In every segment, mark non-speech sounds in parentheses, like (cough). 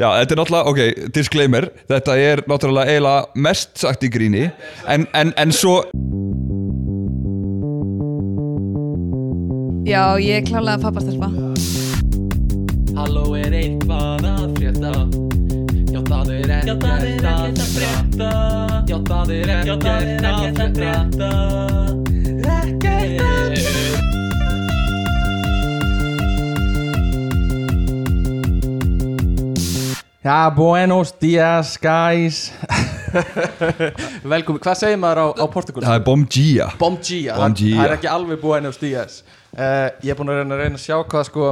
Já, þetta er náttúrulega, ok, disclaimer Þetta er náttúrulega eiginlega mest sagt í gríni En, en, en svo Já, ég er klálega pappastelpa Halló er eitthvað að frétta? Já það er ekkert að frétta. Já það er ekkert að frétta. Ekkert að Já, buenos dias guys. (laughs) Velkomin, hvað segir maður á, á portugal? Það er Bom Gia Bom dia, Bom það, dia. það er ekki alveg buenos dias uh, Ég er búin að reyna, reyna að sjá hvað sko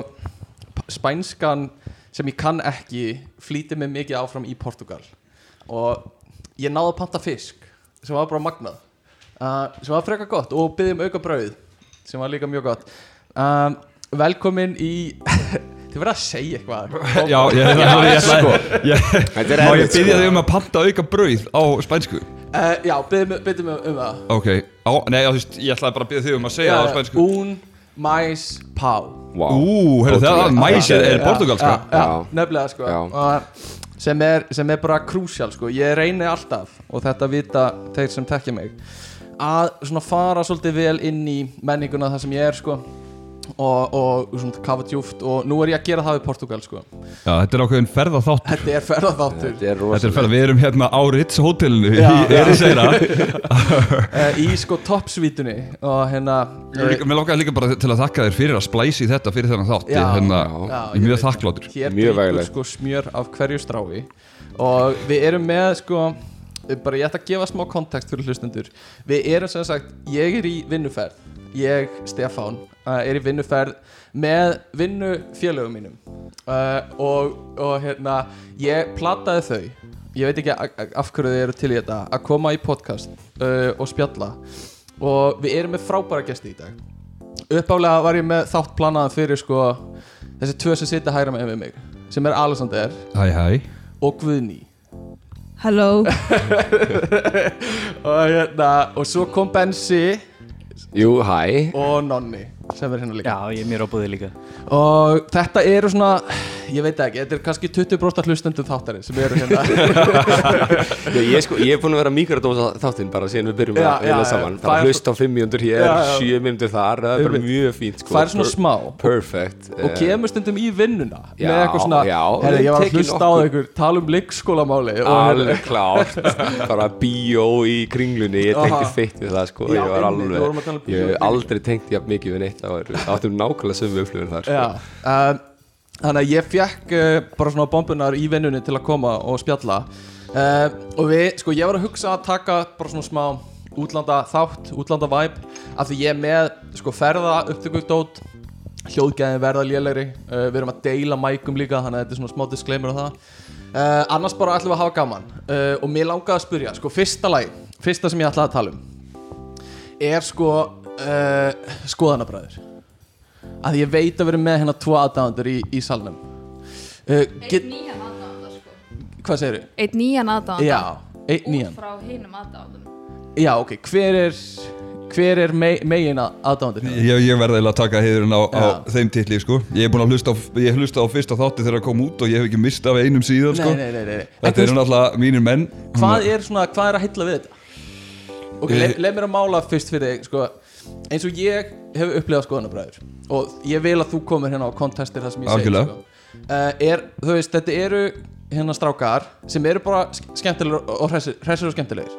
spænskan sem ég kann ekki flýti mig mikið áfram í Portugal. Og ég náði að panta fisk sem var bara magnað. Uh, sem var frekar gott. Og byggjum auka brauð sem var líka mjög gott. Um, Velkomin í (laughs) Þið verða að segja eitthvað (laughs) Já, ég, ég, sko. Má ég byrja sko. þig um að panta auka brauð á spænsku? Uh, já, byrjum byrjum um það Ok, á, nei, þú veist, ég ætlaði bara að byrja þig um að segja það á spænsku Un mais pau Vá. Ú, heyrðu það, mæs er, er portugalska já, já, Já. nefnilega sko Já. og sem er, sem er bara krúsjál sko ég reyni alltaf og þetta vita þeir sem tekja mig að svona fara svolítið vel inn í menninguna þar sem ég er sko og, og svona kafa djúft og nú er ég að gera það við Portugal sko. Já, þetta er ákveðin ferða þátt þetta er ferðaþáttur. Þetta er Þetta er rosalega ferða, við erum hérna á Ritz hótelinu Já, í. Eriseira uh, (laughs) í sko toppsvítunni og hérna Mér langaði líka bara til að þakka þér fyrir að splæsi þetta fyrir þennan þátt. Já, Ég, hérna, já. Ég er ég mjög þakkláttur. Hér veglegt. sko smjör af hverju strái. Og við erum með sko bara ég ætla að gefa smá kontekst fyrir hlustendur. Við erum sem sagt, ég er í vinnuferð. Ég, Stefán, uh, er í vinnuferð með vinnufélögum mínum. Uh, og, og hérna ég plataði þau. Ég veit ekki af hverju þið eru til í þetta að koma í podcast uh, og spjalla. Og við erum með frábæra gesti í dag. Uppálega var ég með þátt planaðan fyrir sko þessi tvö sem sitja hægra með mig sem er Alexander Hæ, hæ. og Guðný Halló (laughs) (laughs) og hérna og svo kom Bensi Jú, hæ og Nonni sem er hérna líka. Já, ég er mér á búði líka. Og þetta eru svona ég veit ekki, þetta er kannski 20% hlustendum þáttari sem eru hérna. (laughs) Já, ég, sko, ég er búin að vera mikrodósa þáttinn bara síðan við byrjum Já, að já. saman. Það er hlust á 5 mínútur hér, Já, já. 7 mínútur þar það er bara mjög fínt sko. fær svona Per- smá. Perfect og eh, kemur stundum í vinnuna Já, með eitthvað svona, já, herri, ég var að hlusta á ykkur tala um leikskólamáli. Og hérna- Alveg klárt. (laughs) Bara bíó í kringlunni Ég tengdi feitt við það sko. Ég var um alveg í Ég aldrei tengt jafn mikið við neitt Það áttum nákvæmlega sömu upplifun þar sko. Já, um, þannig að ég fekk uh, bara svona bombunar í vinnunni til að koma og spjalla. Uh, og við, sko ég var að hugsa að taka bara svona smá útlanda þátt, útlanda vibe af því ég er með sko ferða upptökudót hljóðgæðin verða lélegri uh, við erum að deila mækum líka þannig að þetta er svona smá disclaimer á það. Uh, annars bara ætlum við að hafa gaman. Uh, og mér langaði að spyrja, sko fyrsta lagi fyrsta sem ég ætlaði að tala um er sko uh, skoðanabræður að ég veit að við erum með hérna tvo aðdáðandur í, í salnum uh, get, nýjan aðdáðanda sko hvað segir þau? Eitt nýjan aðdáðanda Já, einn nýjan frá hinum aðdáðandum Já, ok, hver er hver er me, megin aðdáðandur? hérna? Ég, ég verði eiginlega að taka heiðurinn á, á Já. þeim titli sko. Ég er búin að hlusta á, ég hef hlusta á fyrsta þátti þegar það kom út og ég hef ekki mist af einum síðan sko. Nei, nei, nei, nei, nei. Þetta eru náttúrulega mínir menn hvað er svona, hvað er að heilla við þetta? Ok, Eh, leið leið mér að mála fyrst fyrir þig, sko eins og ég hef upplifað skoðanabræður og ég vil að þú komir hérna á kontestir það sem ég segi, sko. Uh, er, þú veist, þetta eru hérna strákar sem eru bara sk- skemmtilegir og hressir og skemmtilegir.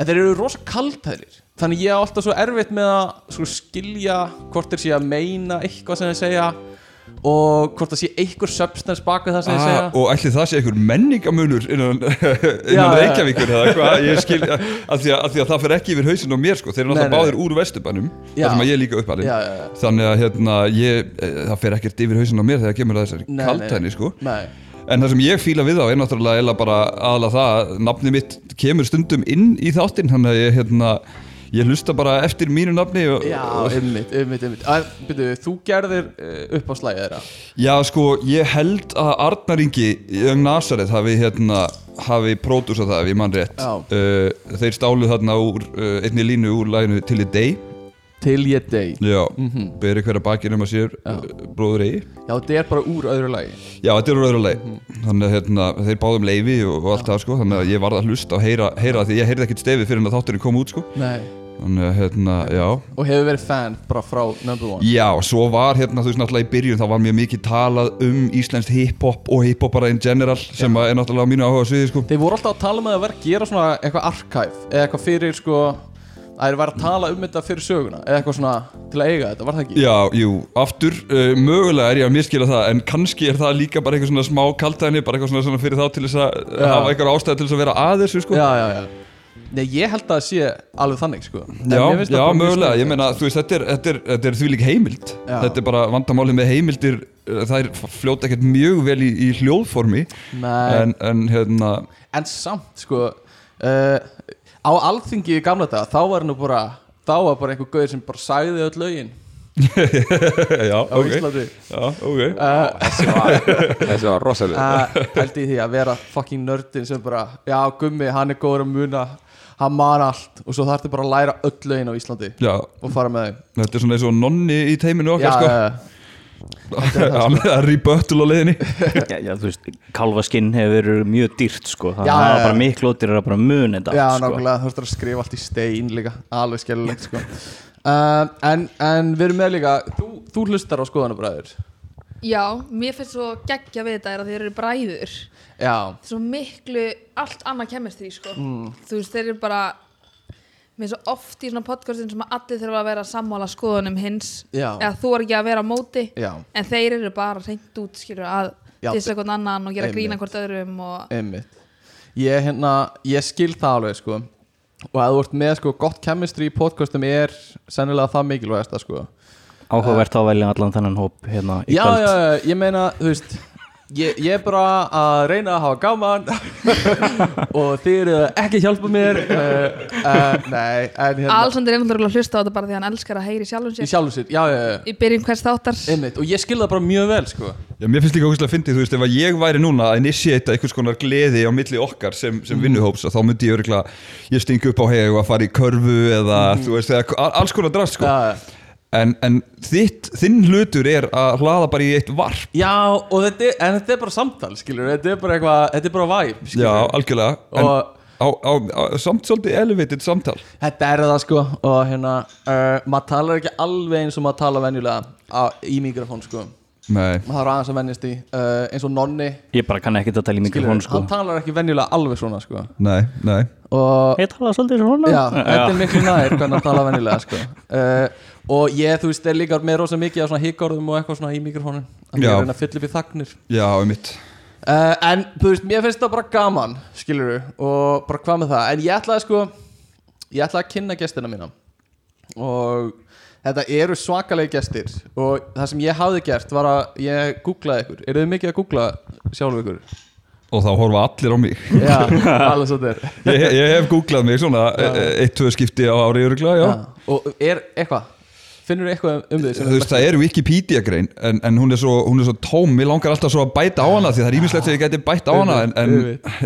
En þeir eru rosa kaldhæðir þannig ég á alltaf svo erfitt með að sko, skilja hvort þeir sé að meina eitthvað sem þeir segja og hvort það sé einhver substance baka það sem segja ah, Og ætli það sé einhver menningamunur innan, (laughs) innan. Reykjavíkur eða hvað, ég skil (laughs) að að, að því að það fer ekki yfir hausinn á mér sko. Þeir eru náttúrulega báðir úr vesturbænum Já. þar sem að ég er líka uppalinn. Þannig að hérna, ég, eh, það fer ekkert yfir hausinn á mér þegar kemur að þessari kaltæni sko. Nei. En það sem ég fíla við þá er náttúrulega bara aðalega það að nafni mitt kemur stundum inn í þáttinn þannig að ég, hérna, ég hlusta bara eftir mínu nafni og, Já, ymmit, ymmit Byrju, þú gerðir uh, upp á slæði þeirra. Já, sko, ég held að Arnar Ingi um Nazareth hafi hérna hafi pródúsað það ef ég mann rétt. Já. uh, Þeir stálu þarna úr uh, einni línu úr læginu Till the Day. Til ég dey Já, Mhm. beri hverja bakinn um að sér uh, bróður eigi. Já, þetta er bara úr öðru lagi. Já, þetta er úr öðru leið Mhm. Þannig að hérna, þeir báðum leifi og, og allt það sko. Þannig að ég varð að hlusta og heyra, heyra því ég heyrði ekkert stefið fyrir en að þátturinn kom út sko. Nei Þannig að hérna, já. Og hefur verið fan bara frá number one? Já, svo var hérna, þú veist náttúrulega í byrjun þá var mjög mikið talað um íslenskt hip-hop og hip-hop bara in general sem að er náttúrulega á mínu áhuga sviði sko. Þeir voru alltaf að tala um að það vera gera svona eitthvað archive Eða eitthvað fyrir sko að þeir væri að tala um þetta fyrir söguna Eða eitthvað svona til að eiga þetta, var það ekki? Já, jú, aftur, uh, mögulega er ég að miskila það en kannski er það líka bara eitthvað svona smá kaltæðni, bara eitthvað svona, svona fyrir þá til þess að Já. hafa eitthvað ástæði til þess að vera að þessu sko. Já, já, já Nei, ég held að það sé alveg þannig sko. Já, já, mögulega, ég meina, þú veist, þetta er, þetta er, þetta er því líka heimild. Já. Þetta er bara vandamáli með heimildir uh, Það er fljóta ekkert mjög vel í, í hljóðformi. Nei, en, en hérna, en samt sko uh, Á alþingi í gamla dag Þá var nú bara Þá var bara einhver gauður sem bara sagði öll lögin. (laughs) Já, Á ok. Íslandi. Já, ok. Uh, Þessi var, var rosalega uh, Hældi í því að vera fucking nördin sem bara Já, gummi, hann er góður að muna Hann man allt Og svo þarftu bara að læra öll lögin á Íslandi Já, Og fara með þeim þetta er svona eins og nonni í teiminu Já, okkar, sko. Hann er (laughs) rebuttal á leiðinni. Já, já, þú veist, kalfaskinn hefur verið mjög dýrt sko, það Já, er já, já. bara miklu ódýrar að bara mun þetta Já, sko. nákvæmlega, þú þurftur að skrifa allt í stein líka. Alveg skellulegt sko. Uh, en, en við erum með líka Þú, þú hlustar á skoðanabræður. Já, mér finnst svo geggja við þetta er að þeir eru bræður Já, svo miklu allt annað kemist því sko. Mm. þú veist, þeir eru bara mér er svo oft í svona podcastin sem að allir þurfa að vera sammála skoðunum hins Já. eða þú er ekki að vera á móti já, en þeir eru bara reynd út skilur að Já, dissa hvern annan og gera einmitt. grína hvort öðrum og einmitt Ég, hérna, ég skil það alveg sko Og að þú ert með sko gott chemistry í podcastum er sennilega það mikilvægast sko áhugavert á að velja allan þennan hóp hérna í Já, kvöld já, já, ég meina, þú veist Ég, ég er bara að reyna að hafa gaman (laughs) og þið eru ekki að hjálpa mér uh, (laughs) uh, Nei, en hérna Alexander er náttúrulega að hlusta á þetta bara því að hann elskar að heyri sjálfum Í sér sjálfu sér, já, já, já í byrjun hvers þáttar Einmitt, og ég skil það bara mjög vel sko Já, mér finnst líka ógæslega að fyndi, þú veist, ef að ég væri núna að initiata einhvers konar gleði á milli okkar sem, sem Mhm. vinnuhóps, þá myndi ég örgulega, ég stingi upp á heg og að fara í körfu eða, þú veist, eða, alls konar drast, sko. Mhm. En, en þitt, þinn hlutur er að hlaða bara í eitt varp. já þetta en þetta er bara samtal skilur, þetta er bara eitthvað, þetta er bara vibe skilur. Já, algjörlega. En og á, á, á, samt svolítið elevated samtal. þetta er það sko og hérna, uh, maður talar ekki alveg eins og maður talar venjulega á, í mikrofón sko. Maður þarf aðeins að venjast í uh, eins og nonni, ég bara kann ekki að tala í skilur, mikrofón sko. hann talar ekki venjulega alveg svona sko Nei, nei. og ég tala svolítið svona Já, þetta er miklu nær hvernig að tala venjulega sko. uh, Og ég, þú veist, er líka með rosa mikið af svona híkorðum og eitthvað svona í mikrofónin Þannig Já. ég er að reyna að fylla upp í þagnir Já, um mitt. uh, En, þú veist, mér finnst það bara gaman, skilur Og bara hvað með það En ég ætlaði sko Ég ætlaði að kynna gestina mína Og þetta eru svakalegi gestir Og það sem ég hafði gert var að ég googlaði ykkur Eru þið mikið að googla sjálf ykkur? Og þá horfa allir á mig. Já, (laughs) alveg svo þetta er Ég, ég hef googlað mig svona e- e- eitt, tvö skipti á ári örgulega, já. Já. Og er eitthvað Finnur þú eitthvað um því Þú veist, það er Wikipedia grein en, en hún, er svo, hún er svo tóm, mér langar alltaf svo að bæta á hana því það er ímislegt sem ég geti bætt á hana en, en,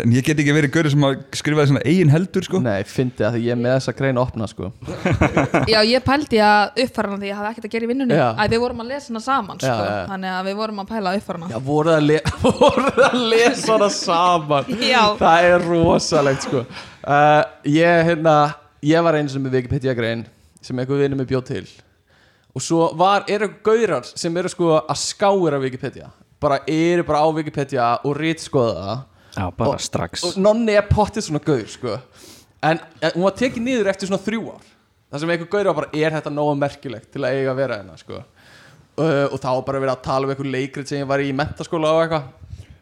en ég get ekki verið gaurið sem að skrifa svona eigin heldur sko. Nei, fyndi að því ég er með þessa grein opna sko (laughs) Já, ég pældi að uppfæra hana því ég hafði ekkert að gera í vinnunni Já. að við vorum að lesa hana saman sko. Já, já. þannig að við vorum að pæla að uppfæra hana Já, voruð að, le (laughs) voruð að lesa hana saman. Það er rosalegt sko uh, Ég, hérna, ég var einu sem með Wikipedia grein sem einhver vinnur mig bjóð til og svo var, eru gaurar sem eru sko að skáira Wikipedia. Bara eru bara á Wikipedia og rítskoða það. Já, bara Og- strax. og nonni er pottið svona gaur sko. en eh, hún var tekið niður eftir svona þrjú ár. Það sem einhver gaur var bara er þetta nógu merkilegt til að eiga að vera hérna sko. uh, og þá bara verið að tala um einhver leikrit sem ég var í mentaskóla og eitthvað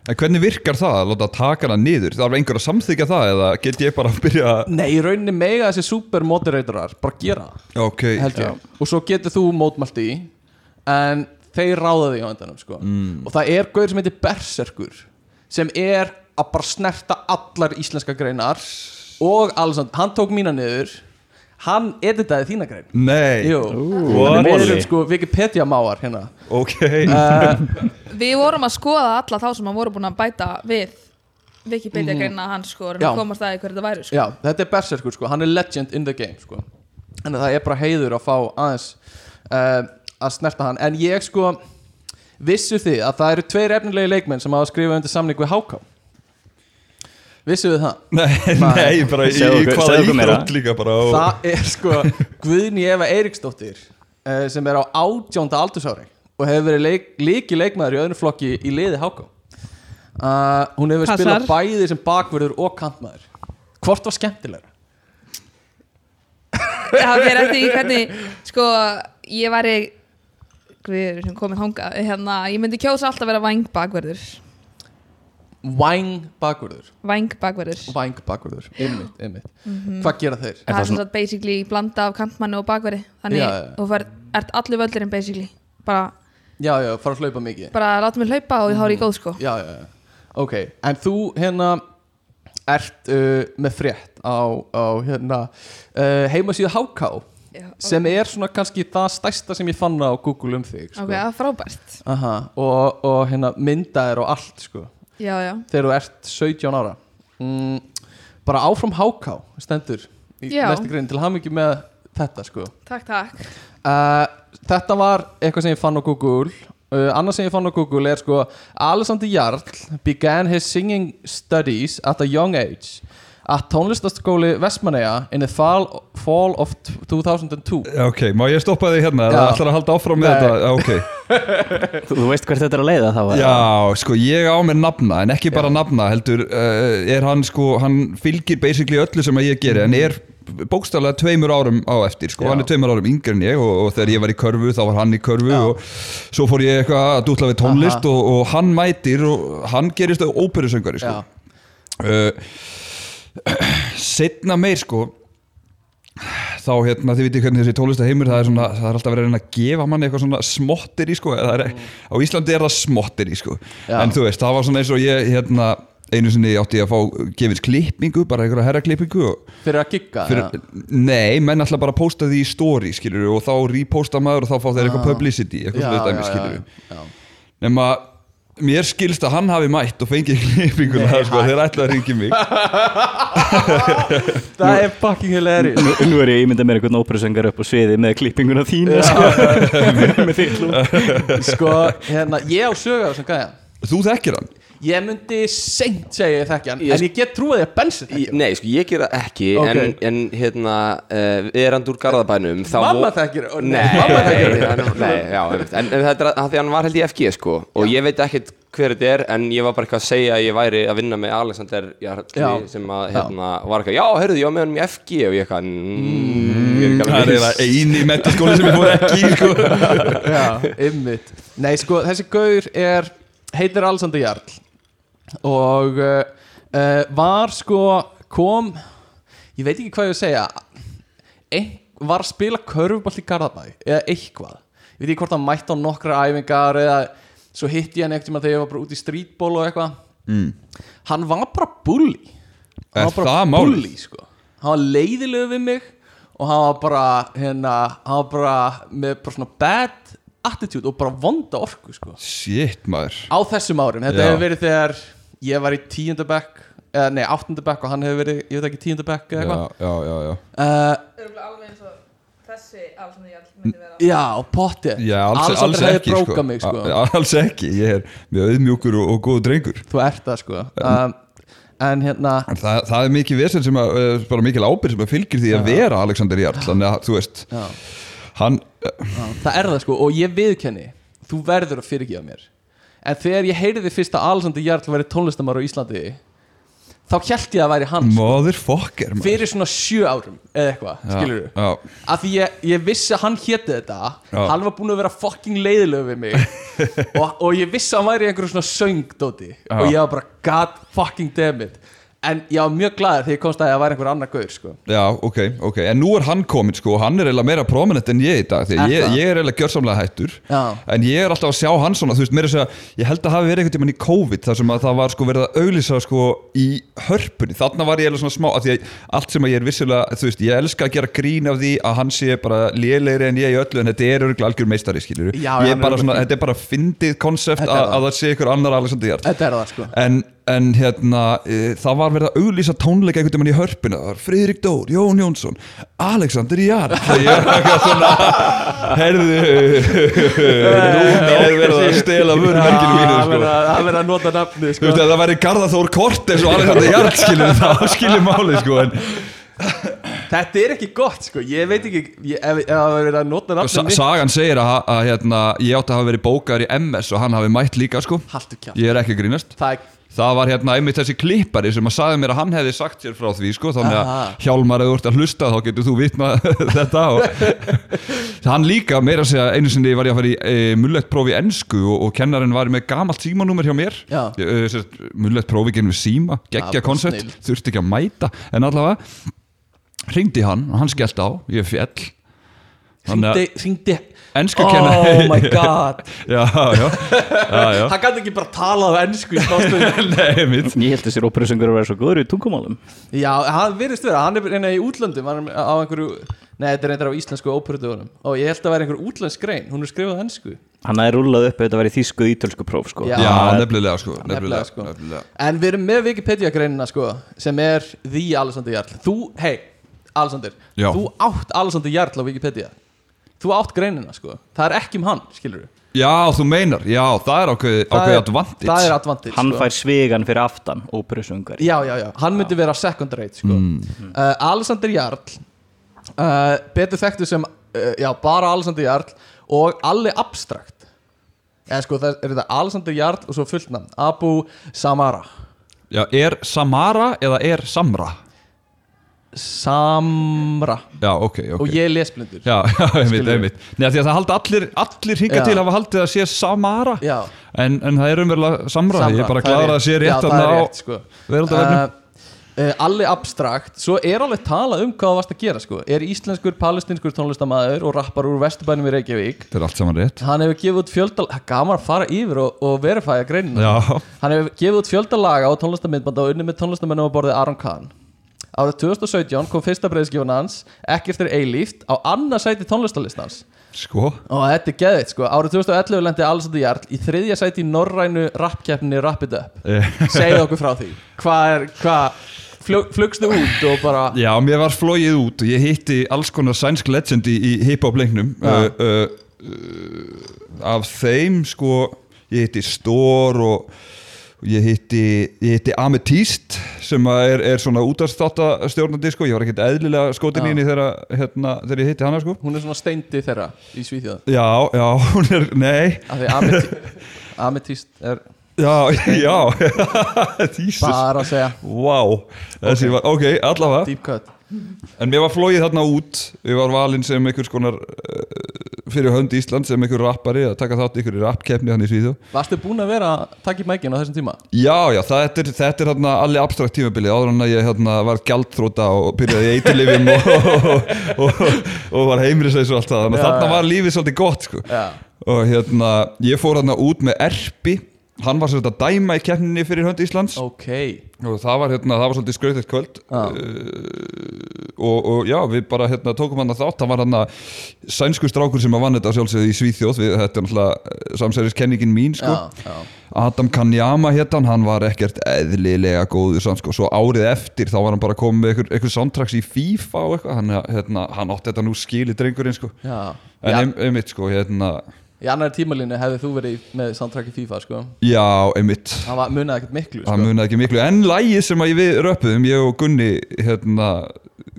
En hvernig virkar það að láta taka hana niður? Það er einhver að samþykja það eða get ég bara (laughs) að byrja að nei, í rauninni mega þessi supermoderatorar bara gera það, Ok, held ég og svo getur þú mótmælt í en þeir ráða því á endanum sko. og það er gaur sem heitir Berserkur sem er að bara snerta allar íslenska greinar og alls hann tók mína niður hann editaði þína grein. Nei, við erum sko Wikipedia máar hérna. Ok. Uh, Við vorum að skoða alla þá sem að voru búin að bæta við Wikipedia greina hans sko og komast að því hver þetta væri sko. Já, þetta er Berserkur sko, hann er legend in the game sko. En það er bara heiður að fá aðeins uh, að snerta hann. En ég sko vissu þið að það eru tveir efnilegi leikmenn sem hafa skrifað undir samning við HK vissu þið það? Nei, nei, bara í, í hvaða íþrótt líka bara og, það er sko Guðni Eva Eiríksdóttir uh, sem er á átjónda aldursári og hefur verið leik, líki leikmaður í öðru flokki í liði HK uh, hún hefur Passar. spilað bæði sem bakverður og kantmaður hvort var skemmtilegra? það fyrir eftir í hvernig sko, ég væri við erum komin hanga hérna, ég myndi kjósa alltaf að vera væng bakverður Væng bakverður væng bakverður bakverður, ymmit, ymmit Mhm. Hvað gera þeir? það er svona basically blanda af kantmanni og bakverði. Þannig Já, já. þú fer, ert allir völlurinn basically. Bara, Já, já, fara að hlaupa mikið. Bara láta mig hlaupa og ég hári í góð sko. Já, já, já. Ok, en þú hérna ert uh, með frétt á, á hérna uh, heimasíðu HK Já, sem er svona kannski það stærsta sem ég fann á Google um þig sko. ok, það er frábært. Aha, og, og hérna myndaðir og allt sko já, já, þegar þú ert 17 ára. Mm, bara áfram HK stendur í Já. næstu grein til mikið með þetta sko. Takk, takk. Uh, þetta var eitthvað sem ég fann á Google. Uh, annað sem ég fann á Google er sko Alexander Jarl began his singing studies at a young age at tónlistaskóli Vestmanneja in the fall, fall of 2002 Já, Ok, má ég stoppa þig hérna? Já. Það ætlar að halda áfram með Nei. þetta Já, ok (laughs) Þú, þú veist hvert þetta er að leiða þá? Já, sko, ég á mér nafna en ekki bara nafna, heldur uh, er hann sko, hann fylgir basically öllu sem að ég geri, en er bókstaflega tveimur árum á eftir, sko, Já. hann er tveimur árum yngri en ég og, og þegar ég var í körfu þá var hann í körfu Já. og svo fór ég eitthvað að dútla við tónlist og, og hann mætir og hann gerist óperusöngari, sko Já. uh, setna meir sko þá hérna þið vitið hvernig þessi tónlista heimur það er svona, það er alltaf verið að reyna að gefa manni eitthvað svona smottir í sko er, á Íslandi er það smottir í sko Já. en þú veist, það var svona eins og ég hérna einu sinni átti ég að fá gefins klippingu bara einhverja herraklippingu fyrir að gigga eða? nei, menn alltaf bara posta því í story skilur og þá reposta maður og þá fá þeir eitthvað publicity, eitthvað Já, svona dæmi já, skilur nema mér skilst að hann hafi mætt og fengið klippinguna Nei, sko, þeir ætla að ringi mig. (laughs) Það er fucking hilarious. Nú, nú er ég ímyndað mér einhvern óperusöngar upp á sviði með klippinguna þínu sko. (laughs) með þitt sko, hérna, ég á sögu á þessum gæja. Þú þekkir hann ég myndi seint segja ég þekki hann Ég- en ég get trúið að Bensi þekki Í- hann. Nei, sko, ég gera ekki Ok. en, en hérna, uh, erand úr Garðabænum þá Mamma þekkir hann Nei, mamma þekkir nei, hann hann- nei, já, en, þetta er að því hann var held í FG sko og ég veit ekkert hver þetta er en ég var bara eitthvað að segja að ég væri að vinna með Alexander Jarli Já. sem að Já. hérna var eitthvað, já, heyrðu, ég var með hann í FG og ég eitthvað, mm, er ekki það er eiginlega eini metaskóli sem ég fór ekki (laughs) sko. Já, ymmit Nei, sko, þessi gaur er heitir Alexander Jarl og uh, var sko kom ég veit ekki hvað ég að segja ein, var að spila körfuball í Garðabæ eða eitthvað ég veit ekki hvort hann mætti á nokkra æfingar eða svo hitti ég hann ekkert þegar ég var bara út í streetball og eitthvað mm. hann var bara bully hann var bara bully sko. hann var leiðilegu við mig og hann var bara hérna, hann var bara með bara svona bad attitude og bara vonda orku sko. shit maður á þessum árum, þetta Já. hefur verið þegar ég var í tíundabekk eða nei, áttundabekk og hann hefur verið, ég veit ekki tíundabekk eða já, eitthvað já, já, já. uh, alveg eins og þessi Alexander Jarl myndi vera. já, potti. Já, alls, alls Alexander hefði ekki brókað sko. mig sko. A- Alls ekki, ég er mjög auðmjúkur og, og góð drengur. Þú ert það sko. Um, en hérna En það, það er mikið vesen sem að, uh, bara mikil ábyrð sem að fylgir því að vera Alexander Jarl. Þannig að, þú veist, já, hann já, það er það sko. Og ég viðkenni, þú verður að fyrirgefa mér en þegar ég heyrði fyrst að Alexander Jarl væri tónlistamar á Íslandi þá held ég að væri hann sko, Motherfucker maður. fyrir svona sjö árum eða eitthvað, Já, skilur du Já, að því ég, ég vissi að hann héti þetta. Já. hann var búinn að vera fucking leiðilegu við mig. (laughs) Og, og ég vissi að hann væri í einhverju svona söngdóti. Og ég var bara god fucking damn it en ég var mjög glaður þegar ég komst að það væri einhver annar gaur sko. já, ok, ok. En nú er hann komin, sko, og hann er eiginlega meira prominent en ég í dag Því Er ég, ég er eiginlega gjörsamlega hættur. Já. En ég er alltaf að sjá hann svona, þú veist, meira að segja Ég held að hafi verið einhvern tímann í COVID þar sem að það var sko verið að auglýsa sko í hörpunni. Þarna var ég eiginlega svona smá af Því að allt sem að ég er vissulega, þú veist, ég elska að gera grín af því að hann sé bara lélegri en ég í öllu En þetta er örgulega algjör meistari, skilur Já, Ég er er bara svona, þetta er bara fyndið konsept er að, að það sé ykkur annar Alexander er það sko. En en hérna e, það var verið að auglýsa tónleika einhvern veginn í hörpina það var Friðrik Dór, Jón Jónsson Alexander Jarl (laughs) það var eitthvað svona herðu (laughs) núna er verið að stela vörmerkinu mínu Það sko. það verður að nota nafni sko. það væri Garðaþór Kortes og Alexander Jarl skilur það skilur málið sko en Þetta er ekki gott sko. Ég veit ekki ég, ef, það verður að nota nafni mitt sagan segir að, að hérna, ég átti að hafa verið bókaður í MS og hann hafi mætt líka sko Haltu kjátt ég er ekki grínast Það er það var hérna einmitt þessi klippari sem að sagði mér að hann hefði sagt sér frá því sko þannig að Aha. Hjálmar eða þú ert að hlusta þá getur þú vitna (laughs) þetta og (laughs) hann líka meira að segja einu sinni var ég að fara í e, mullett prófi ennsku og, og kennarinn var með gamalt símanúmer hjá mér. E, mullett prófi genið síma geggja koncept, þurfti ekki að mæta. En allavega ringdi hann og hann skellt á, ég fjall Ennsku Oh my (laughs) god. Já, já, já, já. Hann gæti ekki bara tala á ennsku í smástund (laughs) Nei, mitt. Ég held þessir óperusöngur að vera svo góður í tungumálum. Já, hann virðist vera, hann er reyna í útlöndum. Hann er á einhverju, nei þetta er reyndar á íslensku óperutöfunum Og ég held að vera einhver útlensk grein. Hún er skrifað á ennsku Hann hafði rúlað upp ef þetta væri þýsku ítölsku próf sko. Já. Er- nefnilega sko. Nefnilega, sko. nefnilega. En við erum með Wikipedia greinina sko Sem er því Alexander Jarl. Þú, hei, Alexander. Já. Þú átt Alexander Jarl á Wikipedia Þú átt greinina sko. Það er ekki um hann, skilur Já, þú meinar, já, það er ákveðið ákveði advantage. Það er advantage Hann sko. fær svegan fyrir aftan óperusöngari Já, já, já, hann myndi vera second rate sko. uh, Alexander Jarl uh, Betur þekktu sem uh, Já, bara Alexander Jarl Og Alli Abstrakt. Eða sko, það er þetta Alexander Jarl Og svo fullt nafn, Abu Samara. Já, er Samara eða er Samra? Samra. Já, ok, ok. Og ég er lesblindur. Já, (laughs) já, einmitt, einmitt. Nei, af því að það haldi allir, allir hinga Já. til að hafa haldið að sé Samara. Já, en, en það er umverulega Samra, Samra, Ég er bara glæður að það sé Já, rétt það þarna er á rétt, sko. uh, uh, Alli Abstrakt Svo er alveg talað um hvað það varst að gera sko. Er íslenskur, palestinskur tónlistamæður Og rappar úr vesturbænum í Reykjavík. Þetta er allt saman rétt. Hann hefur gefið út fjölda Það er Gaman að fara yfir og, og verifæja greinina. Já, Hann hefur gefið út fjölda laga og tónlistamindbanda og unni með tónlistamennum á borðið Aron Kahn Árið 2017 kom fyrsta breyðskifun hans Ekkert er eilíft á annað sæti tónlistalistans sko? Og þetta er geðið sko. Árið 2011 lendi Alexander Jarl í þriðja sæti í norrænu rappkeppninni Rap It Up. Eh, (laughs) Segðu okkur frá því. Hvað er, hvað flug, Flugstu út og bara Já, mér var flóið út og ég hitti alls konar sænsk legend í, í hip-hop-leiknum Já. uh, uh, uh, Af þeim, sko Ég hitti Stor og og ég hitti, hitti Amethyst sem er, er svona útastátastjórnandi sko, ég var ekkert eðlilega skotin Já. í henni þegar, hérna, þegar ég hitti hana sko. Hún er svona steindi þeirra í Svíþjóð. Já, já, hún er, nei. Amethyst (laughs) er Já, (laughs) já. (laughs) Bara að segja. Wow Þessi var, ok, allavega. Deep cut En mér var flóið þarna út. Ég var valinn sem einhvers konar uh, fyrir hönd Ísland sem einhver rappari að taka þátt einhverju rappkeppni hann í Svíðu Varstu búin að vera að taka í mækinn á þessum tíma? Já, já, þetta er, þetta er þarna allir abstrakt tímabili áður en að ég hérna, var gjaldþróta og byrjaði í eitilifin og, og, og, og var heimrisveis og allt það. Þannig að þarna var lífið svolítið gott sko. Og hérna, ég fór hérna út með Erpi hann var svolítið að dæma í keppninni fyrir hönd Íslands. Ok. Og það var, hérna, það var svolítið skrautið kvöld. Já. uh, og, og já, við bara hérna, tókum hann að þátt, hann var hann að sænsku strákur sem að vann þetta sjálfsögðu í Svíþjóð. Við, þetta er náttúrulega samsæriskenningin mín sko. Já, já. Adam Kanyama héttan, hann. Var ekkert eðlilega góður samt sko, svo árið eftir þá var hann bara komið með eitthvað, eitthvað soundtracks í FIFA og eitthvað, hann, hérna, hann átti þetta nú skili drengurinn sko, en einmitt sko, hérna, Í annari tímalínu hefði þú verið með soundtrack í FIFA sko. Já, einmitt. Það var, munaði ekkert miklu sko. það munaði ekki miklu, en lægið sem að við röpuðum, ég og Gunni hérna,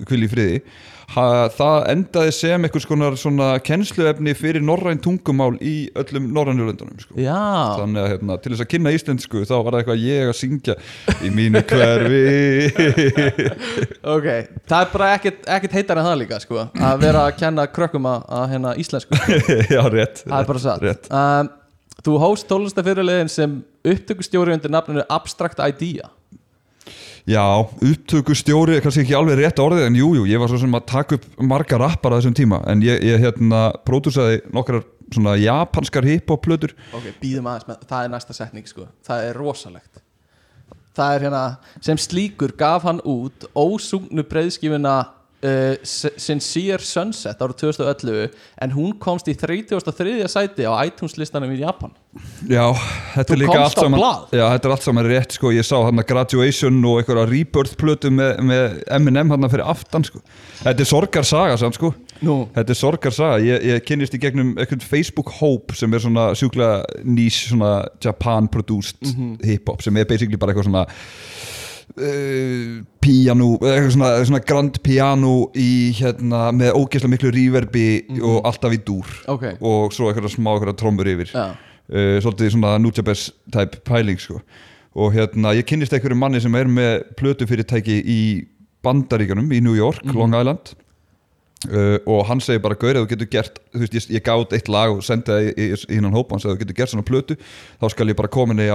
hvil í friði ha, það endaði sem einhvers konar svona kennsluefni fyrir norræn tungumál í öllum norrænulöndunum sko. Já, þannig að hérna, til þess að kynna íslensku þá var það eitthvað ég að syngja í mínu hverfi. (laughs) Ok Það er bara ekkert, ekkert heitar en það líka sko Að vera að kenna krökkum að, að hérna íslensku. (laughs) Já, rétt Það er bara satt. um, Þú hóst tólestafyrirliðin sem upptökustjóri undir nafninu Abstract Idea Já, upptökustjóri er kannski ekki alveg rétt orðið en jújú, jú, ég var svo sem að taka upp marga rappar á þessum tíma en ég, ég hérna pródúsaði nokkrar svona japanskar hip-hop plötur Ok, býðum aðeins með, það er næsta setning sko. Það er rosalegt. Það er hérna, sem slíkur gaf hann út ósungnu breyðskifuna uh, Sincere Sunset árið 2011 en hún komst í 33. sæti á iTunes listanum í Japan Já, þetta Þú er líka allt saman? Já, þetta er allt saman rétt sko Ég sá hann að Graduation og einhverja Rebirth plötu með, með M&M hann fyrir aftan sko Þetta er sorgarsaga samt sko Nú, Þetta er sorgarsaga Ég, ég kynnist í gegnum einhvern Facebook Hope sem er svona sjúklega nýs svona Japan produced Mhm. hip-hop sem er basically bara eitthvað svona uh, piano eitthvað svona, svona grand piano í hérna með ógeðslega miklu reverbi og alltaf í dúr Mhm. Ok. og svo eitthvað smá eitthvað trommur yfir Já. uh, svolítið svona Nujabes type pæling sko. og hérna ég kynnist einhverju manni sem er með plötufyrirtæki í Bandaríkanum í New York, Long Island uh, og hann segir bara gaur, ef þú getur gert, þú veist, ég, ég gátt eitt lag og sendi það í, hinnan hópa, hann segir ef þú getur gert svona plötu, þá skal ég bara koma henni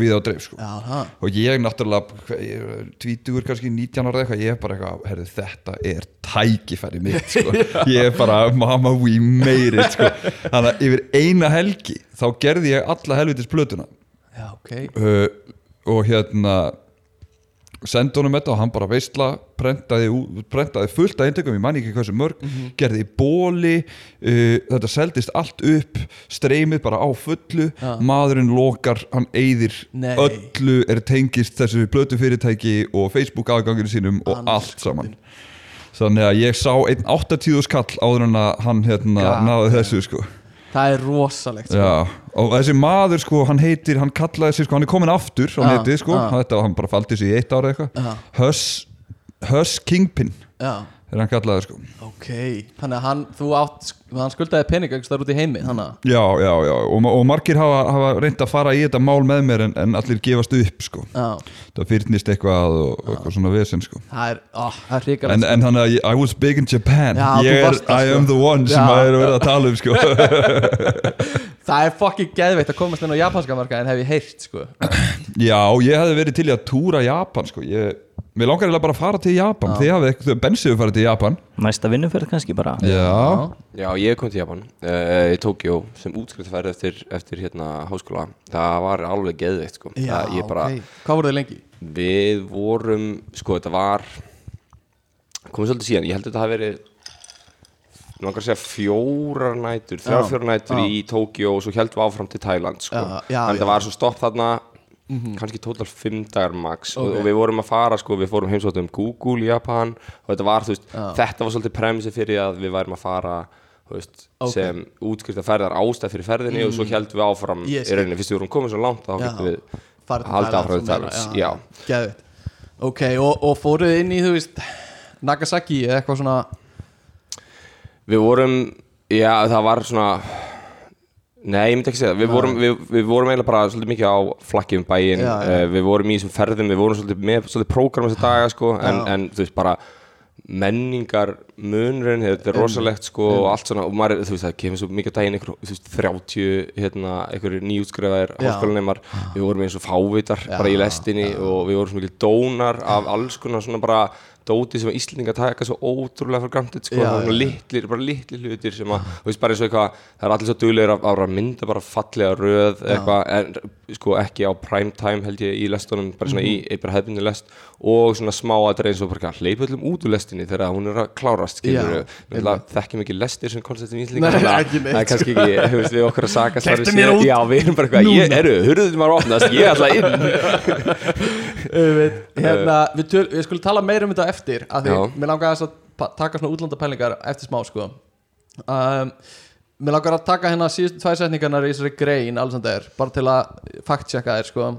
við á dreif sko. það og ég náttúrulega hvað, ég er tvítugur kannski 19 ára eitthvað ég er bara eitthvað, herðu þetta er tækifæri mitt sko. (laughs) ég er bara mama we made it sko. þannig að yfir eina helgi þá gerði ég alla helvitis plötuna Já, ok uh, og hérna sendi honum þetta og hann bara veistla prentaði, prentaði fullt af eintökum ég man ekki hversu mörg, Mhm. gerði í bóli uh, þetta seldist allt upp streymið bara á fullu Já. maðurinn lokar, hann eyðir Nei. öllu er tengist þessu blötu fyrirtæki og Facebook aðganginu sínum og Andskotinn. allt saman þannig að ég sá einn 80 skall áður en að hann hérna náði þessu sko Það er rosalegt sko. Já, og þessi maður sko, hann heitir, hann kallaði sig sko, hann er komin aftur á netið sko, já. þetta, hann bara faldi sig í eitt ára eitthvað. Huss, Huss Kingpin, Já, er hann kallaði sko. ok Þannig að hann, átt, hann skuldaði pening ekki þar út í heimi, að Já, já, já, og, og margir hafa, hafa reynd að fara í þetta mál með mér en, en allir gefast upp sko, Já, það fyrnist eitthvað og, og eitthvað svona vesen sko. það er, ó, það er ríkar En, en þannig að I was big in Japan, Já, ég er, varst það, I sko. am the one sem Já. að er verið að tala um sko. (laughs) Það er fucking geðveikt að komast inn á japanska marka en hef ég heyrt, sko Já, ég hefði verið til í að túra Japan sko, ég, mér langar eiginlega bara að fara til Japan, þið hafið eitthvað, bensiðu farið til Japan. Næsta vinnuferð kannski bara Já, Já, ég kom til Japan uh, í Tókjó sem útskriftaferð eftir, eftir hérna háskóla það var alveg geðveikt sko. Já, það, ég bara, ok Hvað voruð þið lengi? Við vorum, sko þetta var komið svolítið síðan, ég held að þetta hafi verið Mér langar að segja fjórar nætur, þrjár Já, fjórar nætur já. í Tókjó og svo heldum við áfram til Thailand sko. Já, já, en já. það var svo stopp þarna kannski tótal fimm dagar max. Og, Ok. og við vorum að fara, sko, við fórum heimsóttum Google Japan og þetta var, þú veist, þetta var svolítið premisi fyrir að við værum að fara veist, Ok. sem útskrifta ferðar ástæð fyrir ferðinni og svo heldum við áfram Ég í rauninni, fyrst við vorum komið svo langt þá getum við haldið áfram og. Geðveikt. Ok, og, og fóruð inn í, þú veist Nagasaki eða eitthvað svona? Við vorum, já það var svona Nei, ég myndi ekki segja það Við vorum, við, við vorum eiginlega bara svolítið mikið á flakki um bæinn Já, já. uh, Við vorum í þessum ferðum, við vorum svolítið með svolítið prógram þessa daga sko en, Já. en þú veist bara menningar munurinn, þetta er rosalegt sko og allt svona, og maður, þú veist það kemur svo mikið á daginn ykkur, þú veist, 30 hérna, ykkur nýjútskrifaðir Já. háskólanemar við vorum eins og fávitar bara í lestinni og við vorum svo mikið dónar af alls konar svona bara dóti sem að Íslendinga taka svo ótrúlega fyrir grantit sko, Já, litlir, bara litlir hlutir sem að, þú veist, bara eins og eitthvað það er allir svo duglegir að, að mynda bara fallega röð eitthvað, en sko ekki á prime time held ég í lestunum bara svona Mhm. í einhver hefðinni lest og svona smá að eins og bara hleypa öllum út úr lestinni þegar hún er að klárast, þekkjum ekki lestir sem konceptin í að neitt, það er kannski ekki, þú veist, við okkur að saka já, við erum bara eitthvað, ég, eru, hurðum maður opnast ég ætla inn. (laughs) (laughs) Hérna, við, töl, við skulum tala meira um þetta eftir af því mér langar að taka svona útlandapælingar eftir smá sko. Um, mér langar að taka hérna síðustu tvær setningarnar í þessari grein Alexander, bara til að fact-checka þér sko.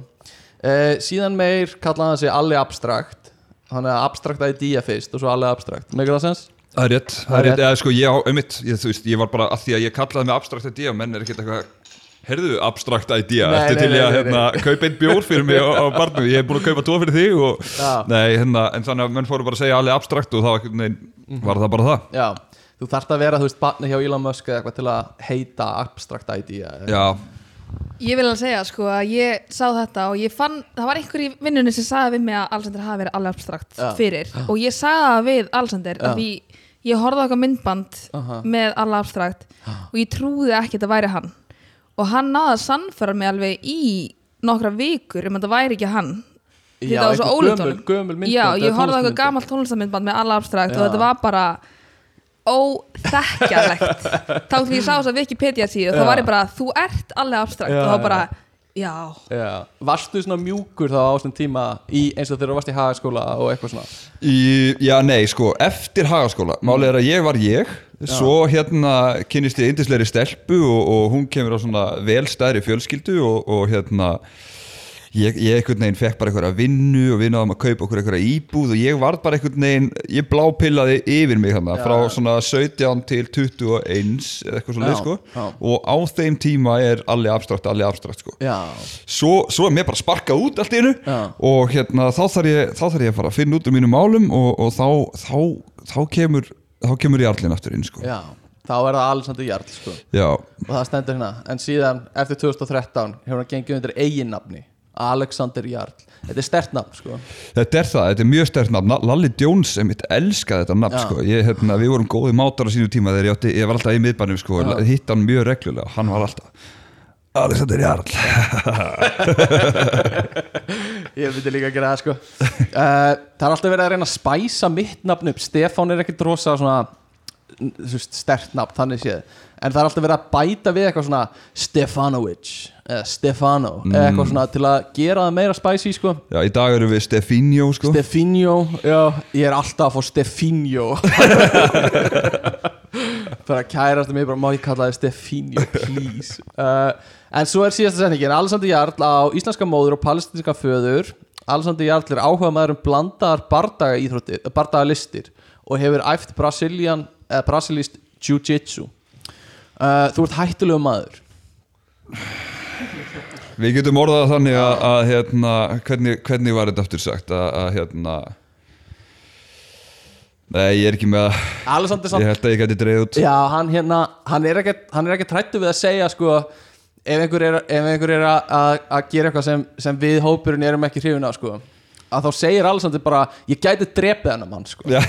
Uh, síðan meir kallaði hann sig Alli Abstract hann er abstrakt idea fyrst og svo Alli Abstract, með það sens? Það er rétt, það er rétt, eða sko ég á, einmitt, ég, þú veist, ég var bara að því að ég kallaði mig abstrakt idea, menn er ekkert eitthvað, heyrðu abstrakt idea, Nei, ertu nei, til nei, að nei, hérna, kaupa einn bjór fyrir mig á, á barnum, ég hef búin að kaupa tvo fyrir þig og, Já. nei, hérna, en þannig að menn fóru bara að segja alveg abstrakt og þá einhvern veginn Mhm. var það bara það. Já, þú þarft að vera þú veist barni hjá Elon Musk eða eitthvað til að heita abstrakt idea Já, Ég vil alveg segja sko að ég sá þetta og ég fann, það var einhver í vinnunni sem sagði við mig að Alexander hafi verið alveg abstrakt Já. fyrir og ég sagði það við Alexander af því ég horfði á eitthvað myndband Aha. með alveg abstrakt og ég trúði ekki að þetta væri hann og hann náði að sannfæra mig alveg í nokkra vikur um að þetta væri ekki hann. Því þetta var svo einhver ólíkt gömul, gömul myndband Já, ég horfði á eitthvað gamalt tónlistamindband með alla abstrakt Já. og þetta var bara óþekkjalegt (laughs) þá því ég sá þess að Wikipedia síðu Já. þá var ég bara, þú ert alveg abstrakt. Já, og þá bara, já. já. Já. Varstu svona mjúkur þá á þessum tíma í, eins og þegar þú varst í hagaskóla og eitthvað svona? Í, já, nei, sko, eftir hagaskóla. Málið er að ég var ég Svo hérna kynnist ég indisleiri stelpu og, og hún kemur á svona velstæðri fjölskyldu og, og hérna ég, ég einhvern veginn fekk bara einhverja vinnu og við náðum að kaupa okkur einhverja íbúð og ég var bara einhvern veginn, ég blápillaði yfir mig þannig, frá svona 17 til 21 eða eitthvað svona Já, sko. já. og á þeim tíma er allir abstrakt, allir abstrakt sko. Svo, svo er mér bara sparkað út allt í Já. og hérna þá þarf ég þá þarf ég að fara að finna út um mínum málum og, og þá, þá, þá kemur þá kemur ég allir aftur inn sko. Já Þá er það Alexander Jarl sko. Já, og það stendur hérna en síðan eftir 2013 hefur hann gengið undir eigin nafni Alexander Jarl. Þetta er stert nafn sko. Þetta er það, þetta er mjög stert nafn. Lalli Jones sem mitt elskaði þetta nafn sko. ég, hérna, við vorum góði mátar á sínu tíma þegar ég, átti, ég var alltaf í miðbænum sko, hitt hann mjög reglulega. Hann var alltaf Alexander Jarl (laughs) ég myndi líka að gera það sko. Uh, það er alltaf verið að reyna að spæsa mitt nafn upp. Stefán er ekkert rosa svona stert nafn, þannig séð en það er alltaf verið að bæta við eitthvað svona Stefanovic eða Stefano eða eitthvað svona til að gera það meira spæsi sko. Já, í dag eru við Stefinho sko. Stefinho, já, ég er alltaf að fá Stefinho. (laughs) Bara kærast mig bara má ég kalla það Stefinho, please. Uh, en svo er síðasta sendingin Alexander Jarl á íslenska móður og palestinska föður. Alexander Jarl er áhuga maður um blandaðar bardaga íþróttir bardaga listir og hefur æft Brazilian, eða brasilist jiu-jitsu uh, þú ert hættulegu maður. Við getum orðað þannig að, að hérna, hvernig, hvernig var þetta aftur sagt? Að, að hérna Nei, ég er ekki með að Ég held að ég geti dreigð út. Já, hann hérna, hann er ekkert hrættu við að segja sko ef einhver er, ef einhver er að, að, gera eitthvað sem, sem við hópurinn erum ekki hrifin af sko að þá segir Alexander bara ég gæti drepið hennar mann sko (laughs) já,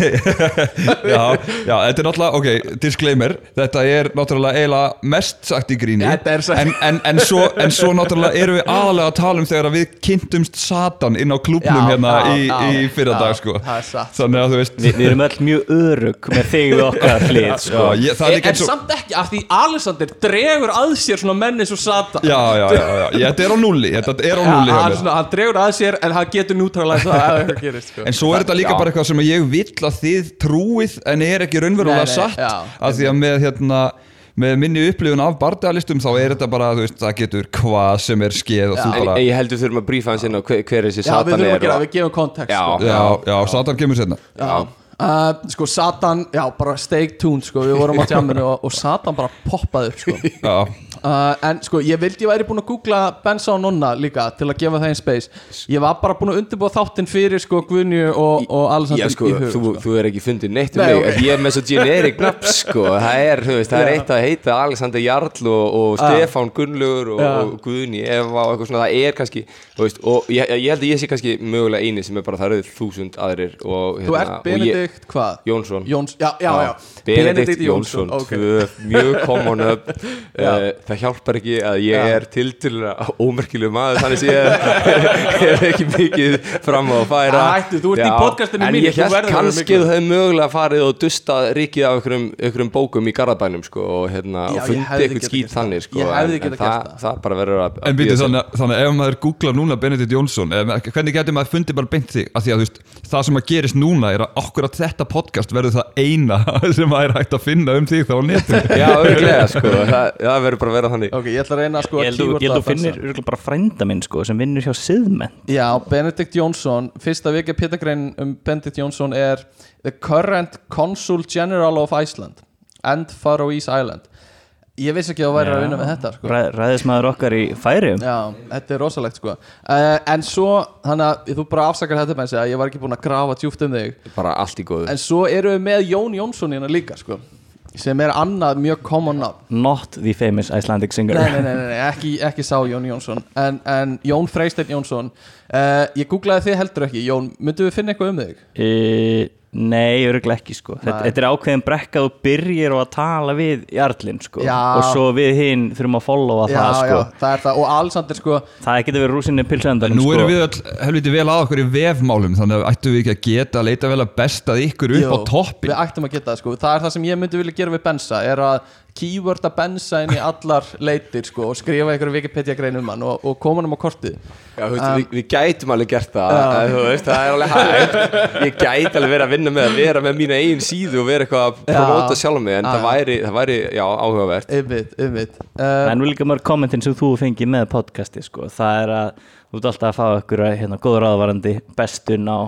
já, já, þetta er náttúrulega, ok, disclaimer Þetta er náttúrulega eiginlega mest sagt í gríni en, en, en, svo, en svo náttúrulega erum við aðalega að tala um þegar við kynntumst Satan inn á klúbnum Já, hérna já, í, í fyrra já, dag sko. það er satt. Þannig að þú veist Vi, Við erum öll mjög örug með þig við okkar (laughs) hlið sko. já, ég, það er en, ekki og samt ekki, af því Alexander dregur að sér svona menn eins og Satan Já, já, já, já, já, þetta er á nulli Þetta er á nulli hann, dregur að sér en hann getur nútralæst það ef eitthvað gerist sko. En svo er þetta líka bara eitthvað sem ég vill að þið trúið en er ekki raunverulega Nei, nei, satt já. af því að með hérna með minni upplifun af bardagalistum þá er þetta bara, þú veist, það getur hvað sem er skeið og þú En, bara en ég heldur þurfum að brífa hans inn á hver, hver þessi Já, við satan þurfum er að gera, og- við gefum kontekst Já. sko. Já, já, Satan kemur setna Já. Uh, sko Satan, já bara stay tuned sko, við vorum á tjamminu og, og Satan bara poppaði upp sko Já, uh, en sko ég vildi ég væri búin að googla Bensa og Nonna líka til að gefa það einn space. Ég var bara búin að undirbúa þáttinn fyrir sko Guðnju og, og Alexander Já sko, í hug þú, sko. þú er ekki fundið neitt um Nei, mig. ok. Ég er með svo generic nafn sko. Það er, veist, það er eitt að heita Alexander Jarl og, og Já. Stefán Gunnlaugur og, og Guðni Eva og eitthvað svona, það er kannski veist, og ég, ég held að ég sé kannski mögulega eini sem er bara það eru þúsund aðrir og, þú ert hérna, og ég- Benedikt hvað? Jónsson. Jóns, já, já, já, Benedikt Jónsson, ok. tvö mjög common up (laughs) það hjálpar ekki að ég Já. er til til ómerkileg maður þannig sé (laughs) ég er ekki mikið fram á að færa Æ, hættu, þú ert í podcastinu en mínu, ég held að kannski hefði mögulega farið og dusta ríkið af einhverjum, einhverjum bókum í Garðabænum sko, og, hérna, Já, og hefði eitthvað skýt þannig sko, Ég hefði en, en það, það. bara verður að En að sig. þannig, að- þannig að ef maður googlar núna Benedikt Jónsson eða, hvernig getur maður fundið bara beint þig af því að þú veist, það sem að gerist núna er að okkur að þetta podcast verður það eina (laughs) sem að er hægt að finna um þig þá á netinu Já, (laughs) það, það að vera þannig. Ok, ég ætla að reyna sko Ég að held að- ég held að þú finnir bara frænda minn sko, sem vinnur hjá Siðmenn Já, Benedikt Jónsson, fyrsta vika pitagrein um Benedikt Jónsson er The current Consul General of Iceland and Faroese Island. Ég vissi ekki að þú væri að vinna með þetta sko. Ræ, Ræðismæður okkar í færium Já, þetta er rosalegt sko. Uh, En svo, þannig að þú bara afsakar þetta með að ég var ekki búinn að grafa djúpt um þig. Bara allt í góðu. En svo erum við með Jón Jónsson hérna líka sko sem er annað mjög common nafn. Not the famous Icelandic singer. Nei, nei, nei, (laughs) nei, ekki, ekki sá Jón Jónsson. En, en Jón Freysteinn Jónsson. Uh, Ég googlaði þið heldur ekki. Jón, myndum við finna eitthvað um þig? e, Nei, öruglega ekki sko. Þetta, þetta er ákveðin brekka þú byrjir á að tala við Jarlinn sko. Já. og svo við hinn þurfum að followa já, það sko. já, það er það. Og Alexander sko það getur verið rúsinni pilsendanum Nú sko. erum við öll helviti vel að okkur í vefmálum þannig að ættum við ekki að geta að leita vel að besta ykkur upp Jú, á toppin Við ættum að geta það sko. Það er það sem ég myndi vilja gera við Bensa Er að keyworda Bensa inn í allar leitir sko Og skrifa einhverju Wikipedia grein um hann Og, og koma hann á kortið. Já, þú veist, við, við gætum alveg gert það en, þú veist, það er alveg hægt. Ég gæti alveg verið að vinna með að vera með mína eigin síðu og vera eitthvað að promóta sjálf mig en Já. það væri, það væri, já, áhugavert. Einmitt, einmitt. Uh, er nú líka mörg kommentin sem þú fengið með podcasti sko. það er að þú ert alltaf að fá ykkur hérna, góður aðvarandi bestun á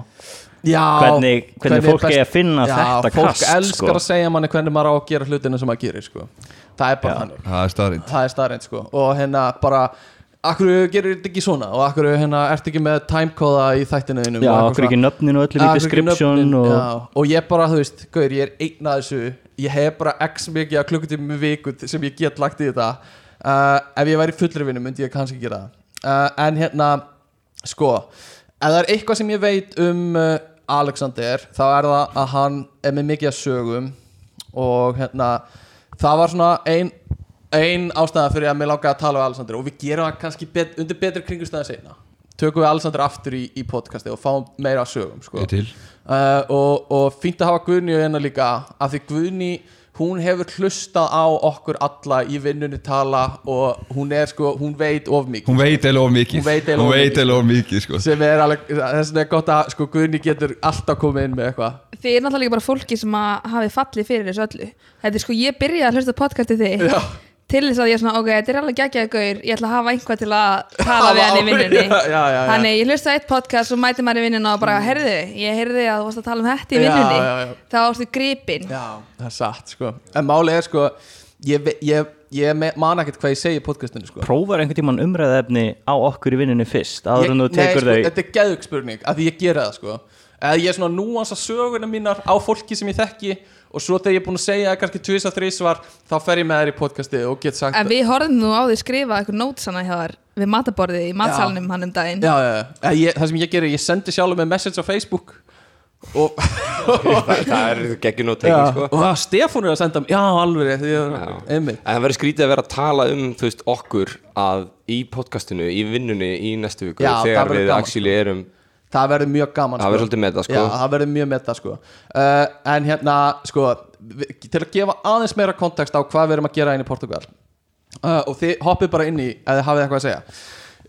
Já hvernig, hvernig fólk best- er að finna Já, þetta fólk kast elskar sko. að segja manni hvernig maður á að gera hlutina sem maður gerir sko. Það er bara Já. þannig Það er er staðreind sko Og hérna bara Akkur gerir þetta ekki svona Og akkur hérna ertu ekki með timekóða í þættinu þínum Já, okkur ekki nöfnin og öllu í akkur description nöfnin, og já. og ég bara, þú veist, gaur, ég er einn að þessu Ég hef bara x mikið að klukkutími með viku sem ég get lagt í þetta uh, Ef ég væri fullri vinnu myndi ég kannski gera það uh, En hérna, sko Ef það er eitthvað sem ég veit um uh, Alexander Þá er það að hann er með mikið að sögum Og hérna Það var svona ein ein ástæða fyrir að mér langaði að tala um Alexander og við gerum það kannski bet, undir betri kringustæðan seinna tökum við Alexander aftur í, í podcasti og fáum meira að sögum sko. Uh, og, og fínt að hafa Guðni hérna líka af því Guðni hún hefur hlustað á okkur alla í vinnunni tala og hún er sko, hún veit of mikið. Hún veit eða of mikið. Mikið, mikið sko. sem er alveg, þess vegna er gott að sko Guðni getur alltaf komið inn með eitthvað. Þið er náttúrulega bara fólki sem að hafi fallið fyrir þessu öllu. Þetta er sko, ég byrjaði að hlusta á podcastið þig Já. Til þess að ég er svona, ok, þetta er alveg geggjaði gaur ég ætla að hafa einhvað til að tala við hann í vinnunni. (laughs) Já, já, já. Þannig ég hlusta á eitt podcast og mæti maður í vinnuna og bara, heyrðu, ég heyrði að þú varst að tala um þetta í já. þá varstu gripin Já, það er satt sko. En málið er sko Ég, ég, ég man ekkert hvað ég segi í podcastinu sko. Prófar einhvern tímann umræðefni á okkur í vinnunni fyrst áður en þú tekur sko, þau? Þetta er geðug spurning að því ég gera það sko Eða ég er svona núansa söguna mínar á fólki sem ég þekki. Og svo þegar ég er búin að segja kannski tvís að þrísvar Þá fer ég með þær í podcasti og get sagt En við horfum nú á því skrifa eitthvað nótsana hjá þar við mataborðið í matsalnum hann um daginn. Já, já, já. Ég, Það sem ég gerir, ég sendi sjálfur með message á Facebook. Og, það, er geggjun og tekið sko. Og að Stefán er að senda Já, alveg, En það verður skrítið að vera að tala um þú veist, okkur að í podcastinu, í vinnunni í næstu viku Já, þegar við gaman, actually erum Það verður mjög gaman það verður með það sko. Já, mjög meta sko. Uh, En hérna, sko Til að gefa aðeins meira kontekst á hvað við erum að gera inn í Portugal uh, Og þið hoppið bara inn í Ef þið hafið eitthvað að segja.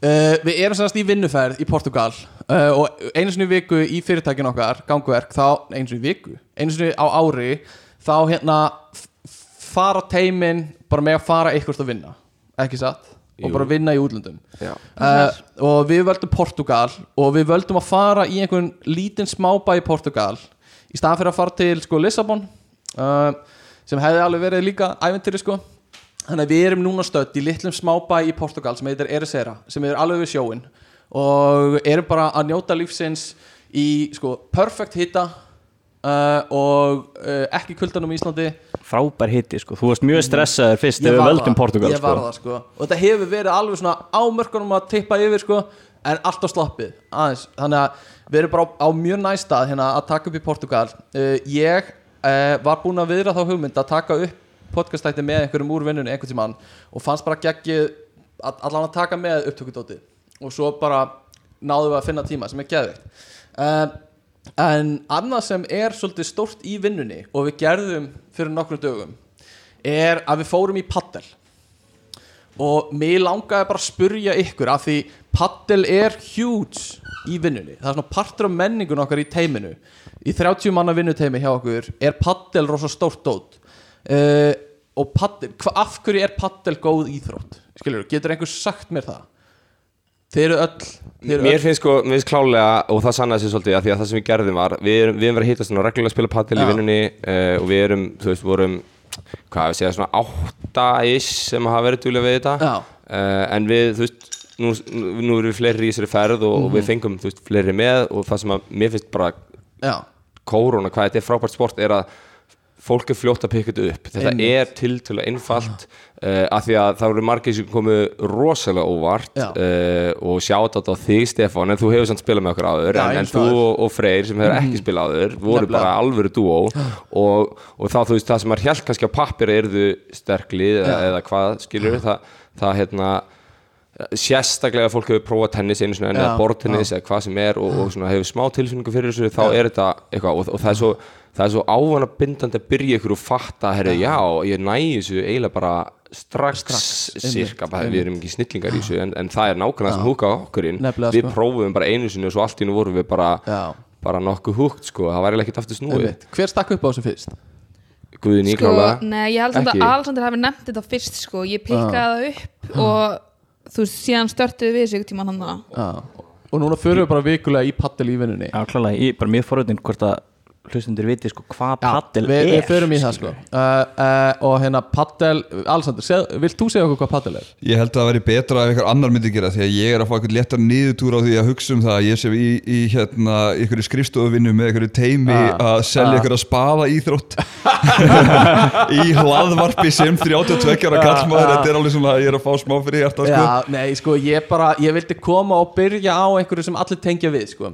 Uh, Við erum sannast í vinnuferð í Portugal Og einu í viku í fyrirtækin okkar Gangverk, þá, einu í viku Einu sinni á ári Þá hérna fara teimin Bara með að fara eitthvað að vinna. Ekki satt Og Jú. bara vinna í útlöndum. Uh, og við völdum Portugal og við völdum að fara í einhvern lítinn smábæ í Portugal í staðan fyrir að fara til sko Lissabon uh, sem hefði alveg verið líka æventýri sko. Þannig að við erum núna stödd í litlum smábæ í Portugal sem heitir Ericeira sem er alveg við sjóin og erum bara að njóta lífsins í sko perfect hitta uh, og uh, ekki kuldanum í Íslandi frábær hitti sko. þú varst mjög stressaður fyrst þegar við völdum Portugal ég var sko. það sko. Og þetta hefur verið alveg svona á mörkunum að tippa yfir sko en alltaf sloppið aðeins. Þannig að við erum bara á, á mjög næstað hérna að taka upp í Portugal. Uh, ég uh, var búinn að viðra þá hugmynd að taka upp podcastætti með einhverjum úr vinnunni einhvern tímann og fannst bara geggið allan að taka með upptökudóti og svo bara náðum við að finna tíma sem er geðveikt. Uh, en annað sem er svolítið stórt í vinnunni og við gerðum fyrir nokkrum dögum er að við fórum í paddel. Og mér langaði bara að spurja ykkur af því paddel er huge í vinnunni. Það er svona partur af menningun okkar í teiminu. Í 30 manna vinnuteimi hjá okkur er paddel rosa stórt dót. Uh, og paddel, af hverju er paddel góð íþrótt? Skilur, getur einhver sagt mér það þeir eru öll þeir eru Mér öll finnst sko, mér finnst klálega og það sannaði sér svolítið að því að það sem við gerðum var við erum, við erum verið að hitta svona reglulega að spila padel Já. í vinnunni uh, og við erum, þú veist, vorum hvað við segja, svona átta-ish sem hafa verið duglega við þetta Já. uh, en við, þú veist, nú, nú erum við fleiri í þessari ferð og, Mhm. og við fengum, þú veist, fleiri með og það sem að mér finnst bara já, kóruna, hvað þetta er frábært sport er að fólk er fljótt að pikka þetta upp. Þetta Einmitt. er tiltölu einfalt uh, af því að það voru margir sem komu rosalega óvart Já. uh, og sjátt á þig Stefán en þú hefur samt spilað með okkur áður Já, en, en þú og og, Freyr sem hefur ekki spilað áður voru Nefnilega. bara alvöru dúó og, og þá þú veist það sem maður held kannski á pappir erðu sterklið eða, eða hvað skilur það, það hérna sérstaklega fólk hefur prófað tennis einu sinni enn Já, eða bortennis eða hvað sem er og, og svona hefur smá tilfinningu fyrir þessu þá er þetta eitthvað og, og það er svo það er svo ávana bindandi að byrja ykkur og fatta herri, já, ég næ þessu eiginlega bara strax, cirka, bara, við erum ekki snillingar í þessu en, en það er nákvæmlega sem húka okkur inn. Nefnilega, við sko. prófum bara einu sinni og svo allt í nú vorum við bara bara nokkuð húkt sko, það væri ekkert aftur snúið. Einmitt. Hver stakk upp á þessu fyrst? Guðin sko, íklálega nei, ég held samt Ekki. að Alexander hafi nefnt þetta fyrst sko, ég pikkaði það upp og þú veist, síðan störtuðu við sig tíma hann Já. Og núna förum við bara vikulega í paddel í vinnunni. Já, klálega, ég er bara mjög forröðin hvort að hlustundir viti sko hvað paddel er við förum í það sko uh, uh, Og hérna paddel Alexander, seg, vilt þú segja okkur hvað paddel er? Ég held að það væri betra ef einhver annar myndi gera því að ég er að fá eitthvað léttar niðurtúr á því að hugsa um það að ég sé í, í hérna, einhverju skrifstofuvinnu með einhverju teimi Ah, að selja ah. einhverja spaða íþrótt (laughs) í hlaðvarpi sem 32 ára kallmaður þetta er alveg svona, ég er að fá smá fyrir hjarta sko. Já, nei, sko, ég bara, ég vildi koma og byrja á einhverju sem allir tengja við, sko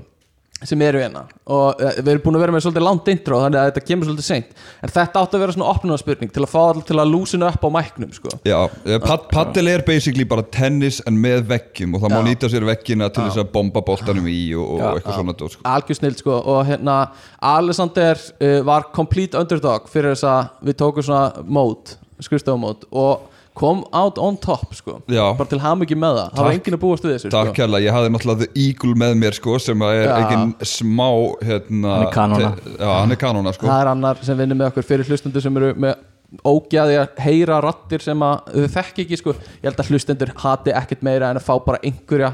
sem eru hérna. Og uh, við erum búin að vera með svolítið langt intro þannig að þetta kemur svolítið seint. En þetta átti að vera svona opnunarspurning til að fá allir til að lúsina upp á mæknum sko. Já, eh, pad, paddel er basically bara tennis en með veggjum. Og það má Já. nýta sér veggina til þess að bomba boltanum í og, og Já, eitthvað svona sko. algjör snill sko. Og hérna Alexander uh, var complete underdog fyrir þess að við tókum svona mót, skrifstofumót og kom out on top sko Já. bara til hamingi með það, það var Takk. enginn að búast við þessu Takk sko. kærlega, ég hafði náttúrulega The Eagle með mér sko sem að er Já. ekki smá hérna, Hann er kanóna. te- Já, hann er kanóna sko það er annar sem vinnur með okkur fyrir hlustundur sem eru með ógæði að heyra rattir sem að þau þekki ekki sko ég held að hlustendur hati ekkert meira en að fá bara einhverja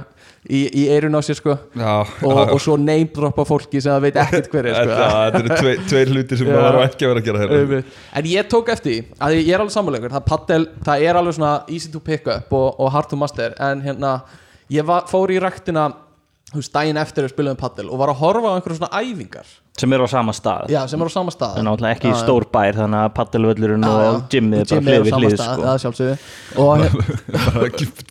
í, í eirun á sér sko Já, og, og svo name droppa fólki sem það veit ekkert hver er sko. Þetta eru tvei, tveir hluti sem Já. það var ekki að vera að gera hérna en ég tók eftir að ég er alveg sammáleikur það, paddel, það er alveg svona easy to pick up og, og hard to master en hérna, ég var, fór í ræktina daginn eftir að spila um paddel og var að horfa á einhverjum svona æfingar sem eru á sama stað já, sem er á sama stað en náttúrulega ekki já. stór bær þannig að paddelvöllurinn og gymmið er bara hlið við hlið sko. það er sjálfsögðu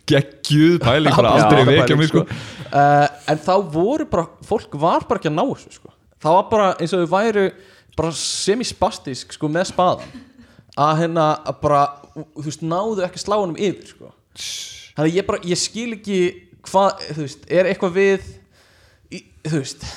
(laughs) geggjuð pæling bara aldrei vekja mig sko uh, en þá voru bara fólk var bara ekki að ná þessu sko. það var bara eins og þau væru bara semispastisk sko, með spaðan að hérna að bara þú veist, náðu ekki sláunum yfir sko. þannig að ég bara, ég skil ekki hvað, þú veist, er eitthvað við í, þú veist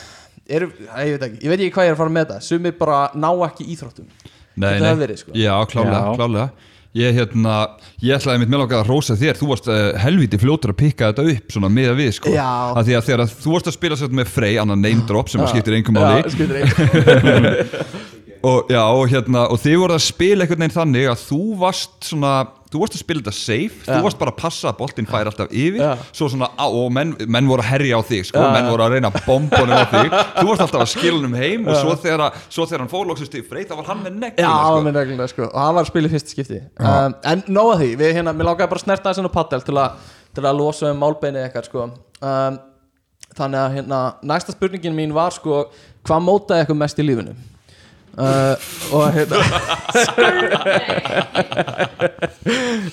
er, ég veit ekki, ég veit ekki hvað ég er að fara með þetta. Sumir bara ná ekki íþróttum. Nei, nei, verið, sko. já, klálega, Já. klálega. Ég, hérna, ég ætlaði mitt meðlangað að rósa þér. Þú varst uh, helviti fljótur að pikka þetta upp Svona með að við, sko. Já. að Því að þegar að þú varst að spila sér með Frey Annan name drop sem að skiptir Já, máli. Skiptir (laughs) engum og, já, og, hérna, og þið voruð að spila einhvern veginn þannig að þú varst svona þú varst að spila þetta safe, Já. þú varst bara að passa að boltinn fær alltaf yfir svo svona, og menn, menn voru að herja á þig sko, Já. menn voru að reyna bombunum á þig (laughs) þú varst alltaf að hann heim og svo þegar, svo þegar hann fórlóksist í freyt þá var hann með neglina sko. með reglulega sko og hann var að spila í fyrsta skipti um, En nóga því, við hérna, mér langaði bara að snerta þessan á paddel til, til að losa um málbeinið eitthvað sko um, Þannig að hérna, næsta spurningin mín var sko Hvað mótaði eitthvað mest í lífinu? Uh, og hérna (laughs)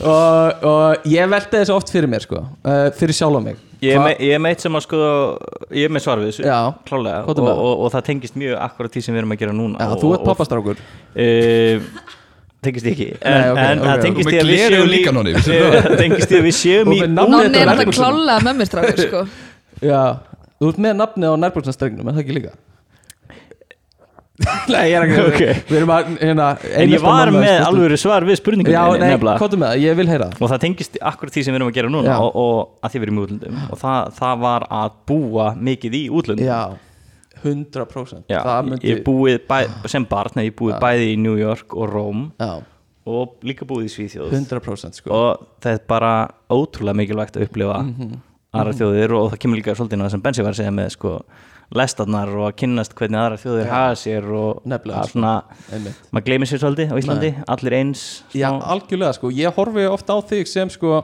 og, og ég velti þessu oft fyrir mér sko uh, fyrir sjálf mig Ég er, með, ég er með eitt sem að sko ég er með svar við þessu, Já, klálega og, með og, það. og, það tengist mjög akkurat því sem við erum að gera núna Já, og, þú ert og- pappastrákur uh, tengist ekki en, Nei, ok, en það ok. tengist Og því með að við séum Og Nonni er nærbuxum. klálega með mér strákur sko. (laughs) Já, þú ert með nafnið á nærbjörnsnastrengnum, er það ekki líka? Nei, ég er ekki Ok. Við erum að, hérna en ég var með alveg svar við spurningunni Já, nei, hvað með það, ég vil heyra og það tengist akkurat því sem við erum að gera núna og, og að því við erum í útlöndum. Og það, það var að búa mikið í útlöndum. Já, 100% Já, myndi ég búið bæ, sem barn ég búið Já. bæði í New York og Róm Já, og líka búið í Svíþjóð. 100% sko. Og það er bara ótrúlega mikilvægt að upplifa Mhm. aðra þjóðir og það kemur líka svolítið það sem Bensi var að segja með sko, lestarnar og að kynnast hvernig aðra þjóðir haga sér og sko. svona, maður gleymir sér svolítið á Íslandi, allir eins Já, algjörlega sko, ég horfi ofta á þig sem sko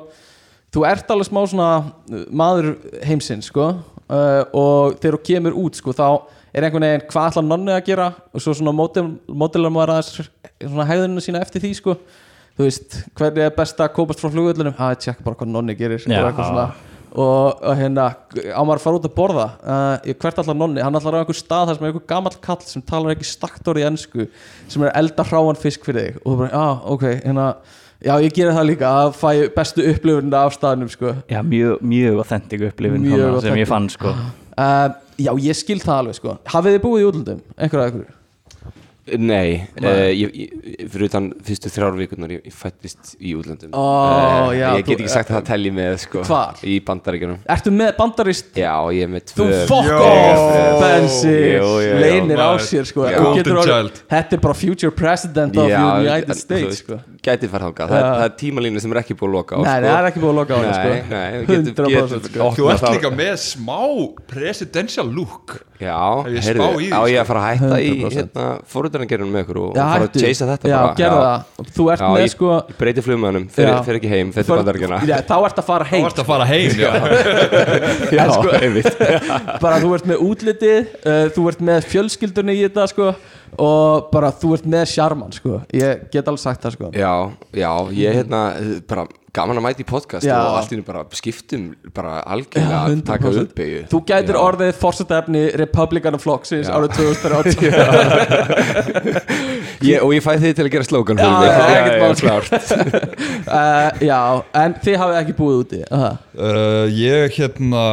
Þú ert alveg smá svona uh, maður heimsins sko. Uh, og þegar þú kemur út sko þá er einhvern veginn hvað ætlar nonni að gera? Og svo svona módelar maður aðeins svona hegðunum sína eftir því sko. Þú veist, hvernig er best að komast frá flugvöllunum að tjekka bara hvað nonni gerir. Og eitthvað svona og, og hérna á maður að fara út að borða uh, hvert allar nonni, hann allar á einhver stað þar sem er einhver gamall kall sem talar ekki staktor í ennsku sem er elda hráan fisk fyrir þig. Og þú bara, já, ok, hérna já, ég gerir það líka að fæ bestu upplifunina af staðnum, sko. Já, mjög, mjög authentic upplifin Mjög þarna sem ég fann sko. Uh, já, ég skil það alveg, sko. Hafið þið búið í útlöndum, einhverja einhverju Nei, uh, ég, ég, fyrir utan fyrstu þrjár vikurnar ég, ég fættist í útlöndum Ó, Eh, já, Ég þú- get ekki sagt að það telji með sko, Hvar? Í bandaríkjunum ertu með bandarist Já, ég er með Þú tvö fokk Jó. off, Bensi. Leinir á sér, sko. Þú. Þetta er bara future president of Já, the United þú States, sko Gæti farið þangað, það, það er tímalínu sem er ekki búið að loka á Nei, sko. það er ekki búið að loka á henni, Nei, sko nei, þú getur- 100% getur sko Þú ert líka með smá presidential look Já, ég heyrðu, spá í því, á ég sko. að fara að hætta í 100%. Fórhundarnagerunum með ykkur og, Já, fara að hættu. chasea þetta Já, bara. gerðu það. Þú ert Já, með, ég, sko ég breyti flugmönnum, fer, Já. fer ekki heim, fer til För- bandaríkjana Já, þá ert að fara heim. Ert að fara heim já. (laughs) Já, (laughs) sko- einmitt. (laughs) Bara þú ert með útlitið uh, þú ert með fjölskyldunni í þetta sko og bara þú ert með sjarman sko. Ég get alveg sagt það sko. Já, já, ég hérna bara gaman að mæta í podcast Já. og allt í einu bara skiptum bara algjörlega að taka 100%. uppbyggju þú gætir Já. orðið fórsetefni Republican Flokksins Já. árið 2030 (laughs) ég, Og ég fæ þið til að gera slókan Já, uh, (laughs) já, en þið hafið ekki búið úti uh, uh, Ég hérna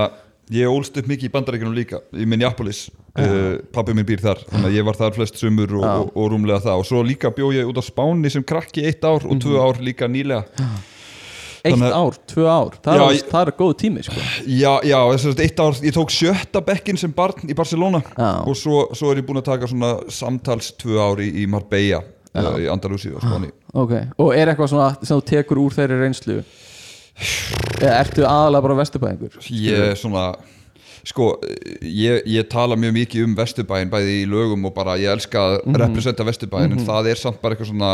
Ég ólst upp mikið í bandaríkjunum líka í Minneapolis, uh, pappi minn býr þar þannig að ég var þar flest sumur og, og, og rúmlega það. Og svo líka bjó ég út á Spáni sem krakki eitt ár og tvö ár líka nýlega eitt Þannig ár, tvö ár. Það, Já, er, ég- það er góð tími sko. Já, já, þess að eitt ár, ég tók sjötta bekkin sem barn í Barcelona Já. og svo, svo er ég búinn að taka svona samtals tvö ár í, í Marbella uh, í Andalúsi og Spáni. Ok, og er eitthvað svona sem þú tekur úr þeirri reynslu? Eða ertu aðalega bara vesturbæðingur Ég svona sko, ég, ég tala mjög mikið um Vesturbæin bæði í lögum og bara ég elska að Mhm. representa Vesturbæin en það er samt bara eitthvað svona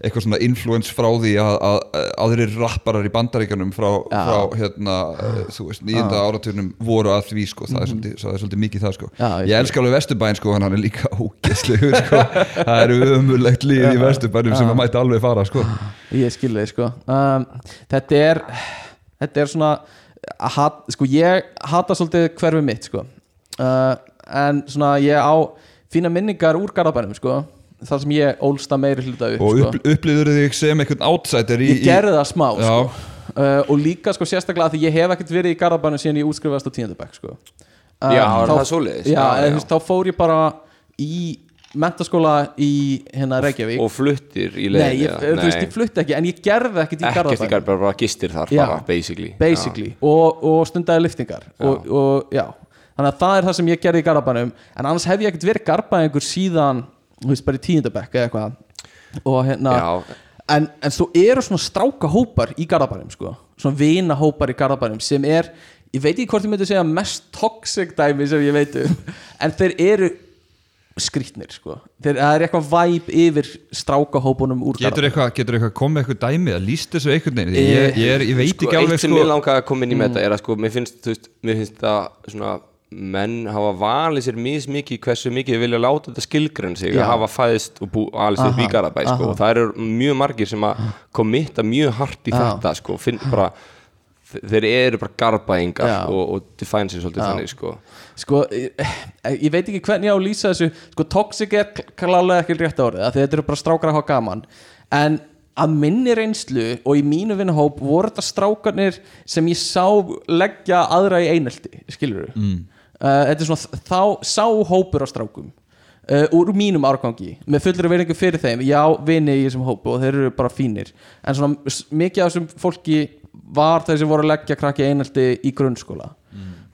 eitthvað svona influence frá því að, að, að aðrir rapparar í bandaríkanum frá, Já. frá hérna, eh, þú veist, nýjunda áraturnum voru að því, sko, það er svolítið, það er svolítið mikið það, sko. Mhm. Já, ég ég elska alveg Vesturbæin, sko, hann er líka ógeðslegur, sko, (laughs) það eru ömulegt líð í Vesturbænum sem að mæti alveg fara, sko. Ég skil þig sko um, Þetta er Þetta er svona hat, Sko ég hata svolítið hverfi mitt sko uh, En svona ég á Fína minningar úr Garðabænum sko Það sem ég ólsta meiri hluta upp Og sko. upp, upplýður þig sem einhvern outsider í... Ég gerði það smá Já. sko. uh, Og líka sko sérstaklega af Því ég hef ekkert verið í Garðabænum Síðan ég útskrifast á tíundabæk sko uh, Já, er þá- það svoleiðis? Já, Já, já. veist, þá fór ég bara í mentaskóla í hérna Reykjavík Og fluttir í Nei, leiðinni ég, þú veist, ég flutti ekki En ég gerði ekkert í Ekkert í Garðabænum garð, bara, bara gistir þar Já. bara, basically basically og, og stundaði liftingar og, og já, þannig að það er það sem ég gerði í Garabænum en annars hef ég ekkert verið Garabæningur síðan, þú veist, bara í tíundabekk eða eitthvað. Og hérna Já, en, en svo eru svona stráka hópar í Garabænum sko, svona vina hópar í Garabænum sem er, ég veit ekki hvort ég myndi segja mest toxic dæmi sem ég veit um (laughs) en þeir eru skrýtnir sko, þeir, það er eitthvað væp yfir stráka hópunum úr Getur eitthvað, getur eitthvað komið eitthvað dæmi að líst þessu einhvern veginn? Ég, ég, ég, er, ég veit sko, ekki alveg eitt sem sko. ég langaði að koma inn í með þetta er að sko, mér finnst, þú veist, mér finnst það svona menn hafa valið sér mismikið hversu mikið þið vilja láta þetta skilgrenn sig Já. að hafa fæðist og bú, alveg sér Garabæ sko, og það eru mjög margir sem að komitta mjög hart í Já. þetta sko, finn bara þeir eru bara garbæingar Já. og, og define sér svolítið þannig sko. sko, ég, ég veit ekki hvernig ég á að lýsa þessu sko, toxic er klálega ekki rétt árið af því þetta eru bara strákar að hafa gaman en að minni reynslu og í mínu vinnahóp voru þetta strákarnir sem ég sá leggja aðra í einelti skilur þú mm. Þetta er svona þá sá hópur á strákum Uh, úr mínum árgangi með fullri veiningu fyrir þeim. Já, vini í þessum hópu og þeir eru bara fínir. En svona mikið af þessum fólki var þeir sem voru að leggja krakki einelti í grunnskóla.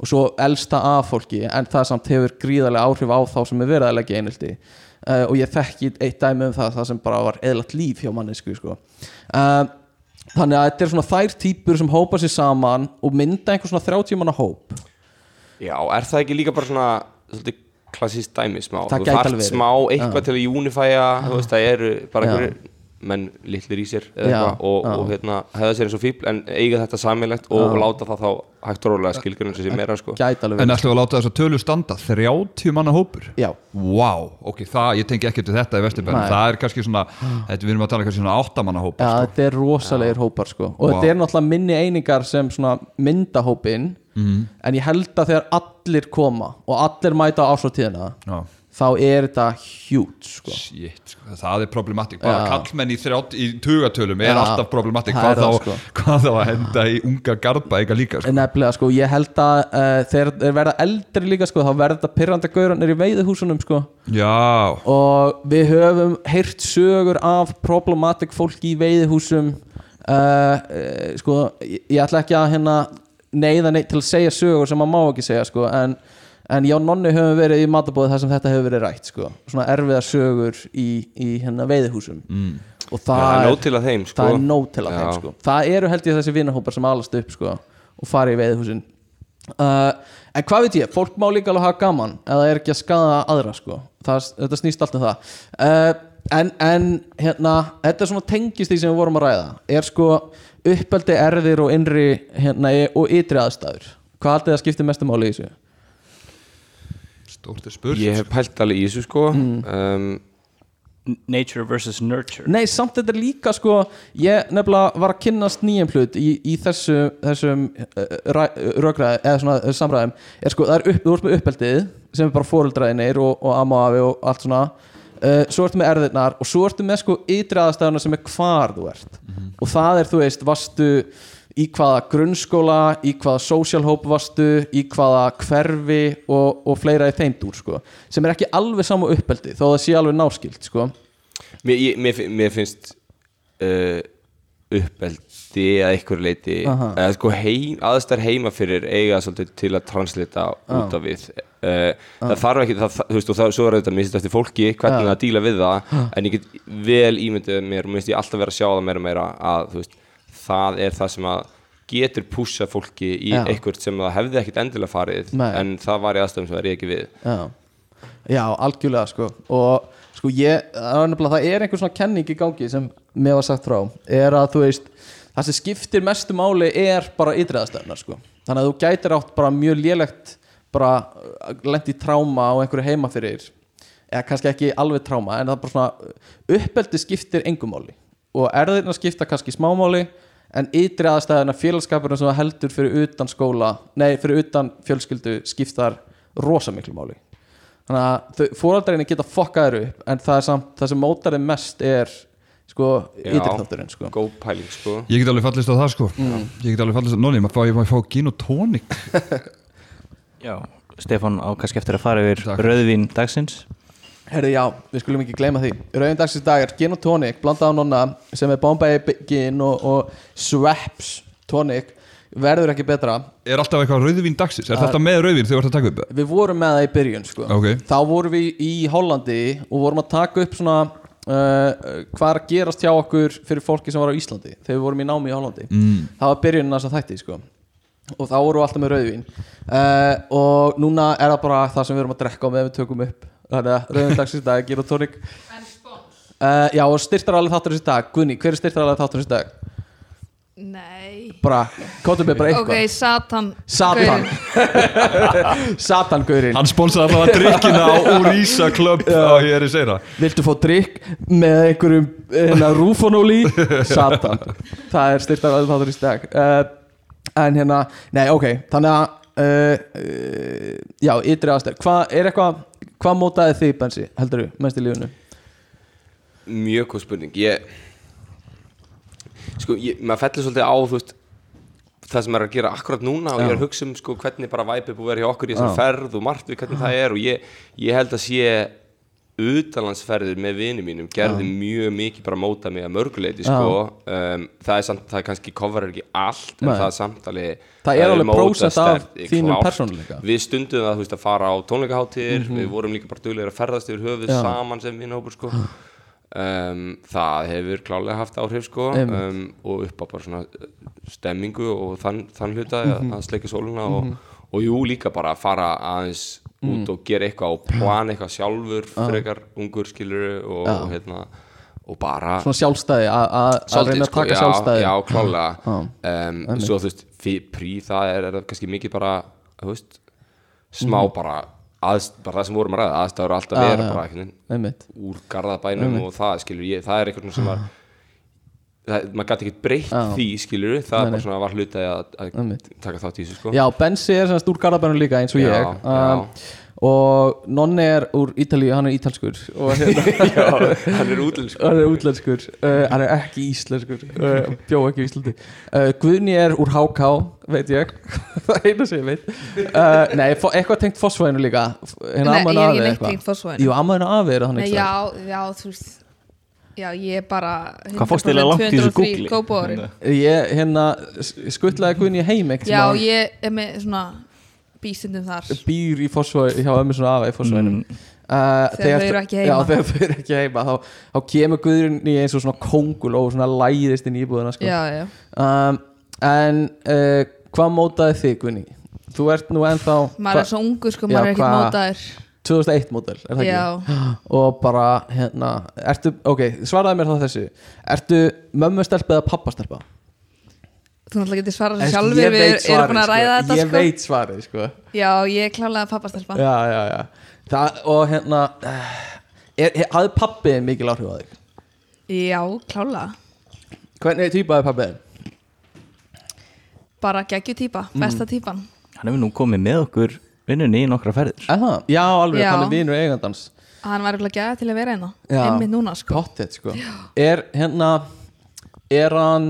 Og svo elsta af fólki en það samt hefur gríðarlega áhrif á þá sem er verið að leggja einelti. Uh, og ég þekki eitt dæmi um það það sem bara var eðlat líf hjá mannesku sko. uh, þannig að þetta er svona þær típur sem hópa sér saman og mynda einhver svona 30 manna hóp Já, er það ekki líka bara svona svolítið klassíst dæmi smá Það þú gæti alveg verið. smá eitthvað til að unifæja þú veist, það eru bara Já. Menn litlir í sér eða Já, og, og hérna, hefða sér eins og fíbl en eiga þetta samilegt og, og láta það þá hægt og rólega skilgjörnum sem meira sko. En við að láta þess að tölu standa 30 manna hópur Já, Vá, ok, það, ég tengi ekki til þetta í Vesturbæn Nei. Það er kannski svona, þetta, við erum að tala kannski svona 8 manna hópur Já, sko. þetta er rosalegir hópar sko og Vá. þetta er náttúrulega minni einingar sem svona myndahópin Mhm. en ég held að þegar allir koma og allir mæta á ásvartíðina Já. Þá er þetta hjút sko Shit, sko, það er problematik bara Já. kallmenn í, í tugatölum er Já, alltaf problematik það hvað, sko. hvað þá að henda í unga garba eitthvað líka sko. Nefnilega sko, ég held að uh, þegar þeir verða eldri líka sko, þá verða þetta pyrrandi gauranir í veiðihúsunum sko Já, og við höfum heyrt sögur af problematic fólki í veiðihúsum uh, uh, sko, ég, ég ætla ekki að hérna neyða neitt til að segja sögur sem maður má ekki segja sko, en, en já, nonni höfum verið í matabóði þar sem þetta hefur verið rætt sko, svona erfiðar sögur í, í hérna veiðihúsum mm. og það er það, nóg til að þeim sko. það er til að þeim sko. það eru held ég þessi vinahópar sem alast upp sko, og fara í veiðihúsin uh, en hvað veit ég, fólk má líka alveg hafa gaman eða er ekki að skada aðra sko. það, þetta snýst allt um það uh, en, en hérna þetta er svona tengist því sem við vorum að ræða er sko uppeldi erðir og innri hérna, og ytri aðstæður hvað það skiptir mestu máli í þessu? Stórt er spurt. Ég hef pælt alveg í þessu sko. Mm. um, Nature versus nurture. Nei, samt þetta er líka sko ég nefnilega var að kynnast nýjum hlut í, í þessu, þessum uh, rökræði, eða svona uh, samræðum. Er sko, það er upp, þú ert með uppeldið sem er bara fóreldraðinir og, og amma og afi og allt svona. Uh, svo ertu með erðirnar og svo ertu með sko ytri aðstæðuna sem er hvar þú ert. Og það er, þú veist, varstu í hvaða grunnskóla í hvaða varstu í hvaða hverfi og, og fleira í þeim dúr sko, sem er ekki alveg sama uppeldi þó það sé alveg náskilt sko. Mér, ég, mér, mér finnst uh, uppeldi að einhverju leiti Aha. sko heim, aðstæður heima fyrir eiga svolítið til að translita út af við. Uh, það þarf ekki það, þú veist og það, svo er þetta misist eftir fólki hvernig það að díla við það en ég get vel ímyndið mér og mér finnst ég alltaf vera að sjá það meira meira að þú veist, það er það sem að getur pússa fólki í Já. eitthvað sem það hefði ekkit endilega farið Nei. en það var í aðstæðum sem það er ekki við. Já, já algjörlega sko. Og sko ég, það er er einhver svona kenning í gangi sem mér var sagt frá er að þú veist, það sem skiptir mestu máli er bara ytriðastöðnar sko. Þannig að þú gætir átt bara mjög lélegt bara lent í tráma á einhverju heima fyrir eða kannski ekki alveg tráma en það er bara svona uppeldi skiptir engum máli. Og erðirna skipta kannski smámáli en ytri aðstæðuna félagskapurinn sem heldur fyrir utan skóla nei, fyrir utan fjölskyldu skiptar rosa miklu máli þannig að fóraldarinni geta fokkaður upp en það er samt, það sem mótar þeim mest er sko, Já. ytri þátturinn sko. góð pæling sko Ég get alveg fallist á það sko Mm. Ég get alveg fallist á, Nóni, maður fá, fá gin og tónik (laughs) Já, Stefán á kannski eftir að fara yfir Takk. rauðvín dagsins Herri, já, við skulum ekki gleyma því Rauðin dagsins dag er gin og tónik blandað á nonna sem er Bombay gin og, og Swaps tónik verður ekki betra Er alltaf eitthvað rauðvín dagsins? Er þetta með rauðvín þegar þú ert að taka upp? Við vorum með það í byrjun sko. Ok. Þá vorum við í Hollandi og vorum að taka upp svona uh, hvað er að gerast hjá okkur fyrir fólki sem var á Íslandi þegar við vorum í námi í Hollandi mm. Það var byrjunin þess að þætti sko. og þá vorum við alltaf með rauðvín uh, og núna er það bara það sem við erum að drekka meðan við tökum upp þannig að rauðin dagsins dag, gin og tónik. Uh, Já, og styrtar alveg þáttur þessi dag. Guðni, hver er styrtar alveg þáttur þessi dag? Nei. Bara, kóttum við bara eitthvað. Ok, Satan Satan. (laughs) Satan, Guðrin Hann sponsaði alltaf að drikkina á Úrísa Club á hér í Seira Viltu fá drikk með einhverjum hérna, rúfonóli? (laughs) Satan. Það er styrtar alveg þáttur í steg uh, En hérna, nei ok. Þannig að uh, Já, ytri aðstæð Hvað er eitthvað, hvað mótaði þig Bensi Heldur þú, mest í lífinu Mjög góð spurning. Ég Sko, ég, maður fellir svolítið á veist það sem er að gera akkurat núna og ég er að hugsa um sko, hvernig bara væpið búið að vera hjá okkur í þessum Já. ferð og margt við hvernig það er og ég, ég held að sé utanlandsferðir með vini mínum gerði mjög mikið bara móta mig að mörguleiti sko. um, það er samt, það er kannski coverar ekki allt en Nei. það er samt alveg Það er alveg prósent af þínum persónuleika. við stundum þú veist, að fara á tónleikaháttir við vorum líka bara duglegir að ferðast yfir höfuð Já. saman sem vinahópur sko. um, það hefur klálega haft áhrif sko, um, og upp á bara svona uh, stemmingu og þann, þann hluta Mhm. að sleika sóluna og, og jú líka bara að fara aðeins út og gera eitthvað og plana eitthvað sjálfur frekar ungur skilur og, og hérna og bara Svona sjálfstæði að- að að reyna að sko, taka já, sjálfstæði. Já, klálega Já. um, Svo þú veist, prí það er, er kannski mikið bara þú veist, smá bara aðst, bara það sem vorum að ræða, aðstæður alltaf vera bara úr garðabænum og það skilur ég, það er einhvern sem var það, maður gæti ekki breytt Já. því skilur það Nei, er nei. bara svona var hluti að, að Einmitt. taka þátt í þessu sko. Já, Bensi er semst úr Garðabænum líka eins og Já, ég. já. um, og Nonni er úr Ítalíu, hann er ítalskur. Og hérna, (laughs) Já, hann er útlensku hann er útlenskur. Uh, hann er ekki íslenskur. Uh, bjó ekki í Íslandi. Uh, Guðni er úr HK, veit ég. (laughs) Það er eina sem ég veit. Uh, Nei, fó- eitthvað tengt fósfæðinu líka. Hérna Nei, ég er ekki neitt tengt fósfæðinu. Jú, ammaðinu afi er hann Nei, ekki já, já, þú veist Já, ég er bara Hvað fórstu eiginlega langt í þessu googli? Góbóðurinn Ég hérna skuttlaði Guðni heim ekkert Já, ég er með svona bístundum þar býr í fósfæði hjá ömmu svona afi í fósfæðinum Mm. Uh, Þegar þau eru ekki heima. Já, þegar þau eru ekki heima þá, þá kemur Guðrún í eins og svona kóngul og svona læðist inn í íbúðina sko. Já, já um, En uh, hvað mótaði þig Guðni? Þú ert nú ennþá Maður er svo ungur, sko, maður er ekkert mótaður 2001 mótel, er það Já, ekki? Og bara, hérna, ertu, ok, svaraði mér þá þessu Ertu mömmustelpa eða pappastelpa? þú náttúrulega getur svarað Ég þessu sjálfur Við erum búin að ræða sko. þetta, Ég sko veit svarið, sko Já, ég er klálega pappastelpa Já, já, já Það, og hérna eh, er, er, Hafði pappiðin mikil áhrif á þig? Já, klálega Hvernig týpa er pappiðin? Bara geggju típa, Mm. besta típan Hann hefur nú komið með okkur vinnunni í nokkra ferðir Aha, já, alveg, Já. hann er vinur eigandans Hann var eitthvað gæða til að vera einna Já. Einmitt núna, sko Pottet, sko Er hérna Er hann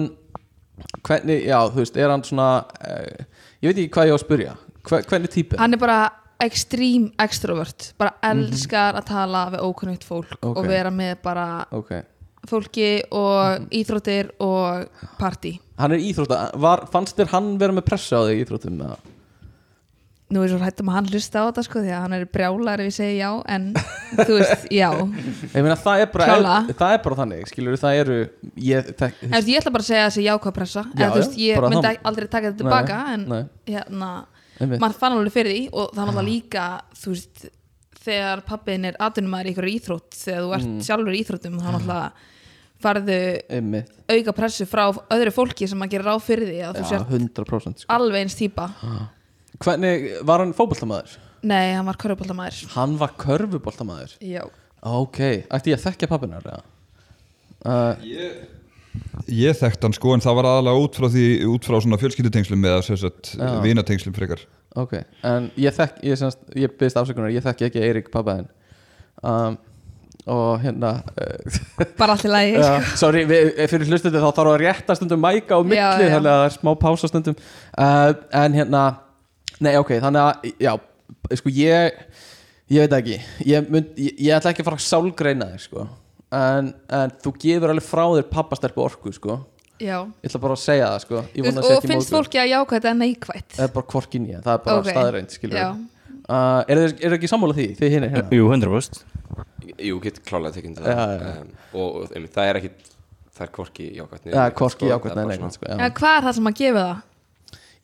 Hvernig, já, þú veist, er hann svona uh, Ég veit ekki hvað ég á að spyrja Hver, Hvernig típi? Hann er bara extreme extrovert Bara elskar að tala við ókunnugt fólk Mhm. Ok. Og vera með bara Ok fólki og íþróttir og partí Hann er íþrótta var, Fannst þér hann vera með pressa á þig í íþróttum? eða? Nú er svo hættum að hann hlusta á þetta sko Því að hann er brjálar ef ég segi já En þú veist, (laughs) já Ég meina, það er bara Klálega. Það er bara þannig, skilur það eru Ég, það, En veist, ég ætla bara að segja þessi jákvæð pressa Já, En þú veist, ég myndi það. aldrei taka þetta tilbaka En nei. hérna mann fann alveg fyrir því og það er náttúrulega líka þú veist, þegar pappin er atvinnumæður í ykkur íþrótt þegar þú ert Mm. sjálfur í íþróttum þá náttúrulega farðu einmitt auka pressu frá öðru fólki sem að gera ráð fyrir því að þú sért 100% sko. alveg eins típa Hvernig, var hann fótboltamaður? nei, hann var körfuboltamæður Hann var körfuboltamaður já, Ok, ætti ég að þekkja pappinar eða? Uh, Ég þekkt hann sko en það var aðalega út frá því út frá svona fjölskyldutengslum eða sem sagt Já. vinatengslum frekar ok, en ég þekk ég, semst, ég byrðist afsökunar, ég þekki ekki Eirík pappaðin um, og hérna uh, bara allt í lagi já, sorry, við, fyrir hlustundi þá þarf að rétta stundum mæka Já, já. þannig að það er smá pása stundum uh, en hérna, nei ok þannig að, já, sko ég ég veit ekki. Ég, mynd, ég, ég ætla ekki að fara að sálgreina þig sko. En, en þú gefur alveg frá þér pappasterpu orku sko. Já. ég ætla bara að segja það sko. Sé og finnst fólki að jákvæða neikvætt? Það er bara hvorkin ég, það er bara Ok. staðreind skilur já, uh, er er ekki sammála því, þið hinir hérna? Jú, 100% Jú, get klálega tekinn það. já. um, og, einmitt, það er ekki það er hvorki jákvæmt Já, hvorki jákvæmt nei, nei, nei, sko, já. en hvað er það sem að gefa það?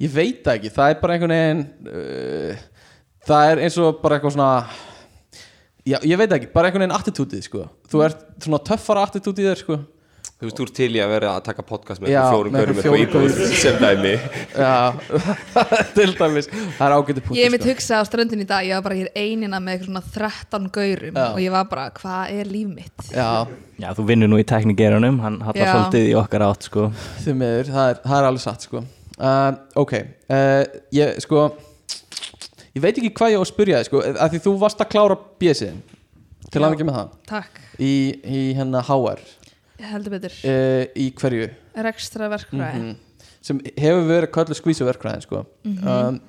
Ég veit það ekki, það er bara einhvern veginn uh, Það er eins og bara eitthvað svona Já, ég veit ekki, bara einhvern veginn attitútið sko. Þú ert svona töffara attitútið þér sko. Þú veist, þú ert til í að vera að taka podcast með Já, fjórum íbúð sem dæmi. Já, (laughs) til dæmis. Það er ágæti punktur Ég hef mitt sko. hugsað á ströndin í dag, ég var bara hér einina með eitthvað svona 13 gaurum Já. og ég var bara, hvað er líf mitt? Já, Já, þú vinnur nú í teknikerunum, hann hallar svolítið í okkar átt sko. Því miður, það er, það er alveg satt sko uh, Ok, uh, ég sko Ég veit ekki hvað ég á að spyrja þig sko að Því þú varst að klára bjösiðin Til að ekki með það? Takk, Í, í hérna HR heldur betur. Uh, Í hverju? Rekstra verkfræði. Mhm. sem hefur verið köllu skvísuverkræðin sko. um,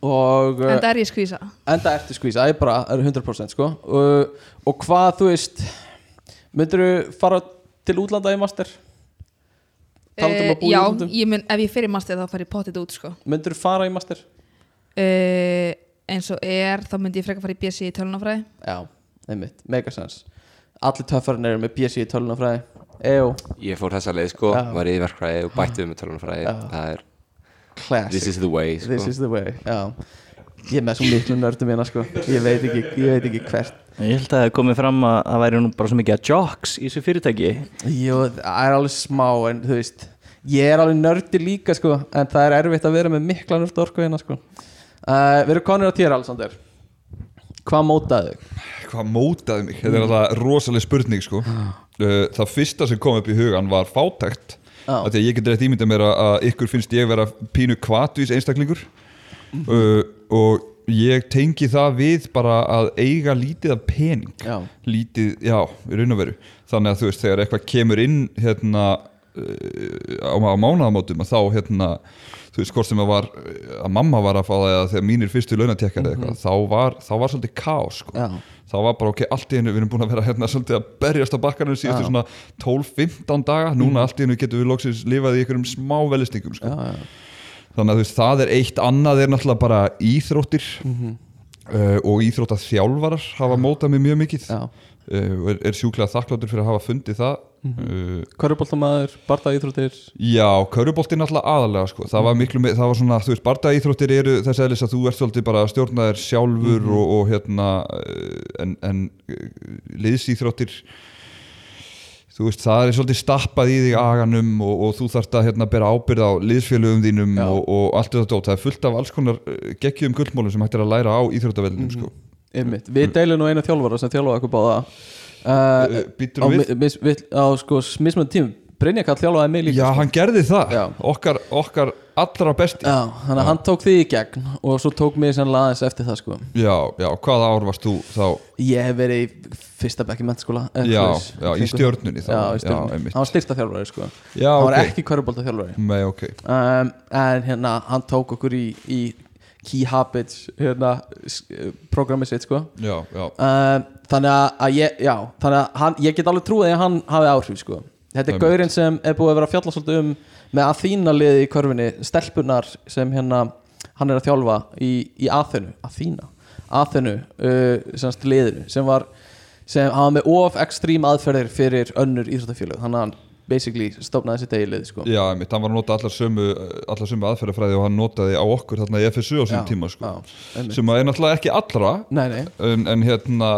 og En það er ég skvísa. Enda ertu skvísa, það er bara það er 100% sko. og, og hvað þú veist myndir þú fara til útlanda í master Talandi að búa í Já, ég mun, ef ég fyrir master þá fær ég potið út sko. myndir þú fara í master? Uh, eins og er þá myndi ég frekar fara í BSc í tölunafræði já, einmitt, megasens allir töffarinn eru með BSc í tölunafræði eða Ég fór þessa leið sko, Já. var í verkfræði og bætti við með tölunafræði Já. Það er, classic. This is the way sko. This is the way, já. Ég er með svo miklu nördum hérna sko. Ég veit ekki, ég veit ekki hvert Ég held að það komið fram að það væri nú bara svo mikið að jocks í þessu fyrirtæki. Jú, það er alveg smá en þú veist Ég er alveg nördi líka sko En það er erfitt að vera með mikla nörd orku hérna sko. Uh, Við erum konir á þér Alexander. Hvað mótaðu þig? Hvað mótaði mig? Þetta er alltaf rosaleg spurning sko. Uh, Það fyrsta sem kom upp í hugan var fátækt. Af Því að ég get rétt ímyndað mér að- að ykkur finnst ég vera pínu kvatvís einstaklingur. Uh, Og ég tengi það við bara að eiga lítið af pening Já. Lítið, já, í raun og veru Þannig að þú veist, þegar eitthvað kemur inn hérna uh, á, á mánaðamótum að þá hérna þú veist hvort sem að var að mamma var að fá það eða þegar mínir fyrstu launatekkar eða eitthvað þá var, þá var svolítið kaos sko. Já. þá var bara ok, allt í hennu við erum búin að vera hérna svolítið að berjast á bakkanum síðustu svona 12-15 daga núna allt í hennu getum við loksins lifað í einhverjum smá velistingum sko. Já. Þannig að þú veist, það er eitt annað er náttúrulega bara íþróttir uh, og íþróttaþjálfarar hafa mótað mig mjög mikið. Já. uh, og er, er sjúklega þakkláttur fyrir að hafa fundið það. Uh, Köruboltamaður, barða íþróttir Já, körubolti náttúrulega aðalega sko. það var miklu, me- það var svona, þú veist, bardaíþróttir eru þess aðeins að þú ert svolítið bara að stjórna þér sjálfur og, og hérna eh, en, en eh, liðsíþróttir þú veist, það er svolítið stappað í þig aganum og, og þú þarft að hérna bera ábyrð á liðsfélögum þínum og, og allt þetta dót, það er fullt af alls konar eh, geggjum gullmólum sem hægt er að læra á íþróttaveldinum sko. Einmitt. Við deilum nú einu þjálfara sem þjálfaði okkur báða uh, uh, Býtur á, við? mi- mis, við, á sko mismönd tím Brynja kall þjálfaði mig líka Já, sko. hann gerði það, Já. okkar, okkar allra besti Já, þannig að hann tók því í gegn og svo tók mig sannlega aðeins eftir það sko Já, já, hvaða ár varst þú þá? Ég hef verið í fyrsta bekk í mentaskóla eða Já, svoleiðis. já, í Kringum stjörnunni þá. Já, í Já, stjörnunni einmitt. Hann var styrsta þjálfari sko Já, Hann var ok. ekki körubólta þjálfari Nei, ok um, En hérna, hann tók okkur í, í Key Habits hérna, s- eh, programmið sitt sko Já, já, um, Þannig að, að ég, já Þannig að hann, ég get alveg trúið að hann hafi áhrif sko Þetta er Einmitt. gaurinn sem er búið að vera að fjalla svolítið um með Aþína liði í körfinni stelpunar sem hérna hann er að þjálfa í, í Aþenu. Aþína, Aþenu uh, semst liðinu sem var sem hafa með of ekstrím aðferðir fyrir önnur íþróttafélög. Þannig að hann basically stofnaði sitt eigi lið sko. já, einmitt, hann var að nota allar sömu, allar sömu aðferðafræði og hann notaði á okkur þarna í FSU á sín tíma sko. já, sem að er náttúrulega ekki allra Nei, nei, en, en hérna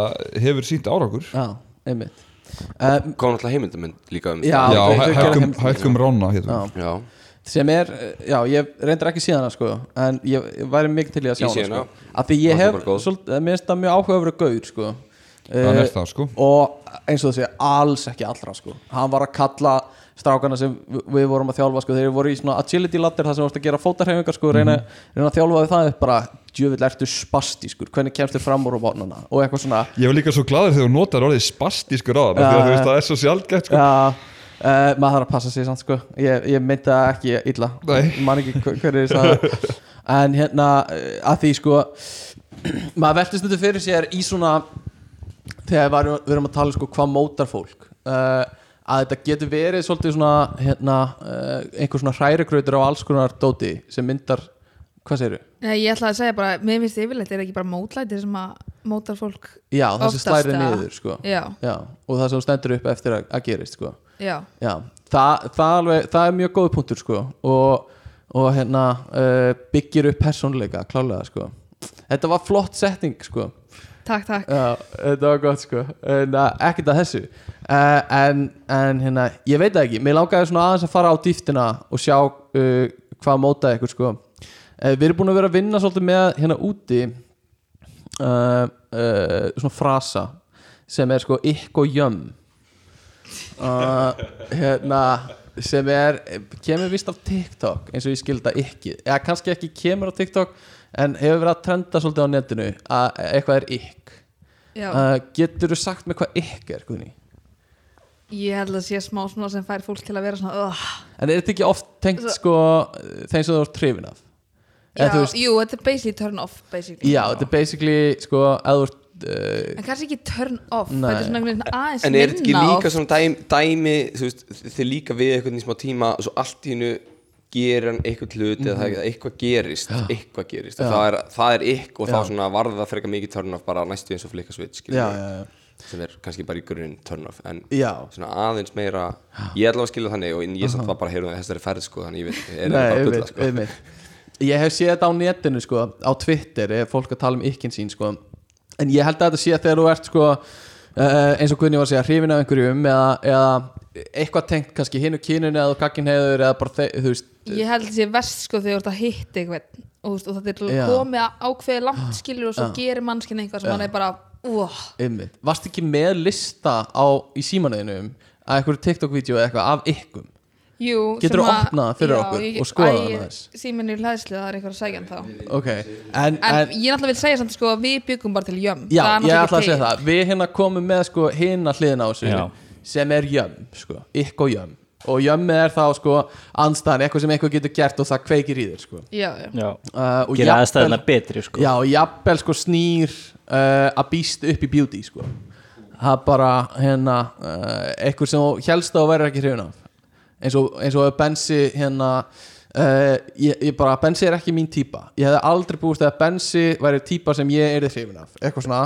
hefur sínt árakur já, einmitt um, kom náttúrulega heimildamönd líka um Já, Já, hækkum, hækkum rána hérna. Já. Já, sem er, já, ég reyndar ekki síðan sko, en ég, ég væri mikið til í að sjá Ég hana sko. af því ég hef, svolítið, mér finnst það mjög áhugaverið gaur sko. Eh, það sko og eins og sé alls ekki allra sko. hann var að kalla strákana sem við- vorum að þjálfa sko. þeir voru í svona agility ladder það sem vorst að gera fótarhefingar sko, reyna, reyna að þjálfa við það bara, djövill ertu spastískur? Hvernig kemst þið fram úr á bónana og eitthvað svona. Ég var líka svo gladur þegar þú notar orðið spastískur á það að þú veist það er svo sjálfgætt sko. Já, uh, maður þarf að passa sig samt sko. Ég, ég myndi það ekki illa. Nei. Man ekki hver, hver er það En hérna, uh, að því sko (clears throat) Maður veltist þetta fyrir sér í svona Þegar erum, við erum að tala sko hvað mótar fólk. Uh, Að þetta getur verið svolítið svona hérna, uh, einhver svona hrærigrautur á alls konar dóti sem myndar, hvað segirðu? Nei, ég ætla að segja bara, mér finnst yfirleitt er ekki bara mótlæti sem að mótar fólk Já, það sem slæri niður sko. Já, Já, og það sem stendur upp eftir að, að gerist sko. Já, Já, það, það, alveg, það er mjög góð punktur sko og, og hérna uh, byggir upp persónleika klálega sko. Þetta var flott setting sko. Takk, takk. Já, þetta var gott sko. En uh, ekkert að þessu. Uh, en, en hérna, ég veit ekki. Mér langaði svona aðeins að fara á dýftina og sjá uh, hvað mótaði sko. uh, Við erum búin að vera að vinna svolítið með hérna úti uh, uh, svona frasa sem er sko ykk og jömm uh, hérna sem er, kemur vist af TikTok eins og ég skilda ekki eða kannski ekki kemur á TikTok en hefur verið að trenda svolítið á netinu að eitthvað er ykk getur þú sagt mér hvað ykk er Guðni? ég held að sé smá svona sem fær fólk til að vera svona uh, en er þetta ekki oft tengt sko þeim sem þú ert trefin af Já, þú veist- jú, þetta er basically turn off basically. já, þetta er basically sko að þú ert uh, En kannski ekki turn off, Nei. þetta er svona einhvern veginn aðeins En er þetta ekki minna líka off. svona dæmi, dæmi þú veist, þið líka við eitthvað í smá tíma og svo allt í hennu gerir hann eitthvað hlut eða það- eitthvað gerist eitthvað gerist og það er, það er ykk og þá svona varða það frekar mikið turn off bara næstu eins og flikka switch skilur já, við, já, já, sem er kannski bara í grunninn turn off en já. svona aðeins meira ég ætla að skilja þannig og ég var bara að heyra um þessari ferð sko þannig ég veit, er það bara einmitt, bulla sko. Ég hef séð þetta á netinu sko á Twitter er fólk að tala um ykkin sín sko en ég held að þetta sé að þegar þú ert sko uh, eins og Gunni var að segja hrifin af einhverjum eða, eða eitthvað tengt kannski hinu kyninu eða þú gagkin heiður eða bara þe þú veist ég held að það sé verst sko þegar þú ert að hitta eitthvað og, veist, og það er Já. komið ákveði langt skilur og svo gerir mannskinn eitthvað sem Já. hann er bara Einmitt. Varst ekki með lista á, í símanuðinum að einhverju TikTok-vídeó eða eitthvað af ykkum jú, sem að- opnað fyrir já, okkur ég- og skoðað Æ, hana aðeins? síminn er hlæðslu, það er eitthvað að segja hann þá. Ok, en, en, en ég náttúrulega vil segja samt sko að við byggum bara til jömm Já, Það er ég ætla að segja það. Við hérna komum með sko hinna hliðin á þessu sem er jömm, sko, ykk og jömm og jömmið er þá sko anstæðan, eitthvað sem eitthvað getur gert og það kveikir í þér sko. já, já. Já, uh, og gera aðstæðina betri sko. Já, og jafnvel sko snýr uh, að býst upp í beauty sko. það er bara hérna uh, eitthvað sem þú helst á að vera ekki hrifin af eins og, eins og Bensi hérna uh, ég, ég bara, Bensi er ekki mín típa ég hefði aldrei búist að Bensi væri típa sem ég er hrifin af, eitthvað svona.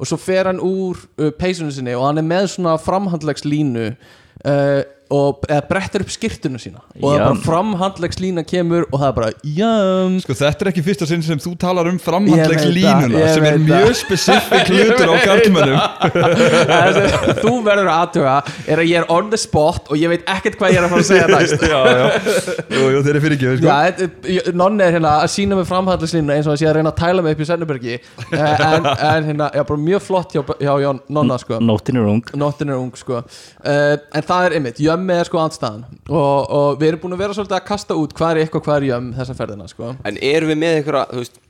Og svo fer hann úr uh, peysunum sinni og hann er með svona framhandlegslínu uh, og brettir upp skirtuna sína. Og það er bara Jam. framhandlegslína kemur og það er bara jam. Sko þetta er ekki fyrsta sinn sem þú talar um Ég framhandlegs veit það, línuna ég sem er mjög spesifik (laughs) hlutur á (laughs) sem þú verður að aðtuga er að ég er on the spot og ég veit ekkert hvað ég er að fara að segja næst. (laughs) Já, já, jú, jú, þeir eru fyrir ekki sko. Ég- Nonni er hérna að sína mig framhaldislínu eins og að sé að reyna að tæla mig upp í Sennebergi en, en hérna, já, bara mjög flott hjá, hjá, hjá Nonna sko. Nóttin er ung. Nóttin er ung sko. Uh, En það er ymmit, jömmi er sko andstæðan. Og, og við erum búin að vera svolítið að kasta út hvað er eitthvað, hvað er jömm þessa ferðina sko. En erum við með einhverja, þú veist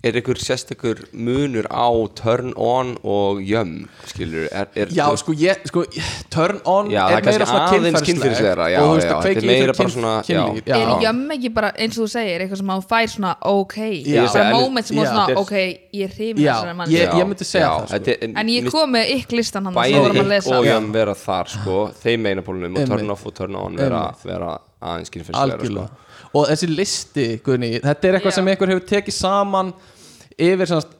Er einhver sérstakur munur á turn on og jömm, skilur er, er, Já, sko, ég, sko, turn on Já, er það er meira svona já, og þú veist, já, að þetta kveiki er í meira fyrir bara svona- kynlíf já. er jömm ekki bara eins og þú segir eitthvað sem hann fær svona ok Já. bara En- moment sem Já. svona Þetta er- ok, ég er hrifin Já, þessari mann ég- myndi segja já, það, sko. þetta er- en ég kom með ykk listan hann við vorum Bæði að lesa og Já. jömm vera þar, sko Þeim meinapólunum og turn off og turn on vera, vera aðeins kynferðislegra, sko og þessi listi, Guðni, þetta er eitthvað Já. sem einhver hefur tekið saman yfir semast,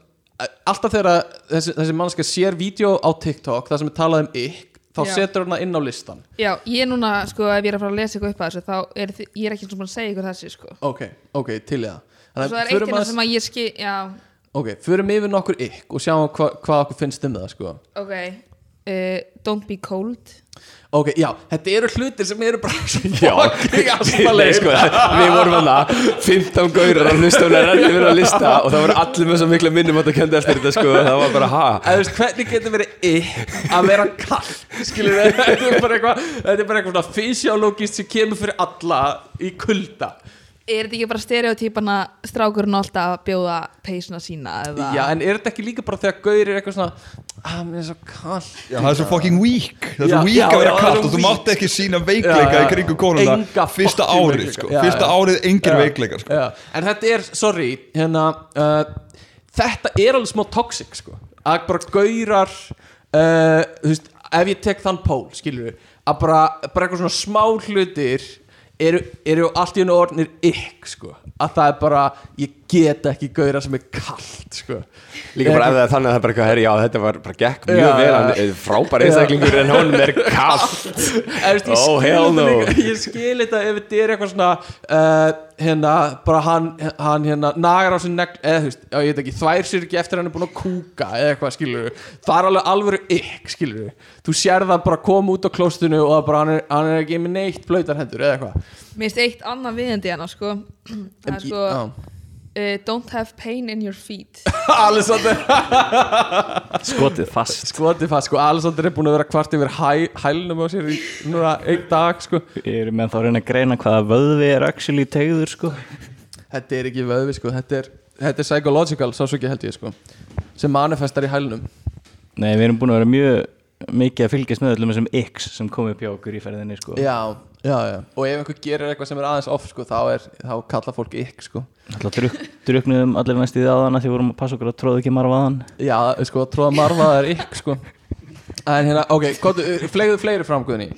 alltaf þegar þessi, þessi mannska sér vídeo á TikTok það sem er talað um ykk þá Já. setur hann það inn á listan já, ég er núna, sko, ef ég er að fara að lesa eitthvað upp að þessu þá er ég er ekki svona að segja ykkur þessi sko. ok, ok, til í það svo er eitt förum innan sem að ég skil já, ok, förum yfir nokkur ykk og sjáum hva, hvað okkur finnst um það sko. ok uh, don't be cold ok, já, þetta eru hlutir sem eru bara (laughs) Já, fucking Nei, astalegir sko, við vorum hann að 15 gaurar að er að lista og það voru allir með svo mikla minnum að það kendi eftir þetta sko, það var bara ha? Eða, þú veist, hvernig getur verið ykk að vera kall skilur við, þetta er bara eitthvað þetta er bara eitthvað svona fysiologist sem kemur fyrir alla í kulda. Er þetta ekki bara stereotypana strákurinn alltaf að bjóða peysuna sína eða? Já, en er þetta ekki líka bara þegar gaur er eitthvað svona að mér er svo kall það er svo fucking weak. Það er svo weak já, að vera er svo og þú mátt ekki sína veikleika í kringum konuna. Enga Fyrsta árið, veikleika. sko Fyrsta árið, engir Já. veikleikar, sko. En þetta er, sorry hérna, uh, þetta er alveg smá toxic sko. að bara gaurar uh, þú veist, ef ég tek þann pól skilur við, að bara, bara eitthvað svona smá hlutir eru, eru allt í hennu orðnir ykk sko. að það er bara, ég get ekki gaurar sem er kallt sko. Líka bara ef það er þannig að það er bara eitthvað, herri, já, þetta var bara gekk mjög Já, vel, hann frábær einstaklingur en hún er (laughs) kallt Oh, hell no. ég skil þetta ef þetta er eitthvað svona uh, hérna, bara hann, hann hérna, nagar á sér negl eða þú veist, já, ég veit ekki, þvær sér ekki eftir hann er búin að kúka eða eitthvað, skilur það er alveg alvöru ykk, skilur þú sér það bara koma út á klóstinu og bara, hann, er, hann er ekki með neitt blöytar hendur eða eitthvað (clears throat) uh, don't have pain in your feet. (laughs) Alessandr Skotið fast. Skotið fast, sko, Alessandr er búin að vera kvart yfir hæ, hælnum á sér í núna einn dag, sko. Ég er með þá að reyna að greina hvaða vöðvi er actually tegður sko? Þetta er ekki vöðvi sko, þetta er, þetta er psychological sásöki held ég sko sem manifestar í hælnum. Nei, við erum búin að vera mjög mikið að fylgjast með öllum þessum X sem komið upp hjá okkur í ferðinni sko. Já, já, já. Og ef einhver gerir eitthvað sem er aðeins off sko þá, er, þá kalla fólk ykk sko. Alltaf druk, druknuðum allir næst í því aðana því við vorum að passa okkur að tróða ekki marfaðan Já, sko, tróða marfa er ykk sko. En hérna, ok, hvað, fleiguðu fleiri fram Guðni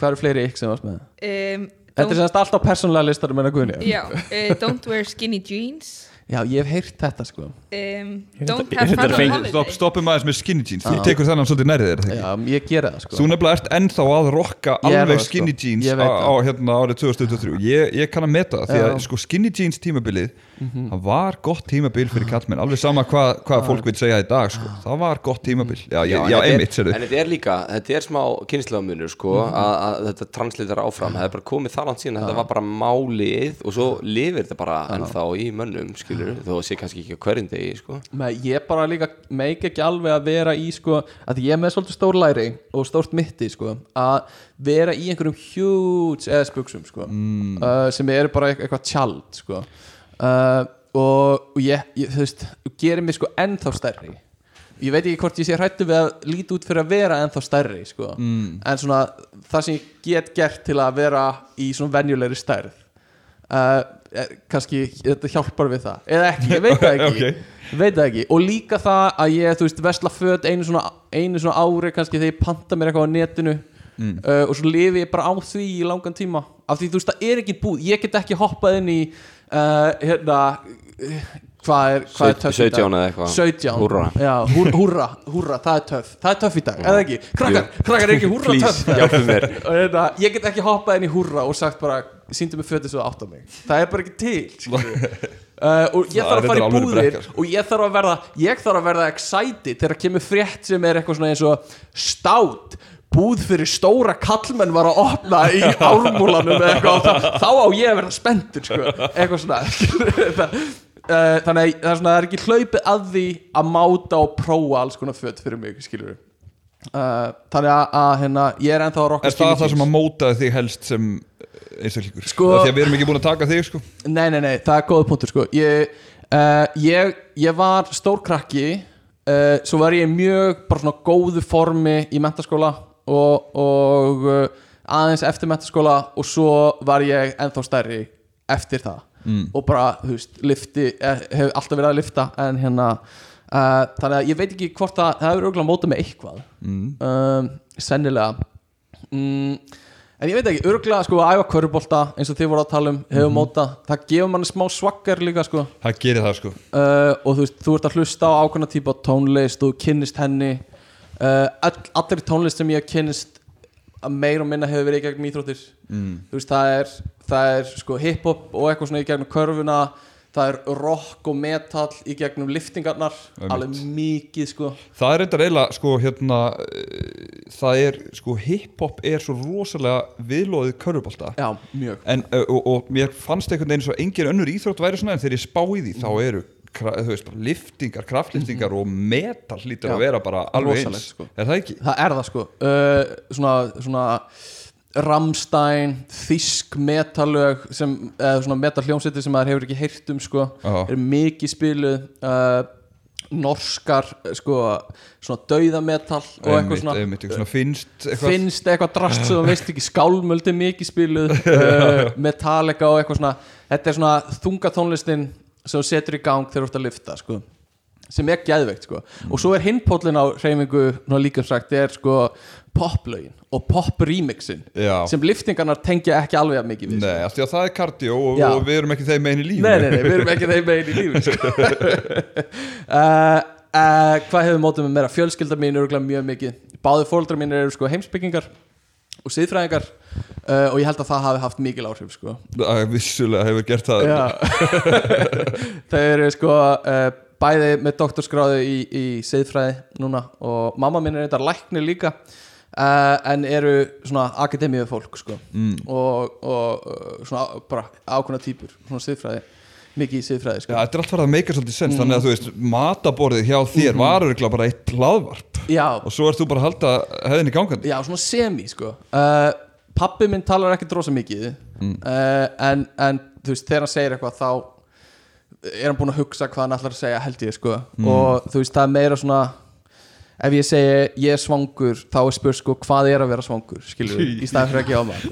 Hvað eru fleiri ykk sem varst með? um, Þetta er don't, semast alltaf persónlega listar hennar Guðni já, uh, don't wear skinny jeans Já, ég hef heyrt þetta sko. Um, don't have fun on holiday. Stopp, stoppum aðeins með skinny jeans. Þú tekur þennan svolítið nærið þér, er það ekki? Já, ég gera það sko. Þú nefnilega ert ennþá að rokka alveg sko. skinny jeans á, á hérna árið 2023 ég, ég kann að meta það því að sko skinny jeans tímabilið það var gott tímabil fyrir kallmenn alveg sama hvað hva fólk vil segja í dag sko. það var gott tímabil. Já, já, en já er- einmitt, En þetta er líka, þetta er smá kynnslöðamunur sko, að, að þetta translitar áfram. Það er bara komið það langt síðan að þetta var bara málið og svo lifir þetta bara ennþá í mönnum, skilur, þó að sé kannski ekki hverjum degi, sko. Nei, ég bara líka meik ekki alveg að vera í sko, að ég er með svolítið stór læri og stórt mitti sko, að vera í einhverjum huge ass buksum sko, uh, sem eru bara eit- eitthvað tjald sko. Uh, og, og ég, ég þú veist, gerir mig sko ennþá stærri. Ég veit ekki hvort ég sé hrættu við að líti út fyrir að vera ennþá stærri sko. mm. en svona það sem ég get gert til að vera í svona venjulegri stærð uh, er, kannski þetta hjálpar við það. Eða ekki, ég veit það (laughs) ekki. Ok. veit það ekki. Og líka það að ég þú veist vesla föt einu svona, einu svona ári kannski þegar ég panta mér eitthvað á netinu uh, og svo lifi ég bara á því í langan tíma. Af því þú veist það er ekki búð ég get ekki hoppað inn í uh, hérna hvað er, hvað er töff í dag? 17 eða eitthvað. 17 Húrra. Húr, húrra, húrra, það er töff. Það er töff í dag, eða ekki? Krakkar, krakkar er ekki húrra töff? (laughs) og hérna, ég get ekki hoppað inn í húrra og sagt bara, síndu mig fötið svo átt á mig. Það er bara ekki til uh, (laughs) og ég þarf að fara í búðir og ég þarf að verða ég þarf að verða excited þegar kemur frétt sem er eitthvað svona eins og stát búð fyrir stóra kallmenn var að opna í (laughs) ármúlanum eða eitthvað þá, á ég að verða spenntur sko. eitthvað svona. (laughs) Uh, þannig að það er, er ekki hlaupið að því að máta og prófa alls konar fött fyrir mig skilur uh, þannig að, hérna, ég er ennþá að rocka er það það sem að mótaði þig helst sem einstaklingur? Sko- að við erum ekki búin að taka þig sko. Nei, nei, nei, það er góða punktur sko. Ég, uh, ég, ég var stór krakki uh, Svo var ég mjög bara svona góðu formi í mentaskóla Og, og uh, aðeins eftir mentaskóla Og svo var ég ennþá stærri eftir það. Mm. Og bara, þú veist, lifti eh, Hef alltaf verið að lifta En hérna uh, Þannig að ég veit ekki hvort það Það hefur auðvitað mótað með eitthvað. Mm. um, Sennilega. Mm, En ég veit ekki, örgulega sko að æfa körubólta eins og þið voru að tala um, hefur móta það gefur manni smá svaggar líka sko. Það gerir það sko. Uh, og þú veist, þú ert að hlusta á ákveðna típa tónlist, þú kynnist henni uh, all, allir tónlist sem ég hef kynnist að meir og minna hefur verið í gegnum íþróttir. Mm. þú veist, það er, það er sko hip-hop og eitthvað svona í gegnum körfuna. Það er rock og metal í gegnum liftingarnar, Einmitt. alveg mikið sko. Það er reyndar eiginlega sko hérna eh, það er sko hip-hop er svo rosalega viðlóðið körfubólta Já, mjög. En uh, og, og mér fannst einhvern veginn svo engin önnur íþrótt væri svona en þegar ég spá í því þá eru veist liftingar, kraftliftingar og metal hlýtur Já. að vera bara alveg eins sko. er það ekki? Það er það sko uh, svona, svona Ramstein, Þísk metalög sem, eða svona metalhljómsveitir sem maður hefur ekki heyrt um sko Já. er mikið spiluð uh, norskar sko svona dauðametal og eitthvað Einmitt, svona einmitt, eitthvað svona finnst eitthvað finnst eitthvað drast sem þú veist ekki skálmöldi mikið spiluð (laughs) uh, Metallica og eitthvað svona þetta er svona þunga tónlistin sem setur í gang þegar þú ert að lifta sko sem er geðveikt sko og svo er hinpóllin á hreyfingu svona líka sagt er sko poplögin og pop remixin Já. sem liftingarnar tengja ekki alveg að mikið við sko. Nei, því að það er kardió og, og við erum ekki þeim megin í lífinu nei, nei, nei, við erum ekki þeim megin í lífinu sko. uh, (laughs) uh, hvað hefur mótið með meira fjölskylda mín eru mjög mikið báði fóldrar mín eru sko heimsbyggingar og siðfræðingar uh, og ég held að það hafi haft mikil áhrif sko. Það vissulega hefur gert það (laughs) þau eru sko uh, bæði með doktorskráðu í, í siðfræði núna og mamma mín er eitthvað læknir líka uh, en eru svona akademíu fólk sko mm. og, og uh, svona bara ákveðna típur svona siðfræði, mikið í siðfræði Já, sko. þetta er allt farið að meika svolítið sens þannig Mhm. að þú veist, mataborðið hjá þér var örgulega bara eitt hlaðvarp. Já, og svo ert þú bara að halda hefðinni gangandi. Já, svona semi sko. Uh, pappi minn talar ekki drosa mikið uh, en, en þú veist, þegar hann segir eitthvað þá er hann búinn að hugsa hvað hann ætlar að segja held ég sko. Og þú veist, það er meira svona ef ég segi ég er svangur þá er spurt sko hvað er að vera svangur skilur í staðin fyrir að gefa maður.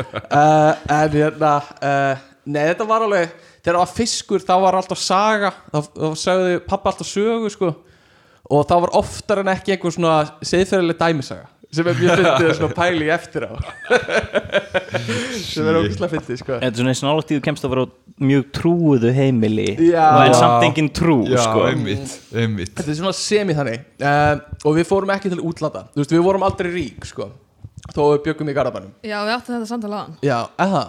(laughs) Uh, en hérna uh, nei þetta var alveg þegar það var fiskur þá var alltaf saga. Þá, þá sagði pappa alltaf sögu sko. Og það var oftar en ekki einhver svona seðferðileg dæmisaga sem er mjög fyndið svona pæli í eftir á. Sem er ógæslega fyndið sko. Þetta er svona eins og þú kemst að vera mjög trúuðu heimili og en samt engin trú Já, sko. einmitt, einmitt. Þetta er svona semi þannig. Uh, og við fórum ekki til útlanda þú veist við vorum aldrei rík sko þó við byggum í Garabænum Já, við áttum þetta samtala á hann Já, eða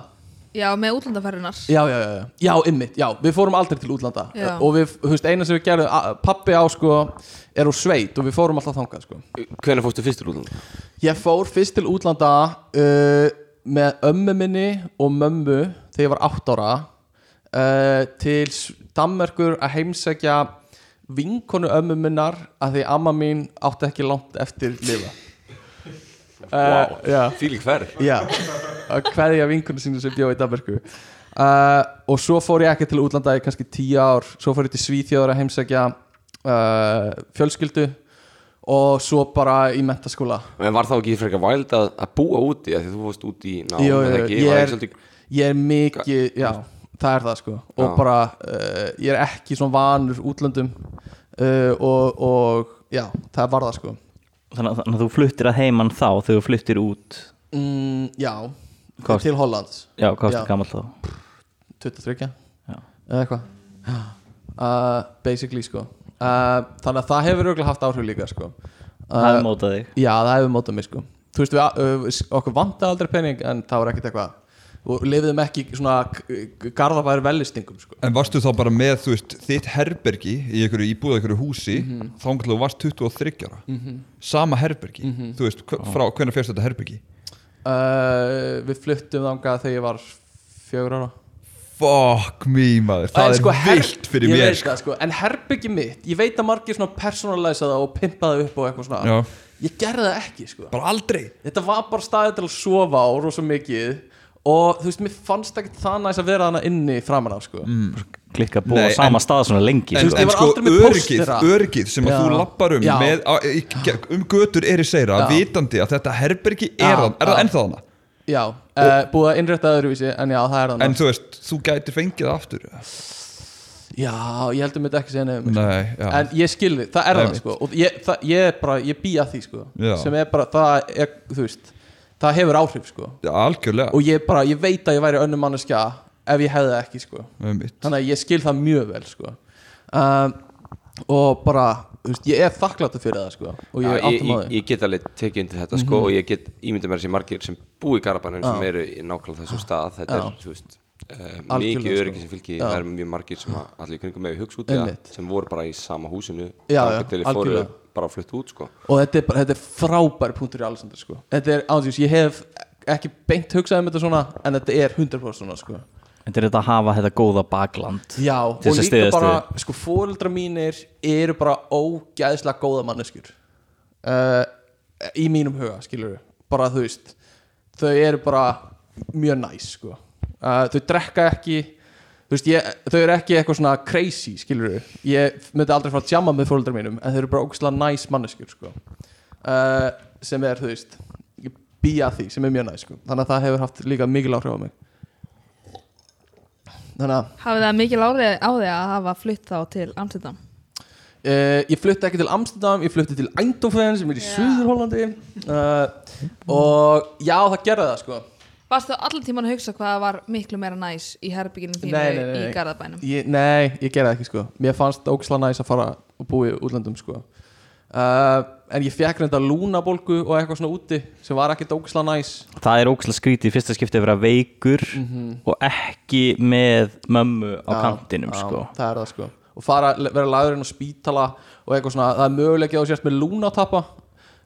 Já, með útlandaferðinar Já, já, já, já, ymmit, já, við fórum aldrei til útlanda. Já. og við, þú veist, eina sem við gerðum pappi á, sko, er úr sveit og við fórum alltaf þangað, sko. Hvenær fórstu fyrst til útlanda? Ég fór fyrst til útlanda uh, með ömmu minni og mömmu þegar ég var 8 ára uh, til Danmerkur að heimsækja vinkonu ömmu minnar að því amma mín átti ekki langt eftir lifa ferð Já, að hverja vinkonu sínu sem bjóð í Danmörku. Uh, og svo fór ég ekki til útlanda í kannski tíu ár. Svo fór ég til Svíþjóður að heimsækja uh, fjölskyldu og svo bara í mentaskóla En var þá ekki frekar væld að, að búa úti? Því þú fórst úti í ekki? ég er- ég er mikið, já, það er það sko. Og Já. bara, uh, ég er ekki svona vanur útlöndum uh, og, og já, það var það sko Þannig, að- að þú fluttir að heiman þá þegar þú fluttir út? Mm, Já, Hvað- til Hollands. Já, hvað varstu gammal þá? 23 Já. eða eitthvað. Uh, basically sko. Uh, þannig að það hefur auðvitað haft áhrif líka sko. Það uh, er mótað þig. Já það hefur mótað mig sko. Þú veist við, uh, okkur vantaði aldrei pening en það var ekkert eitthvað og lifiðum ekki svona garðabæri velistingum sko En varstu þá bara með, þú veist, þitt herbergi í einhverju íbúða, einhverju húsi mm. -hmm. þá þú varst 23 ára sama herbergi, Mhm. þú veist, frá hvernig férst þetta herbergi? uh, við fluttum þangað þegar ég var fjögur ára Fuck me, maður, það er sko, her- vilt fyrir mér sko. það, sko. en herbyggi mitt, ég veit að margir svona personalæsa það og pimpa það upp og eitthvað svona Já. ég gerði það ekki sko Bara aldrei þetta var bara staðið til að sofa á rosa mikið og þú veist, mér fannst ekki það næst að vera hana inni framan af sko. Mm. Klikka búið á sama en- stað svona lengi En, ég en var sko, póstera. öryggið sem að Já. þú lappar um með, á, í, um götur er í seira vitandi að þetta herbergi er, það, er það ennþá hana já, uh, búið að innrætta öðruvísi en já, það er það En þú veist, þú gæti fengið aftur já, ég heldur mér ekki segja nefnum en ég skilði, það er Einmitt. sko. Og ég, það, ég bara, ég bý að því sko. Já. sem er bara, það er, þú veist það hefur áhrif sko. Já, algjörlega. Og ég bara, ég veit að ég væri önnum manneskja ef ég hefði það ekki sko. Einmitt. þannig að ég skil það mjög vel sko. Um, og bara þú veist, ég er þakkláttur fyrir það sko. Og ég er ég, áttum á ég, því. ég get alveg tekið undir þetta sko, og ég get ímyndið mér þessi margir sem búi í Garabænum sem eru í nákvæmlega þessum stað. Þetta Já. er, þú veist uh, mikið sko. öryggi sem fylgir Já. það eru mjög margir sem að allir kringum með hugsa út í það sem voru bara í sama húsinu Já, já, fóru bara að flutta út sko. Og þetta er, bara, þetta er frábær punktur í Alessandr sko. Þetta er ánsins, ég hef ekki beint hugsað um þetta svona en þetta er 100% svona sko. Þetta er þetta að hafa þetta góða bakland já, og líka bara sko fóreldra mínir eru bara ógæðslega góða manneskjur. Uh, í mínum huga skilur bara þú veist þau eru bara mjög næs sko uh, þau drekka ekki veist, ég, þau eru ekki eitthvað svona crazy skilur ég myndi aldrei fara að jamma með fóreldra mínum en þau eru bara ógæðslega næs manneskjur sko. Uh, sem er þú veist ég bý að því sem er mjög næs sko. Þannig að það hefur haft líka mikil áhrif á mig. Þannig að Hafið það mikil árið á því að hafa flytt þá til Amsterdam? Uh, ég flutti ekki til Amsterdam, ég flutti til Eindhoven sem er í Já. Suður-Hollandi. Uh, og já, það gerði það sko Varstu allan tíman að hugsa hvað var miklu meira næs í herbygginu þínu Nei, nei, nei, í nei. Garðabænum? Ég, Nei, ég gerði það ekki sko. Mér fannst ógislega næs að fara og búa í útlöndum sko. Uh, En ég fekk reynda lúnabólgu og eitthvað svona úti sem var ekkert ógislega næs. Það er ógæslega skrítið í fyrsta skipti að vera veikur og ekki með mömmu á Já, kantinum sko. Það er það sko. Og fara, vera lagður inn á spítala og eitthvað svona, það er mögulega að þú sérst með lúnatappa.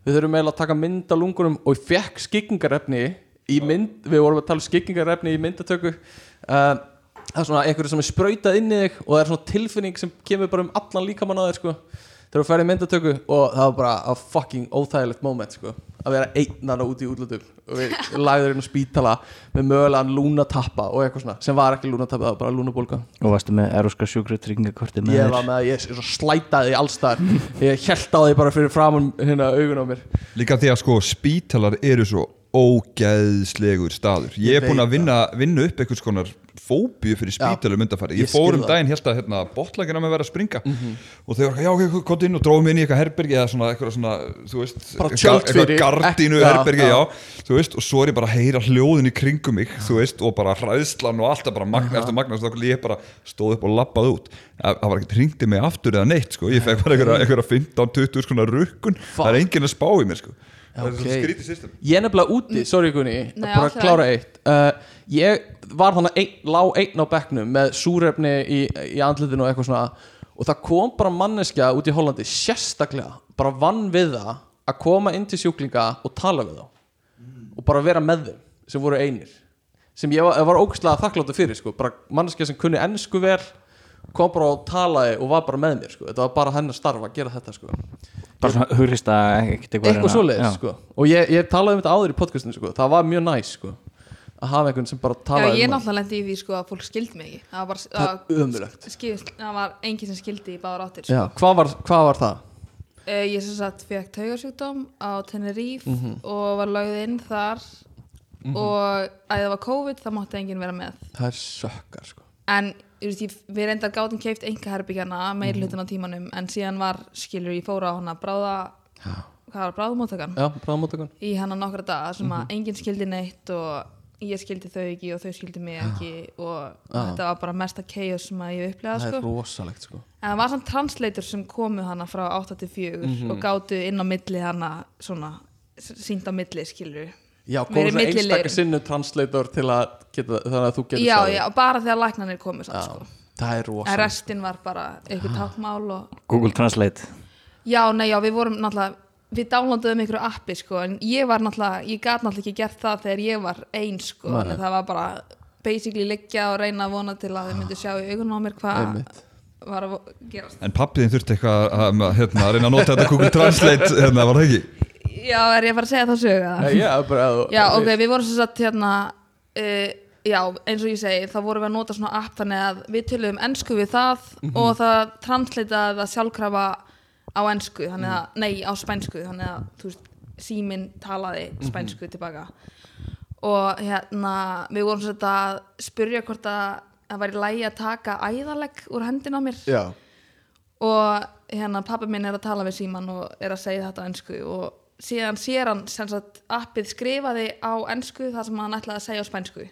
Við þurfum eiginlega að taka mynd af lungunum og ég fekk skikkingarefni í mynd, við vorum að tala um skikkingarefni í myndatöku uh, Það er svona einhverju sem er sprautað inn í þig og það er svona tilfinning sem kemur bara um allan líkamann á þér sko Þegar þú ferði í myndatöku og það var bara a fucking óþægilegt moment sko að vera einnana út í útlöndum og við (laughs) lagður inn á spítala með mögulegan lúnatappa og eitthvað svona sem var ekki lúnatappa, það var bara lúnabólga. Og varstu með eroska sjúkratryggingakorti með ég þér var með að ég svo slætaði allstar ég held á því bara fyrir framan hérna augun á mér. Líka því að sko spítalar eru svo ógeðslegur staður. Ég er búin að vinna, vinna upp einhvers konar fóbíu fyrir spítalum undanfæri ég Ég fór um daginn, held að hérna, botlækina með vera að springa. Og þau var já, ok, komdu inn og dróðum inn í eitthvað herbergi eða svona, eitthvað svona, þú veist eitthvað- gardínu ek- já, herbergi, já. já, þú veist og svo er ég bara að heyra hljóðin í kringum mig þú veist, og bara hræðslan og alltaf bara magna eftir magna, þá ég bara stóð upp og lappaði út. Það var ekkert hringdi mig aftur eða neitt, sko, ég fekk bara einhverja, einhverja 15-20 skona rukkun, það er enginn að spá í mér, sko það er svona skrítið system. Ég er nefnilega úti, sorry Gunni Mm. Nei, að bara í klára eitt. Uh, Ég var þannig ein, lá einn á bekknum með súrefni í, í andlutinu og eitthvað svona og það kom bara manneskja út í Hollandi sérstaklega, bara vann við það að koma inn til sjúklinga og tala við þá. Og bara vera með þeim sem voru einir. Sem ég var, var ógæslega þakkláttu fyrir sko. bara manneskja sem kunni ennsku vel kom bara og talaði og var bara með mér sko. þetta var bara hennar starf að gera þetta sko bara svona hurista ekkert eitthvað eitthvað svoleiðis sko. og ég, ég talaði um þetta áður í podcastinu sko. það var mjög næs sko. að hafa einhvern sem bara Já, talaði ég um náttúrulega lendi í því sko að fólk skildi mig ekki Það var bara, það það var enginn sem skildi í báðar áttir Já, sko. hvað, var, hvað var það? uh, Ég sem sagt fekk taugarsjúkdóm á Tenerife Mhm. og var lögð inn þar og að það var COVID þá mátti enginn vera með það er sökkar sko. en ég, við reyndar gátum keift enga herbyggjana Mhm. meir hlutin á tímanum en síðan var, skilur, ég fór á hana bráða hvað var bráðumóttakan já, bráðmóttakun í hana nokkra daga sem Mhm. að enginn skildi neitt og ég skildi þau ekki og þau skildi mig ekki og Já. þetta var bara mesta chaos sem að ég upplega það sko. er rosalegt sko. en það var samt translator sem komu hana frá 8 til 4 Mhm. og gátu inn á milli hana svona sínt á milli skilur já, komið svona einstakar sinnu translator til að geta, þannig að þú getur já, já, bara þegar læknarnir komu samt, sko. það er en rosalegt restin var bara eitthvað tákmál og Google Translate. Já, nei, já, við vorum náttúrulega við downloaduðum ykkur appi, sko en ég var náttúrulega, ég gat náttúrulega ekki gert það þegar ég var ein, sko Nei. en það var bara basically liggja og reyna að vona til að þau myndu sjá í augun á mér hvað var að gerast. En pappiðin þurfti eitthvað að, að, hérna, að reyna að nota þetta Google Translate hérna, var það ekki? Já, er ég að fara að segja það? Nei, já, bara, að þú- Já, ok, við vorum svo satt hérna uh, já, eins og ég segi þá vorum við að nota svona app þannig að við töluðum ennsku við það Mhm. og það translitaði það sjálfkrafa á ennsku, þannig að, Mhm. nei, á spænsku þannig að, þú veist, síminn talaði Mhm. spænsku tilbaka og hérna, við vorum svo að spurja hvort að það væri lægi að taka æðalegg úr hendin á mér já, og hérna pappi minn er að tala við síman og er að segja þetta á ennsku og síðan sér hann sem sagt appið skrifaði á ennsku það sem hann ætlaði að segja á spænsku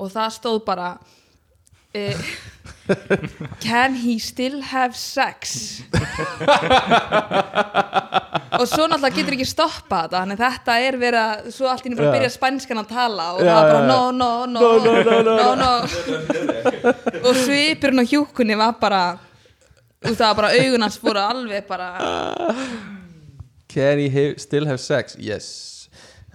og það stóð bara uh, (laughs) Can he still have sex? og svo náttúrulega getur ekki stoppa þetta þannig þetta er verið að svo allt í einu bara byrja spænskan að tala og það bara já. no, no, no, no, no, no, og svipurinn á hjúkunni var bara það var bara augun hans fóru alveg bara can he ha still have sex? Yes,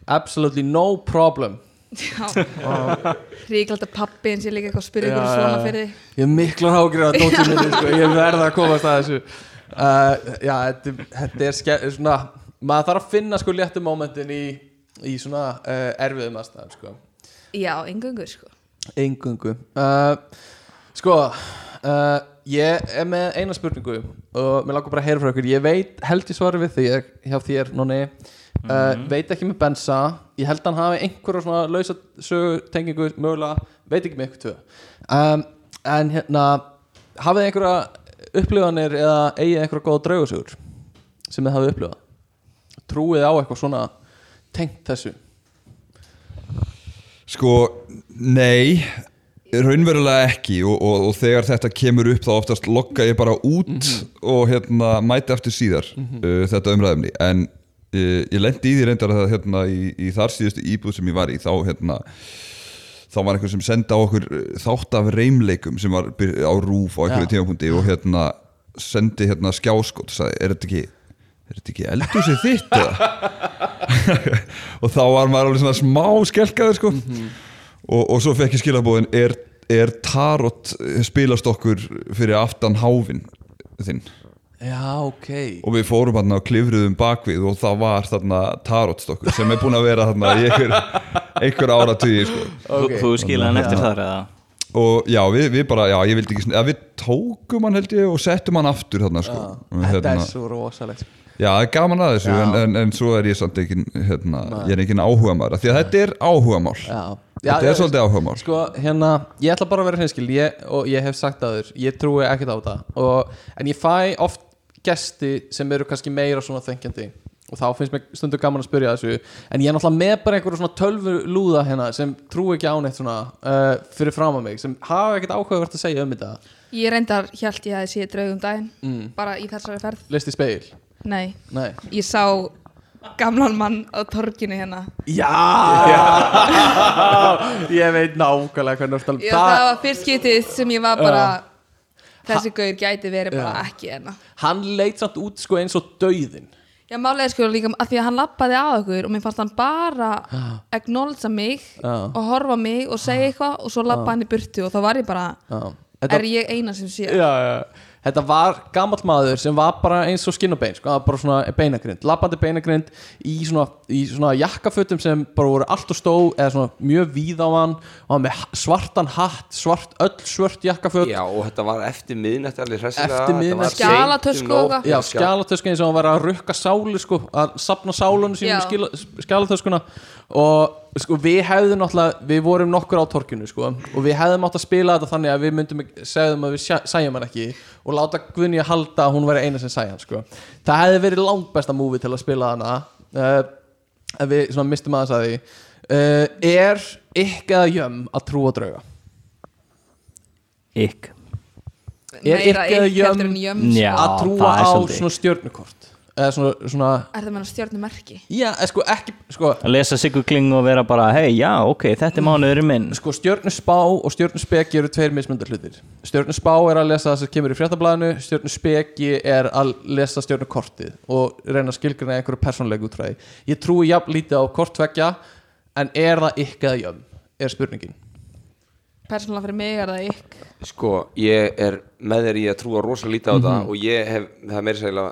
absolutely no problem. (laughs) Ríklægt að pappi eins ég líka eitthvað að spyrja ykkur svona fyrir ég er miklar ágjur að (laughs) dóttir minni sko. ég verða að komast að þessu. Uh, já, þetta, þetta er ske, svona, maður þarf að finna sko léttu momentin í, í svona uh, erfiðum aðstæðum sko. já, engungu sko. Engungu uh, sko uh, ég er með eina spurningu og mér langar bara að heyra frá ykkur. Ég veit, held ég svari við þig hjá þér, Nonni. Uh, veit ekki með Bensa. Ég held hann hafi einhverja svona lausa sögu tengingu mögulega, veit ekki með ykkur tvö. Um, en hérna hafið einhverja upplifanir eða eigið einhverja góða draugasögur sem þið hafið upplifað? Trúið á eitthvað svona tengt þessu? Sko, nei raunverulega ekki og, og, og þegar þetta kemur upp þá oftast lokka ég bara út og hérna mæti aftur síðar uh, þetta umræðumni en uh, ég lendi í því reyndar að hérna í, í þar síðustu íbúð sem ég var í þá hérna þá var einhver sem senda á okkur þátt af reymleikum sem var á rúf á einhverju tímapunkti og hérna sendi hérna skjáskot og sagði, er þetta ekki er þetta ekki eldhúsið þitt eða? (laughs) (laughs) og þá var maður alveg svona smá skelkaður sko og, og svo fekk ég skilabóðin er, er tarot spilastokkur fyrir aftan háfin þinn? Já, ok. Og við fórum hann og klifruðum bakvið og það var þarna tarotstokkur sem er búin að vera þarna í einhver, einhver ára tugi sko. Ok. Þú, þú skilja hann eftir þar eða? Og já við, við bara, já ég vildi ekki ja, við tókum hann held ég og settum hann aftur þarna sko. Og þetta hérna- er svo rosalegt. Já, það er gaman að þessu en, en, en svo er ég samt ekki hérna, ég er ekki áhuga maður því að þetta er áhugamál. Já, þetta er svolítið áhugamál. Sko, hérna, ég ætla bara að vera hreinskil ég, og ég hef sagt að þér, ég trúi ekkert á þetta og, en ég fæ oft gesti sem eru kannski meira svona þengjandi og þá finnst mér stundu gaman að spyrja þessu. En ég er náttúrulega með bara einhverju svona tölvu lúða hérna sem trúi ekki á neitt svona uh, fyrir fram að mig, sem hafa ekkert áhugavert að segja um þetta. Ég reyndar hjælt ég að ég sé draugum daginn mm. bara í þessari ferð. List í speil? nei, Nei, ég sá gamlan mann á torginu hérna. Já, (laughs) Ég veit nákvæmlega hvernig þú ert að Já, það var fyrst skiptið sem ég var bara þessi gaur gæti verið bara ekki hérna. Hann leit samt út sko eins og dauðin Já, málega sko líka að því að hann lappaði að okkur og mér fannst hann bara acknowledgea mig Já. og horfa mig og segja eitthvað og svo lappa hann í burtu og þá var ég bara Já. er ég eina sem sé? Já, já. Þetta var gamall maður sem var bara eins og skinn og bein sko, bara svona beinagrind, lappandi beinagrind í svona, í svona jakkafötum sem bara voru allt og stó eða svona mjög víð á hann. Og hann með svartan hatt, svart, öll svört jakkaföt. Já, og þetta var eftir miðnætti alveg hressilega um eitthvað. Já, skjálatösku eins og hann var að rukka sáli sko, að sapna sálunum sínum í skjálatöskuna og sko við hefðum náttúrulega, við vorum nokkur á torkinu sko og við hefðum átt að spila þetta þannig að við myndum, segðum að við sæjum hann ekki og láta Guðni að halda að hún væri eina sem sæja hann sko. Það hefði verið langt besta múfi til að spila hana uh, ef við svona mistum aðeins að því. Uh, er ykk eða jömm að trúa drauga? Ykk Er ykk eða jömm en Já, að trúa á svona stjörnukort eða svona, svona Er það meina stjórnumerki? Já, eh, sko ekki sko, Að lesa Sigur Kling og vera bara Hei, já, ok, þetta er mánuðurinn minn. Sko stjörnusspá og stjörnuspeki eru tveir mismundar hlutir. Stjörnusspá er að lesa það sem kemur í fréttablaðinu Stjörnuspeki er að lesa stjörnukortið og reyna að skilgrina einhverju persónlegu útræði. Ég trúi jafn lítið á kortveggja en er það ykk eða jöfn er spurningin. Persónulega fyrir mig er það ykk Sko, ég er með þér í að trúa rosa lítið á Mhm. það og ég hef, það er meira segla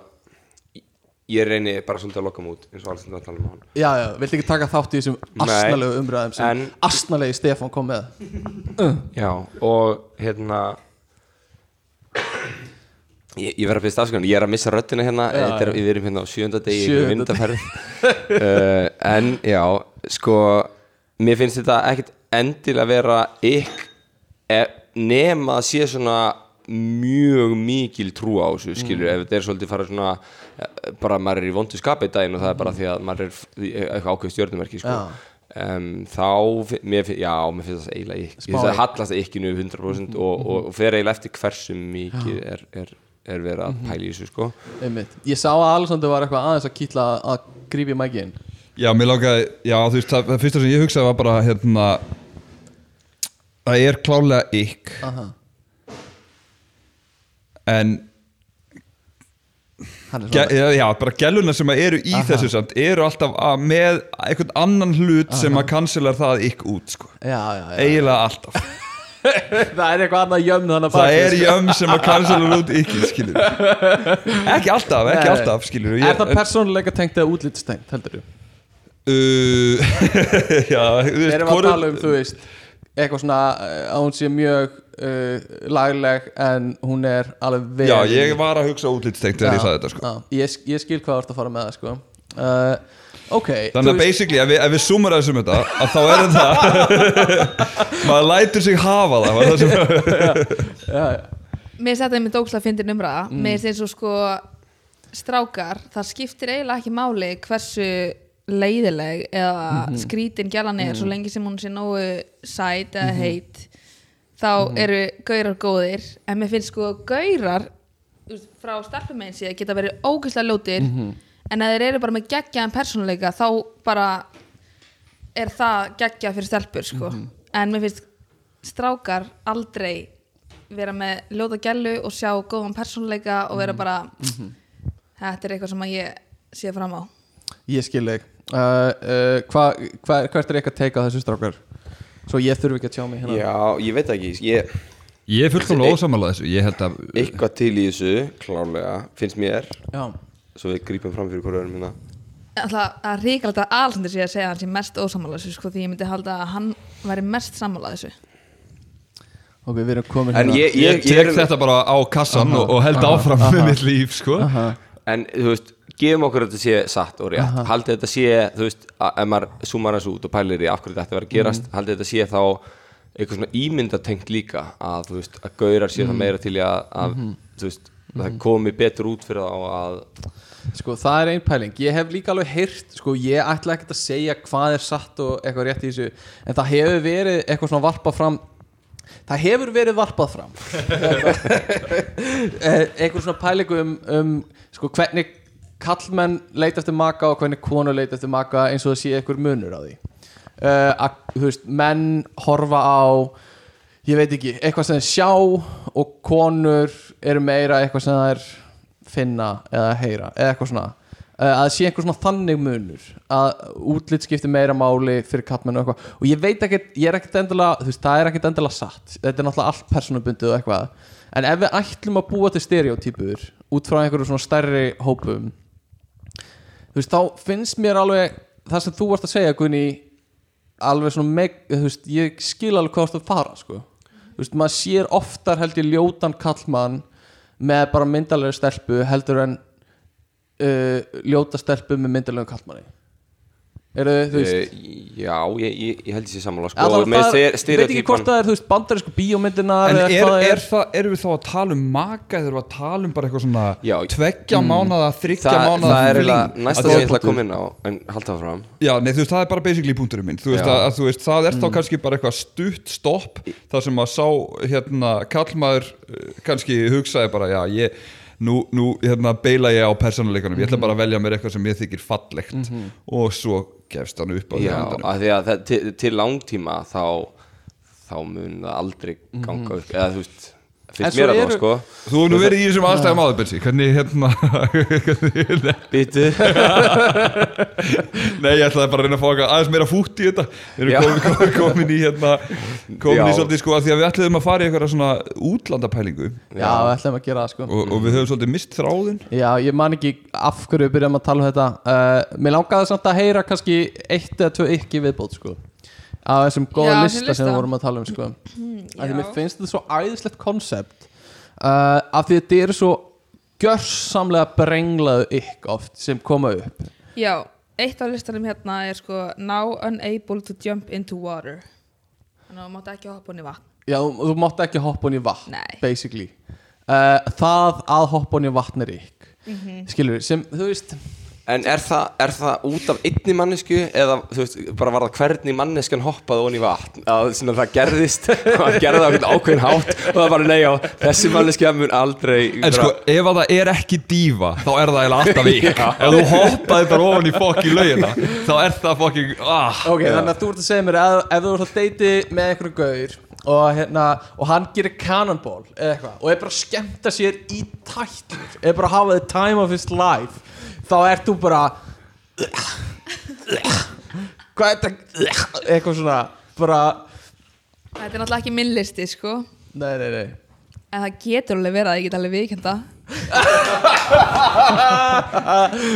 ég reyni bara svolítið að lokka mig út eins og alls þetta að tala um hann. Já, já, viltu ekki taka þátt í þessum Nei, astnalegu umræðum sem en- astnalegi Stefán kom með? Já, og hérna Ég, ég verð að byrja stafskan, ég er að missa röddina hérna Já, Þetta er, við erum hérna á sjönda degi vindaferð uh, En já, sko Mér finnst þetta ekkert endilega vera ykk e, nema að sé svona mjög mikil trú á þessu skilur, ef þetta er svolítið fara svona bara maður er í vondu skapið daginn og það er bara því að maður er eitthvað ákveð stjórnumerki sko. um, þá, mér, já, mér finnst það eiginlega finnst það hallast ykkinu 100% og, og, og fer eiginlega eftir hversu mikið er, er, er verið að pæla í þessu sko. Einmitt. Ég sá að Alexander var eitthvað aðeins að kýtla að grífi mækin Já, mér langaði, já þú veist, það, fyrsta sem ég hugsaði var bara hérna Það er klálega ykk Aha. En Hann er ge, svona já, já, bara gæluna sem eru í þessu samt Eru alltaf með einhvern annan hlut sem að cancelar það ykk út sko. Já, já, já Eiginlega alltaf. (laughs) Það er eitthvað annað jöfn þannig að Það er jömm sem að cancelar út ykkur skilur (laughs) Ekki alltaf, ekki Nei. alltaf skilur Er það persónuleika tengt eða útlitstengt, heldur þú? Uh, (laughs) já, þú veist, Erum við að tala um, þú veist eitthvað svona uh, að hún sé mjög uh, lagleg en hún er alveg vel Já, ég var að hugsa útlitstengt þegar ég sagði þetta sko. Já, ég, ég skil hvað þú ert að fara með það sko uh, Ok Þannig að basically, ef við, ef við zoomar þessum þetta að þá er þetta (laughs) maður lætur sig hafa það, það sem, já, já. Mér þetta með dókslega fyndin umræða Mm. Mér finnst eins og sko strákar, það skiptir eiginlega ekki máli hversu leiðileg eða Mhm. skrítin gælan er svo lengi sem hún sé nógu sæt Mhm. eða heit þá eru gaurar góðir en mér finnst sko gaurar veist, frá stelpumegin síðan geta verið ógeðslega ljótir Mhm. en ef þeir eru bara með geggjaðan persónuleika þá bara er það geggjað fyrir stelpur sko. Mhm. en mér finnst strákar aldrei vera með ljóta gælu og sjá góðan persónuleika og Mhm. vera bara þetta er eitthvað sem að ég sé fram á Ég skil þig uh, uh, hva, hva, Hvert er eitthvað teika þessu strákar? Svo ég þurfi ekki að tjá mig hérna. Já, ég veit ekki ég, Ég er fullkomlega ósamalað þessu Ég held að Eitthvað til í þessu, klárlega Finnst mér, Já, svo við grípum fram fyrir hverju öðrum hérna. Alltaf að ríkalegt að Alexander sé að segja að hann sé mest ósamála þessu sko, því ég myndi halda að hann væri mest sammála þessu. Ok, við erum komin hérna. ég, Ég ég, tek ég þetta bara á kassan og, og held áfram með mitt líf sko. En þú veist, gefum okkur að þetta sé satt og rétt. Haldið þetta sé, þú veist, að- ef maður zoomar þessu út og pælir í af hverju þetta ætti að að gerast Haldið þetta sé þá eitthvað svona ímyndatengt líka að þú veist, að gaurar sé það meira til að, að þú veist, það komi betur út fyrir þá að Sko, það er einn pæling. Ég hef líka alveg heyrt Sko, ég ætla ekkert að segja hvað er satt og eitthvað rétt í þessu En það hefur verið eitthvað svona varpað fram Það hefur verið varpað fram. (laughs) (laughs) Eh, Eitthvað svona pælingu um, um sko, hvernig kallmenn leita eftir maka og hvernig konur leita eftir maka eins og það sé einhver munur á því. Uh, að, þú veist, menn horfa á ég veit ekki, eitthvað sem sjá og konur eru meira eitthvað sem þær finna eða heyra, eða eitthvað svona. Uh, að það sé einhver svona þannig munur að útlit skiptir meira máli fyrir kallmenn og eitthvað. Og ég veit ekkert, ég er ekkert endilega þú veist, það er ekkert endilega satt. Þetta er náttúrulega allt persónubundið og eitthvað. En ef við ætlum að búa til stereotypur út frá einhverju svona stærri hópum þú veist, þá finnst mér alveg það sem þú varst að segja Gunni alveg svona meg, þú veist, ég skil alveg hvað þú varst að fara sko. þú veist, maður sér oftar held ég ljótan kallmann með bara myndalega stelpu heldur en uh, ljóta stelpu með myndalega kallmanni eru þið, þú veist Eh, Já, ég, ég, ég held þessi sammála sko, með það, ég veit ekki hvort það er, þú veist, bandarísku bíómyndinar En eða er, það er það, erum við þá að tala um maka eða erum við að tala um bara eitthvað svona Já. tveggja mánaða, þryggja Það, mánaða það er eiginlega næsta sem ég ætla að koma inn á En halda það fram Já, nei, þú veist, það er bara basically punkturinn minn. Þú veist, að, að, þú veist það er þá kannski bara eitthvað stutt stopp þar sem að sá, hérna, kallmaður eh, kannski hugsaði bara, já, ég nú, nú hérna, beila ég á persónuleikunum ég ætla bara að velja mér eitthvað sem ég þykir fallegt. Og svo gefst hann upp á því því að það, til, til langtíma þá þá mun það aldrei ganga upp. Eða þú veist, finnst mér að það sko. Þú hefur nú verið í þessum aðstæðum áður, Bensi Hvernig, hérna (laughs) Býtu (laughs) Nei, ég ætlaði bara að reyna að fá eitthvað aðeins meira fút í þetta. Við erum komin, komin, komin í hérna komin í Já. svolítið sko að því að við ætlaðum að fara í eitthvað svona útlandapælingu. Já, við ætlum að gera það sko. Og, og við höfum svolítið mist þráðin Já, ég man ekki af hverju við byrjum að tala um þetta. Uh, Mér langaði samt að heyra kannski eitt eða tvö ekki viðbót sko Af þessum góða Já, lista, sem við lista. vorum að tala um sko Af því já. mér finnst þetta svo æðislegt konsept uh, Af því þetta eru svo gjörsamlega brenglaðu ykk oft sem koma upp Já, eitt af listanum hérna er sko Now unable to jump into water Þannig að þú mátt ekki hoppa hún í vatn Já, þú, þú mátt ekki hoppa hún í vatn Nei. Basically uh, Það að hoppa hún í vatn er ykk mm Mhm. Skilur við, sem, þú veist En er það, er það út af einni mannesku eða þú veist, bara var það hvernig manneskan hoppaði onni í vatn? Að það gerðist, (laughs) það gerði það á einhvern ákveðin hátt og það bara nei á, þessi manneska mun aldrei En sko, ef að það er ekki dífa þá er það eiginlega alltaf (laughs) vík Ef þú hoppaði bara ofan í fokki laugina þá er það fokki ah, Ok, þannig að þú ert að segja mér að ef þú ert að deyti með einhverju gaur og, hérna, og hann gerir cannonball eða eitthvað og er bara að skemmta sér í tætlur er bara að hafa the time of his life þá ert þú bara hvað er þetta? Eitthvað svona bara, Þetta er náttúrulega ekki minn listi sko. Nei, nei, nei. En það getur alveg verið að ég get alveg viðkjönda (laughs) það.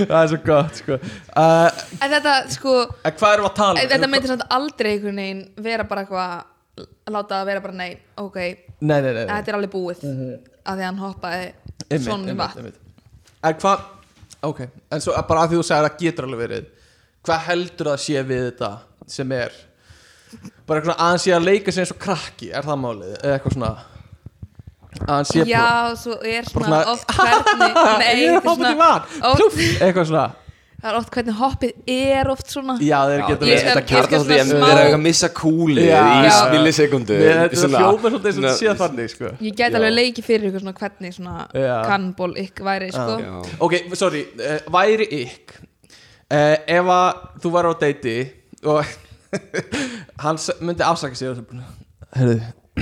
Er svo gott sko. Uh, En þetta sko en hvað erum við að tala um? Þetta myndir samt aldrei einhvern veginn vera bara eitthvað láta það vera bara nei, ok. Nei, nei, nei, nei. þetta er alveg búið að því að hann hoppaði svona vatn. En hvað Ok, en svo bara að því þú segir að getur alveg verið Hvað heldur það sé við þetta sem er? Bara eitthvað að hann sé að leika sig eins og krakki Er það málið? Eða eitthvað svona Að hann sé Já, svo er svona, svona- oft hvernig (laughs) Nei, í vatn oft, Eitthvað svona Það er oft hvernig hoppið er oft svona. Já, þeir geta skal- Þetta ég kjarta skal svolítið en þeir eru að missa kúli Já, í já. millisekundu Þetta hljópa svolítið sem þetta sé þannig sko. Ég gæti alveg leikið fyrir ykkur svona hvernig svona kannból ykkur væri sko. Já. Ok, sorry, uh, væri ykk? Uh, Ef að þú var á deiti og (laughs) hann myndi afsaka sig Herðu (clears throat)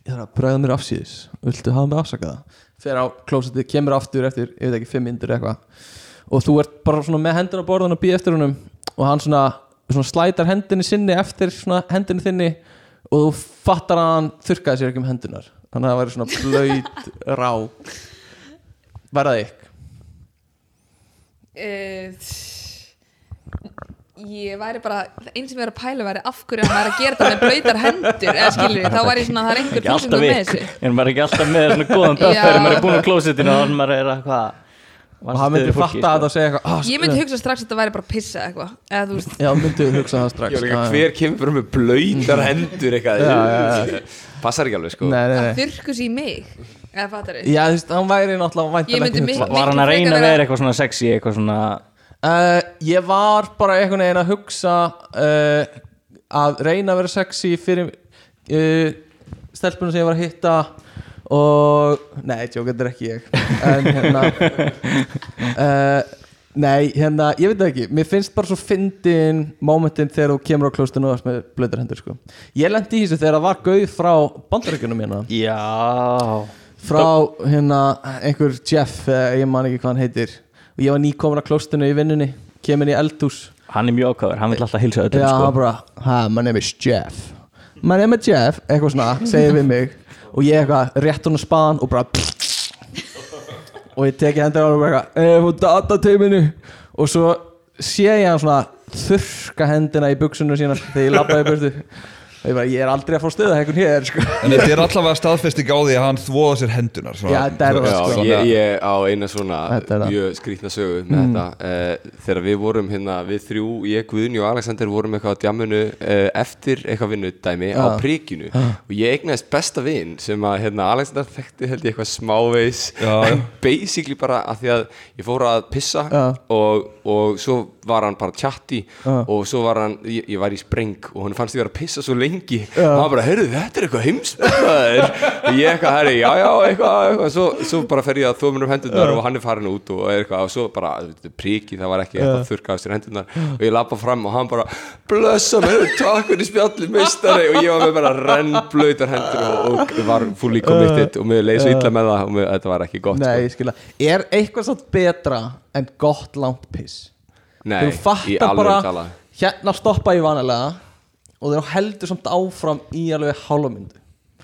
Ég þarf að bræða mér afsýðis Viltu hafa mig afsakaða? Fer á klósetið, kemur aftur eftir, ég veit ekki, fimm myndir eitthvað Og þú ert bara svona með hendina á borðan og býð eftir honum. Og hann svona, svona slætar hendinni sinni eftir svona hendinni þinni Og þú fattar að hann þurrkaði sér ekki um hendunar Þannig að það væri svona blöyt (laughs) rá Verða ykk uh, Ég væri bara einn sem ég er að pæla væri af hverju hann væri að gera þetta með blöytar hendur eða skilur þá væri ég svona, það er einhver Ekki alltaf fylgjengur með þessu. En maður er ekki alltaf með svona góðan. Þegar maður er búin á klósitinu og maður er að hvað og hann myndi fatta sko. að þetta og segja eitthvað ah, Ég myndi hugsa strax að þetta væri bara pissa eitthvað eða þú veist, já, myndi hugsa það strax. Ég líka, hver kemur með blöytar hendur eitthvað? Já, já, (laughs) Passar ekki alveg sko. Nei, nei, að nei. þurrkus í mig eða fattar þið? Já, þú veist, hann væri náttúrulega Ég hugsa. Var hann að reyna að vera- vera eitthvað svona sexy Eitthvað svona uh, ég var bara einhvern veginn að hugsa uh, að reyna að vera sexy fyrir uh, stelpunum sem ég var að hitta og, nei, tjók, þetta er ekki ég. En hérna uh, (laughs) nei, hérna, ég veit ekki. Mér finnst bara svo fyndin momentin þegar þú kemur á klóstinu og varst með blöður hendur sko. ég lendi í þessu þegar það var gauð frá bandaríkjunum hérna. Já. Frá hérna einhver Jeff, eh, ég man ekki hvað hann heitir. Og ég var nýkomin á klóstinu í vinnunni kemur í eldhús. Hann er mjög ákvæður, hann vil alltaf hilsa öllum Já, sko. hann bara, hi, my name is Jeff. My name is Jeff, eitthvað svona, segir við mig Og ég eitthvað, rétt hún á spaðan og bara Og ég teki hendur á hann og eitthvað Ef hún datateiminu Og svo sé ég hann svona þurrka hendina í buksunu sína Þegar ég burtu. Og ég bara, ég er aldrei að fá stöða hækkun hér, sko En þetta er allavega staðfesting á því að hann þvoða sér hendunar svona, Já, er Já, sko. ég, ég á eina svona mjög skrítna sögu með þetta uh, þegar við vorum hérna, við þrjú, ég, Guðni og Alexander vorum eitthvað á djamminu uh, eftir eitthvað vinnudæmi á Já. príkinu og ég eignaðist besta vin sem að hérna, Alexander þekkti held ég eitthvað já. en basically bara að því að ég fór að pissa Já. og, og svo var hann bara chatti Já. og svo var hann, ég, ég var í spreng og hann fannst ég vera að pissa svo lengi Já. og hann bara, heyrðu, þetta er eitthvað heimsbæður og (laughs) ég eitthvað, herri, já, já, eitthvað, eitthvað. Svo, svo bara fer ég að þóma um hendurnar og hann er farin út og eitthvað og svo bara, priki, það var ekki eitthvað þurrka af sér hendurnar. Og ég lappa fram og hann bara blessa mér, takk fyrir spjalli mistari og ég var með bara rennblöytar hendur og, og var fully committed og mér leið svo illa með það og mér, þetta var ekki gott Nei, sko. ég skilja Er eitthvað satt betra en gott langt piss? Nei, í alveg tala Hérna stoppa ég vanalega Og þeir heldur samt áfram í alveg hálfa myndu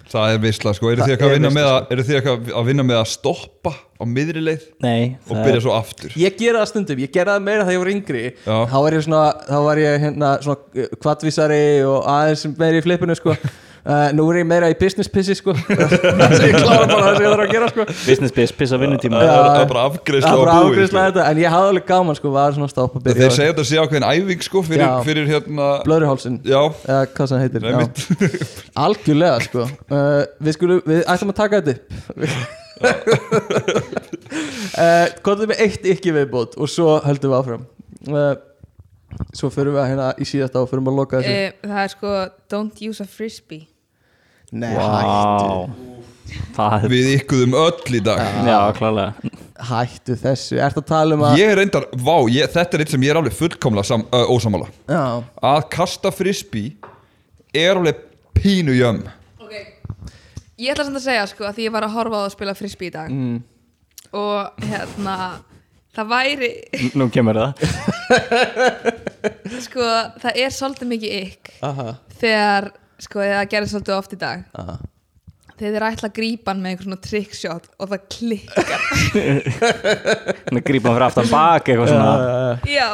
Það er visla sko, eru Það þið eitthvað að vinna með að eru þið eitthvað að vinna með að stoppa á miðri leið? Nei, og byrja svo aftur? Ég gera það stundum, ég gera það meira þegar ég var yngri. Já. Þá var ég svona, þá var ég hérna svona kvattvísari og aðeins meira í flippinu sko (laughs) uh, Nú er ég meira í business pissi sko. (laughs) Ég klára bara það sem ég þarf að gera sko. Business biz, pissa vinnutíma. Það er bara bara búið afgriðslega sko. þetta. En ég hafði alveg gaman sko, var svona stopp að Þeir segja þetta sé ákveðin æfing sko fyrir, Já. fyrir hérna Blöðruhálsin. Já, eða hvað sem heitir. Nei, já. mitt. algjörlega sko. Uh, við skulum, við ætlum að taka þetta upp. Uh, (laughs) komum við eitt ekki viðbót og svo höldum við áfram. Uh, svo förum við að hérna í síðasta og förum að loka þessu. Eh, það er sko don't use a frisbee nei, hættu, Það er við ykkuðum öll í dag. Já, klálega. Hættu þessu. Ertu að tala um að Ég er reyndar, vá, ég, þetta er eitt sem ég er alveg fullkomlega sam, uh, ósamála já, Að kasta frisbee er alveg pínu jömm okay. ég ætla samt að segja sko að því ég var að horfa á að spila frisbee í dag. Mm, og hérna það væri Nú kemur það. (laughs) Sko það er svolítið mikið ykk aha, þegar sko það gerir svolítið oft í dag. Aha. Þeir ætla að grípa hann með einhver svona trickshot og það klikkar. (laughs) Þannig grípa hann fyrir aftan bak eitthvað svona. Uh, já,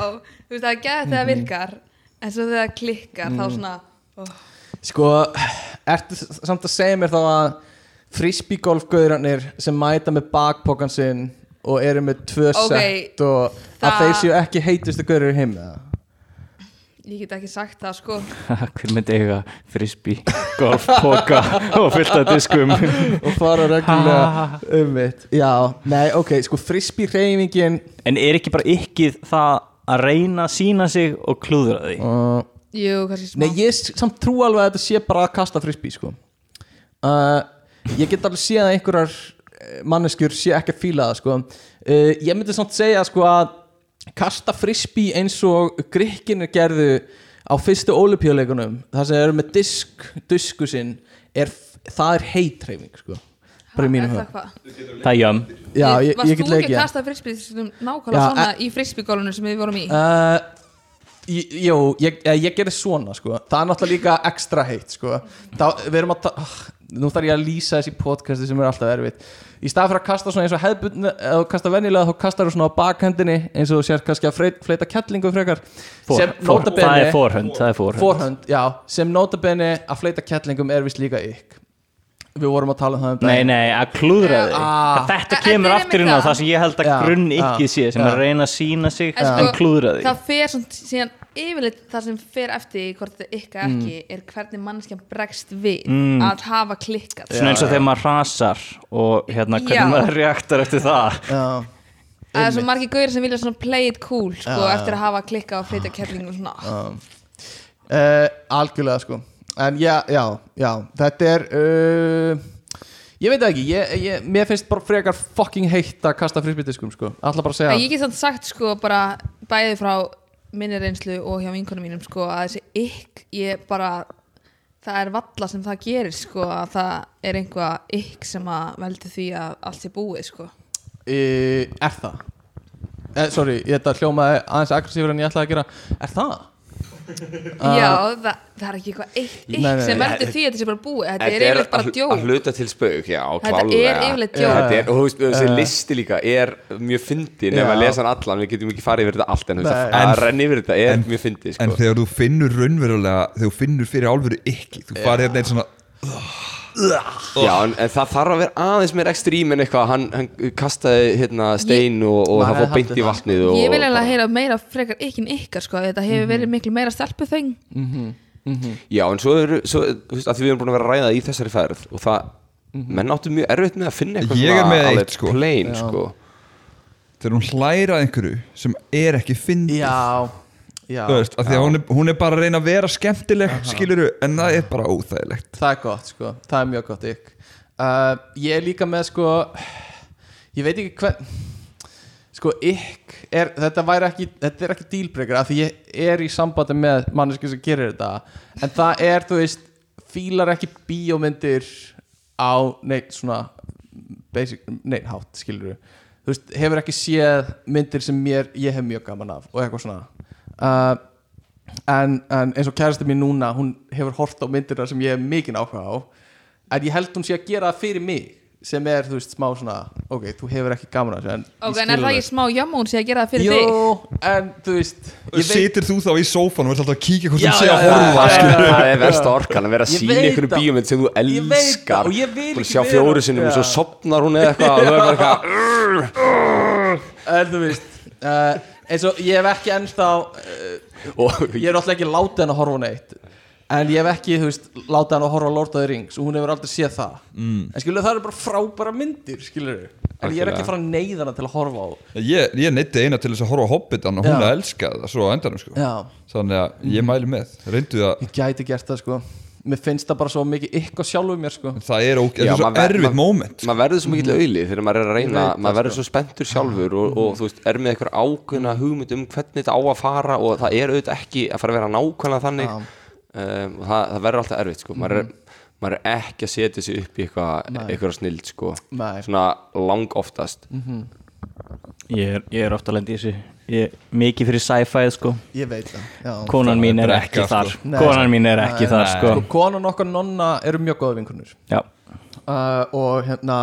þú veist það er gæðið þegar það virkar en svo þegar það klikkar þá svona oh. sko, ertu samt að segja mér þá að frisbeegolfgauðranir sem mæta með bakpokan sinn og eru með tvö Ok, sett og að það- þeir séu ekki heitustu gauður í heim eða? Ég get ekki sagt það sko. (laughs) Hver myndi eiga frisbee, golfpoka og fullt af diskum? (laughs) Og fara reglulega (laughs) um mitt. Já, nei, ok, sko frisbee reyfingin En er ekki bara ykkið það að reyna að sína sig og klúðra því? uh, jú, kannski smá. Nei, ég samt trú alveg að þetta sé bara að kasta frisbee sko. Uh, ég get alveg séð að einhverjar eh, manneskjur sé ekki að fíla það sko. Uh, ég myndi samt segja sko að kasta frisbee eins og grikkinir gerðu á fyrstu olimpíuleikunum þar sem eru með disk disku sinn er, það er heitreifing sko bara í Er mínum það? Það er ég, Varst ég get þú ekki að kasta frisbee sem nákvæmlega Já, svona e- í frisbeególunum sem við vorum í? Uh, Jú, ég, ég, ég gerði svona sko. Það er náttúrulega líka ekstra heitt sko. Þá, Við erum að ta- ah, Nú þarf ég að lýsa þessi podcasti sem er alltaf erfitt. Í stað fyrir að kasta svona eins og hefðbundna eða kasta venjulega þá kastar þú svona á bakhendinni eins og þú sér kannski að freit, fleita kettlingu frekar. For, sem for, notabene Það er forhönd, það er forhönd. Forhönd, já, sem notabene að fleita kettlingum er vist líka ykk. Við vorum að tala um það um Nei, daginn. nei, að klúðra því Ah. Þetta kemur aftur inn á það. sem ég held að grunn ekki sé sem að reyna að sína sig En sko, klúðra því það fer svona síðan yfirleitt það sem fer eftir hvort þetta ykkar Mm. ekki er hvernig mannskjan bregst við Mm. að hafa klikkað. Svona eins og þegar maður hrasar og hérna hvernig Já. maður reaktar eftir það. Já, Það er svo margir gauðir sem vilja svona play it cool sko, Já, eftir að hafa klikkað og fleita kettlingum svona. Uh, algjörlega sko. En já, já, já þetta er uh, Ég veit það ekki, ég, ég, mér finnst bara frekar fucking heitt að kasta frisbyttiskum sko. Alltaf bara að segja En ég get samt sagt sko bara bæði frá minni reynslu og hjá vinkunum mínum sko að þessi ykk ég bara það er valla sem það gerir sko að það er einhvað ykk sem að veldi því að allt er búið sko e, Er það? Eh, sorry, þetta hljómaði aðeins aggressífur en ég ætlaði að gera Er það? Já, það, það er ekki eitthvað ykk, ykk sem veldi því að þetta sé bara búið. Þetta er Þetta yfirleitt bara djók. að hluta til spauk, já, Þetta klálega er yfirleitt djók. Þetta er, og þú veist, þessi listi líka er mjög fyndin ef Já. að lesa hann allan, við getum ekki farið yfir þetta allt en að- að En- renna yfir þetta er en- mjög fyndið, En sko. þegar þú finnur raunverulega þegar þú finnur fyrir álveru ekki þú farið hérna einn svona Já, en, en það þarf að vera aðeins meir ekstrím en eitthvað, hann, hann kastaði hérna stein og, og það fór beint í vatnið og, Ég vil eiginlega heyra meira frekar ykkin ykkar sko þetta hefur verið miklu meira stelpuþöng. Já, en svo eru, svo, þú veist, að því við erum búin að vera að ræða í þessari ferð og það, menn áttu mjög erfitt með að finna eitthvað Ég er með eitt, sko. plain, sko. Þegar hún hlæra einhverju sem er ekki fyndið. Já, já veist, af því að hún er, hún er bara að reyna að vera skemmtileg skiluru, en það er bara óþægilegt. Það er gott sko, það er mjög gott ykk. Uh, Ég er líka með sko Ég veit ekki hvern Sko ykk er, þetta væri ekki Þetta er ekki dílbreykar af því ég er í sambandi með manneski sem gerir þetta. En það er, þú veist Fílar ekki bíómyndir Á neitt svona Basic, neitt hátt, skilur Þú veist, hefur ekki séð myndir sem mér, ég hef mjög gaman af og eitthvað svona uh, en, en eins og kærasti mín núna hún hefur hort á myndirna sem ég hef mikinn áhuga á en ég held hún sé að gera það fyrir mig sem er, þú veist, smá svona ok, þú hefur ekki gaman að þessu en Ok, ég en er það ekki smá hún sé að gera það fyrir þig? Jú, en þú veist ég veit, Sitir þú þá í sófan og ert alltaf að kíkja hvort sem sé að horfa? Það er versta orkan að vera að Ég sína einhverju bíómynd sem þú Ég elskar og ég sjá fjóru sinnum og svo sopnar hún eða eitthvað og það er bara eitthvað en þú veist uh, eins og ég hef ekki ennþá uh, ég er alltaf ekki látið hann að horfa neitt. En ég hef ekki, þú veist, látið hann að horfa á Lord of the Rings og hún hefur aldrei séð það. Mm. en skilur það eru bara frábæra myndir skilur en ég er ekki að fara að neyða hana til að horfa á Ég, ég neytti eina til þess að horfa Hobbitan og hún Já. að elska það svo á endanum sko. já, þannig að ég mæli með reyndu það, ég gæti gert það sko mér finnst það bara svo mikið ykkur sjálfur mér sko. Það er, óg, Já, það er svo erfitt maður- moment maður verður svo mikill auðli þegar maður er að reyna maður verður sko. svo spenntur sjálfur og, og þú veist, er með eitthvað ákveðna hugmynd um hvernig þetta á að fara og það er auðvitað ekki að fara að vera nákvæmlega þannig. Um, og það, það verður alltaf erfitt sko. maður, er, maður er ekki að setja sig upp í eitthvað eitthvað snild sko. Svona lang oftast. Ég er, ég er ofta að lenda í þessu ég, Mikið fyrir sci-fi sko ég veit það já. Konan mín er ekki þar sko. Nei. Konan mín er ekki Nei, þar nei. sko sko, konan okkar nonna eru mjög góða vinkunur Já, uh, og hérna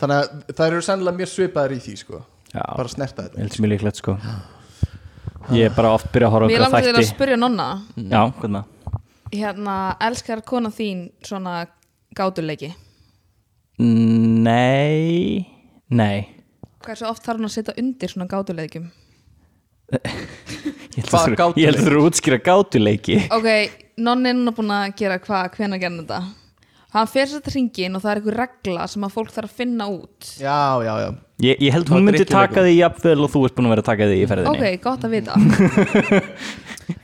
þannig að það eru sennilega mjög svipaðir í því sko já bara að snerta Ég þetta held sem ég líklegt sko Ég er bara oft byrja að horfa Mér okkur langar til að þætti spyrja nonna Já, hvernig? Hérna, elskar kona þín svona gátuleiki? Nei Nei Hversu oft þarf hún að setja undir svona gátuleikum? Ég held að þú- eru að útskýra gátuleiki. Ok, nonni er núna búin að gera hvað, hvenær gerði þetta? Hann fer sér þetta hringin og það er einhver regla sem að fólk þarf að finna út. Já, já, já. Ég, ég held hún myndi taka því jafnvel og þú ert búin að vera að taka því í ferðinni. Ok, gott að vita. (laughs)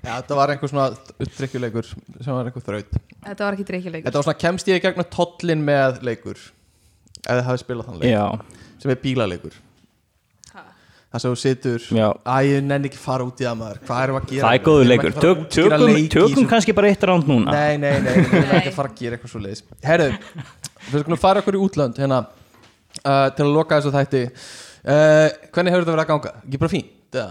Já, þetta var einhver svona drikkjuleikur sem var einhver þraut. Þetta var ekki dreikjuleikur Þetta var svona kemst ég í gegnum tollin með leikur? Ef þið hafið spilað þann leik? Já, sem er bílaleikur það sem þú situr Já. Æ, ég nenni ekki fara út í það maður Hvað erum við að gera? það er góður leikur að að Tök, Tökum, leiki tökum sem- kannski bara eitt ránd núna Nei, nei, nei, við erum ekki að (laughs) fara að gera eitthvað svo leiðis Herru, við skulum fara okkur í útlönd hérna uh, til að loka þessu þætti uh, Hvernig hefur þetta verið að ganga? Ekki bara fínt? eða?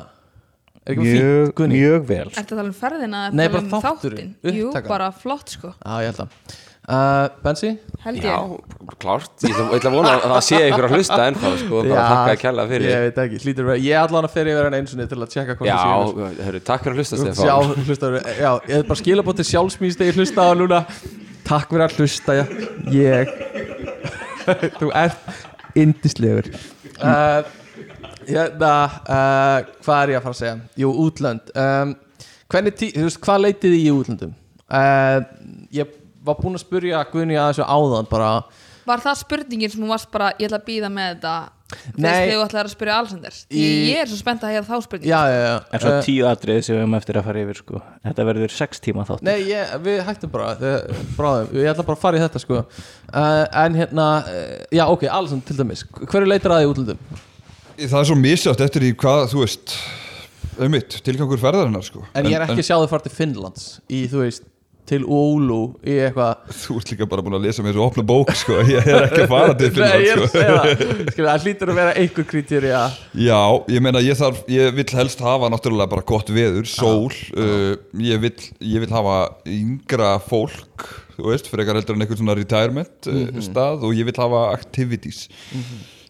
Er ekki bara fínt? Mjög, Guðný? mjög vel Ertu að tala um ferðina? Nei, bara um þátturinn, þáttinn? Jú, bara flott sko Já, ég held að uh, Bensi? Held Já, ég. klárt. Ég ætla, ég ætla að vona að það sé ykkur að hlusta ennþá sko, bara þakka að kella fyrir. Ég veit ekki, hlýtur verið Ég allan að fer yfir hann einsunni til að tjekka hvað Já, það sé hörru, takk fyrir að hlusta Stefán. Hlusta, já, ég er bara skila bótt til sjálfsmýst þegar ég hlusta á núna. Takk fyrir að hlusta, já. Ég (laughs) Þú ert indislegur uh, Hérna uh, Hvað er ég að fara að segja? Jú, útlönd. Um, Hvernig þú veist, hvað leitið þið í útlöndum? Uh, ég var búinn að spurja Guðni að þessu áðan bara Var það spurningin sem hún varst bara, ég ætla að býða með þetta þegar þú ætlar að spyrja Alexander? Í- ég er svo spennt að heyra þá spurning Já, já, já. En svo Eh, tíu atriði sem við höfum eftir að fara yfir sko. Þetta verður sex tíma þátt Nei, ég, við hættum bara þegar- Bráðum, ég ætla bara að fara í þetta sko. Uh, En hérna, uh, já ok, Alisson til dæmis. Hverju leitar að því útlöndum? Það er svo misjátt eftir í hvað, þú veist auðvitað, tilgangur ferðarinnar sko. En ég er ekki að sjá þau fara til Finnlands Í, þú veist, til Oulu Í eitthvað. Þú ert líka bara búin að lesa með þessu opna bók sko. Ég er ekki að fara til (laughs) Nei, ég er að sko. segja það. Það hlýtur að vera einhver krítjur Já, ég meina ég þarf Ég vill helst hafa náttúrulega bara gott veður Sól, uh, ég, vill, ég vill hafa yngra fólk Þú veist, frekar heldur en einhvern svona retirement uh, stað Og ég vill hafa activities.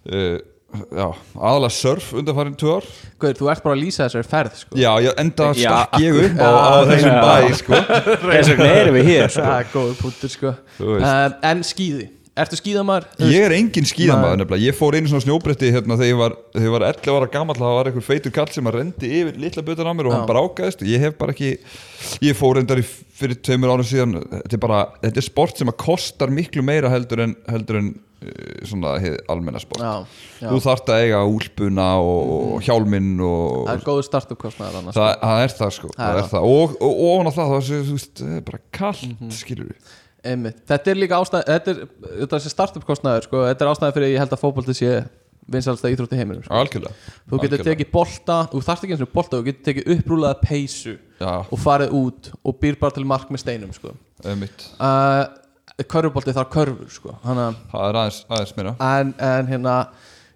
Uh, Já, aðalega surf undanfarin tvö ár. Guður, þú ert bara að lýsa þessari ferð sko. Já, ég, enda Já, stakk ég upp á, Já, á þessum já. bæ sko. (laughs) Þess vegna erum við hér sko. (laughs) Það er góður punktur sko. Um, En skíði, ertu skíðamar? Ég er engin skíðamaður nefnilega. Ég fór einu svona snjóbretti hérna þegar ég var, þegar ég var 11 ára gamall það var einhver feitur kall sem að rendi yfir litla butan á mér og hann brákaðist. Og ég hef bara ekki ég fór endar fyrir tveimur ára síðan. Þetta er bara, þetta er sport sem að kostar miklu meira heldur en, heldur en uh, svona hið almenna sport Já, já. þú þarft að eiga úlpuna og, og hjálminn og Það er góður startup kostnaður annars það, það er það sko Það er það. og, ofan á það, það er, bara kallt mm skilur við Einmitt. Þetta er líka ástæð Þetta er, þetta er startup kostnaður sko Þetta er ástæðan fyrir ég held að fótbolti sé vinsalsta íþrótt í heiminum sko. algjörlega Þú getur Algjörlega. tekið bolta, þú þarft ekki eins og bolta Þú getur tekið upprúlaða peysu Já. Og farið út og býr bara til mark með steinum sko. Uh, Körfubolti þarf körfur sko. Hanna, það er aðeins, aðeins meira. En, en hérna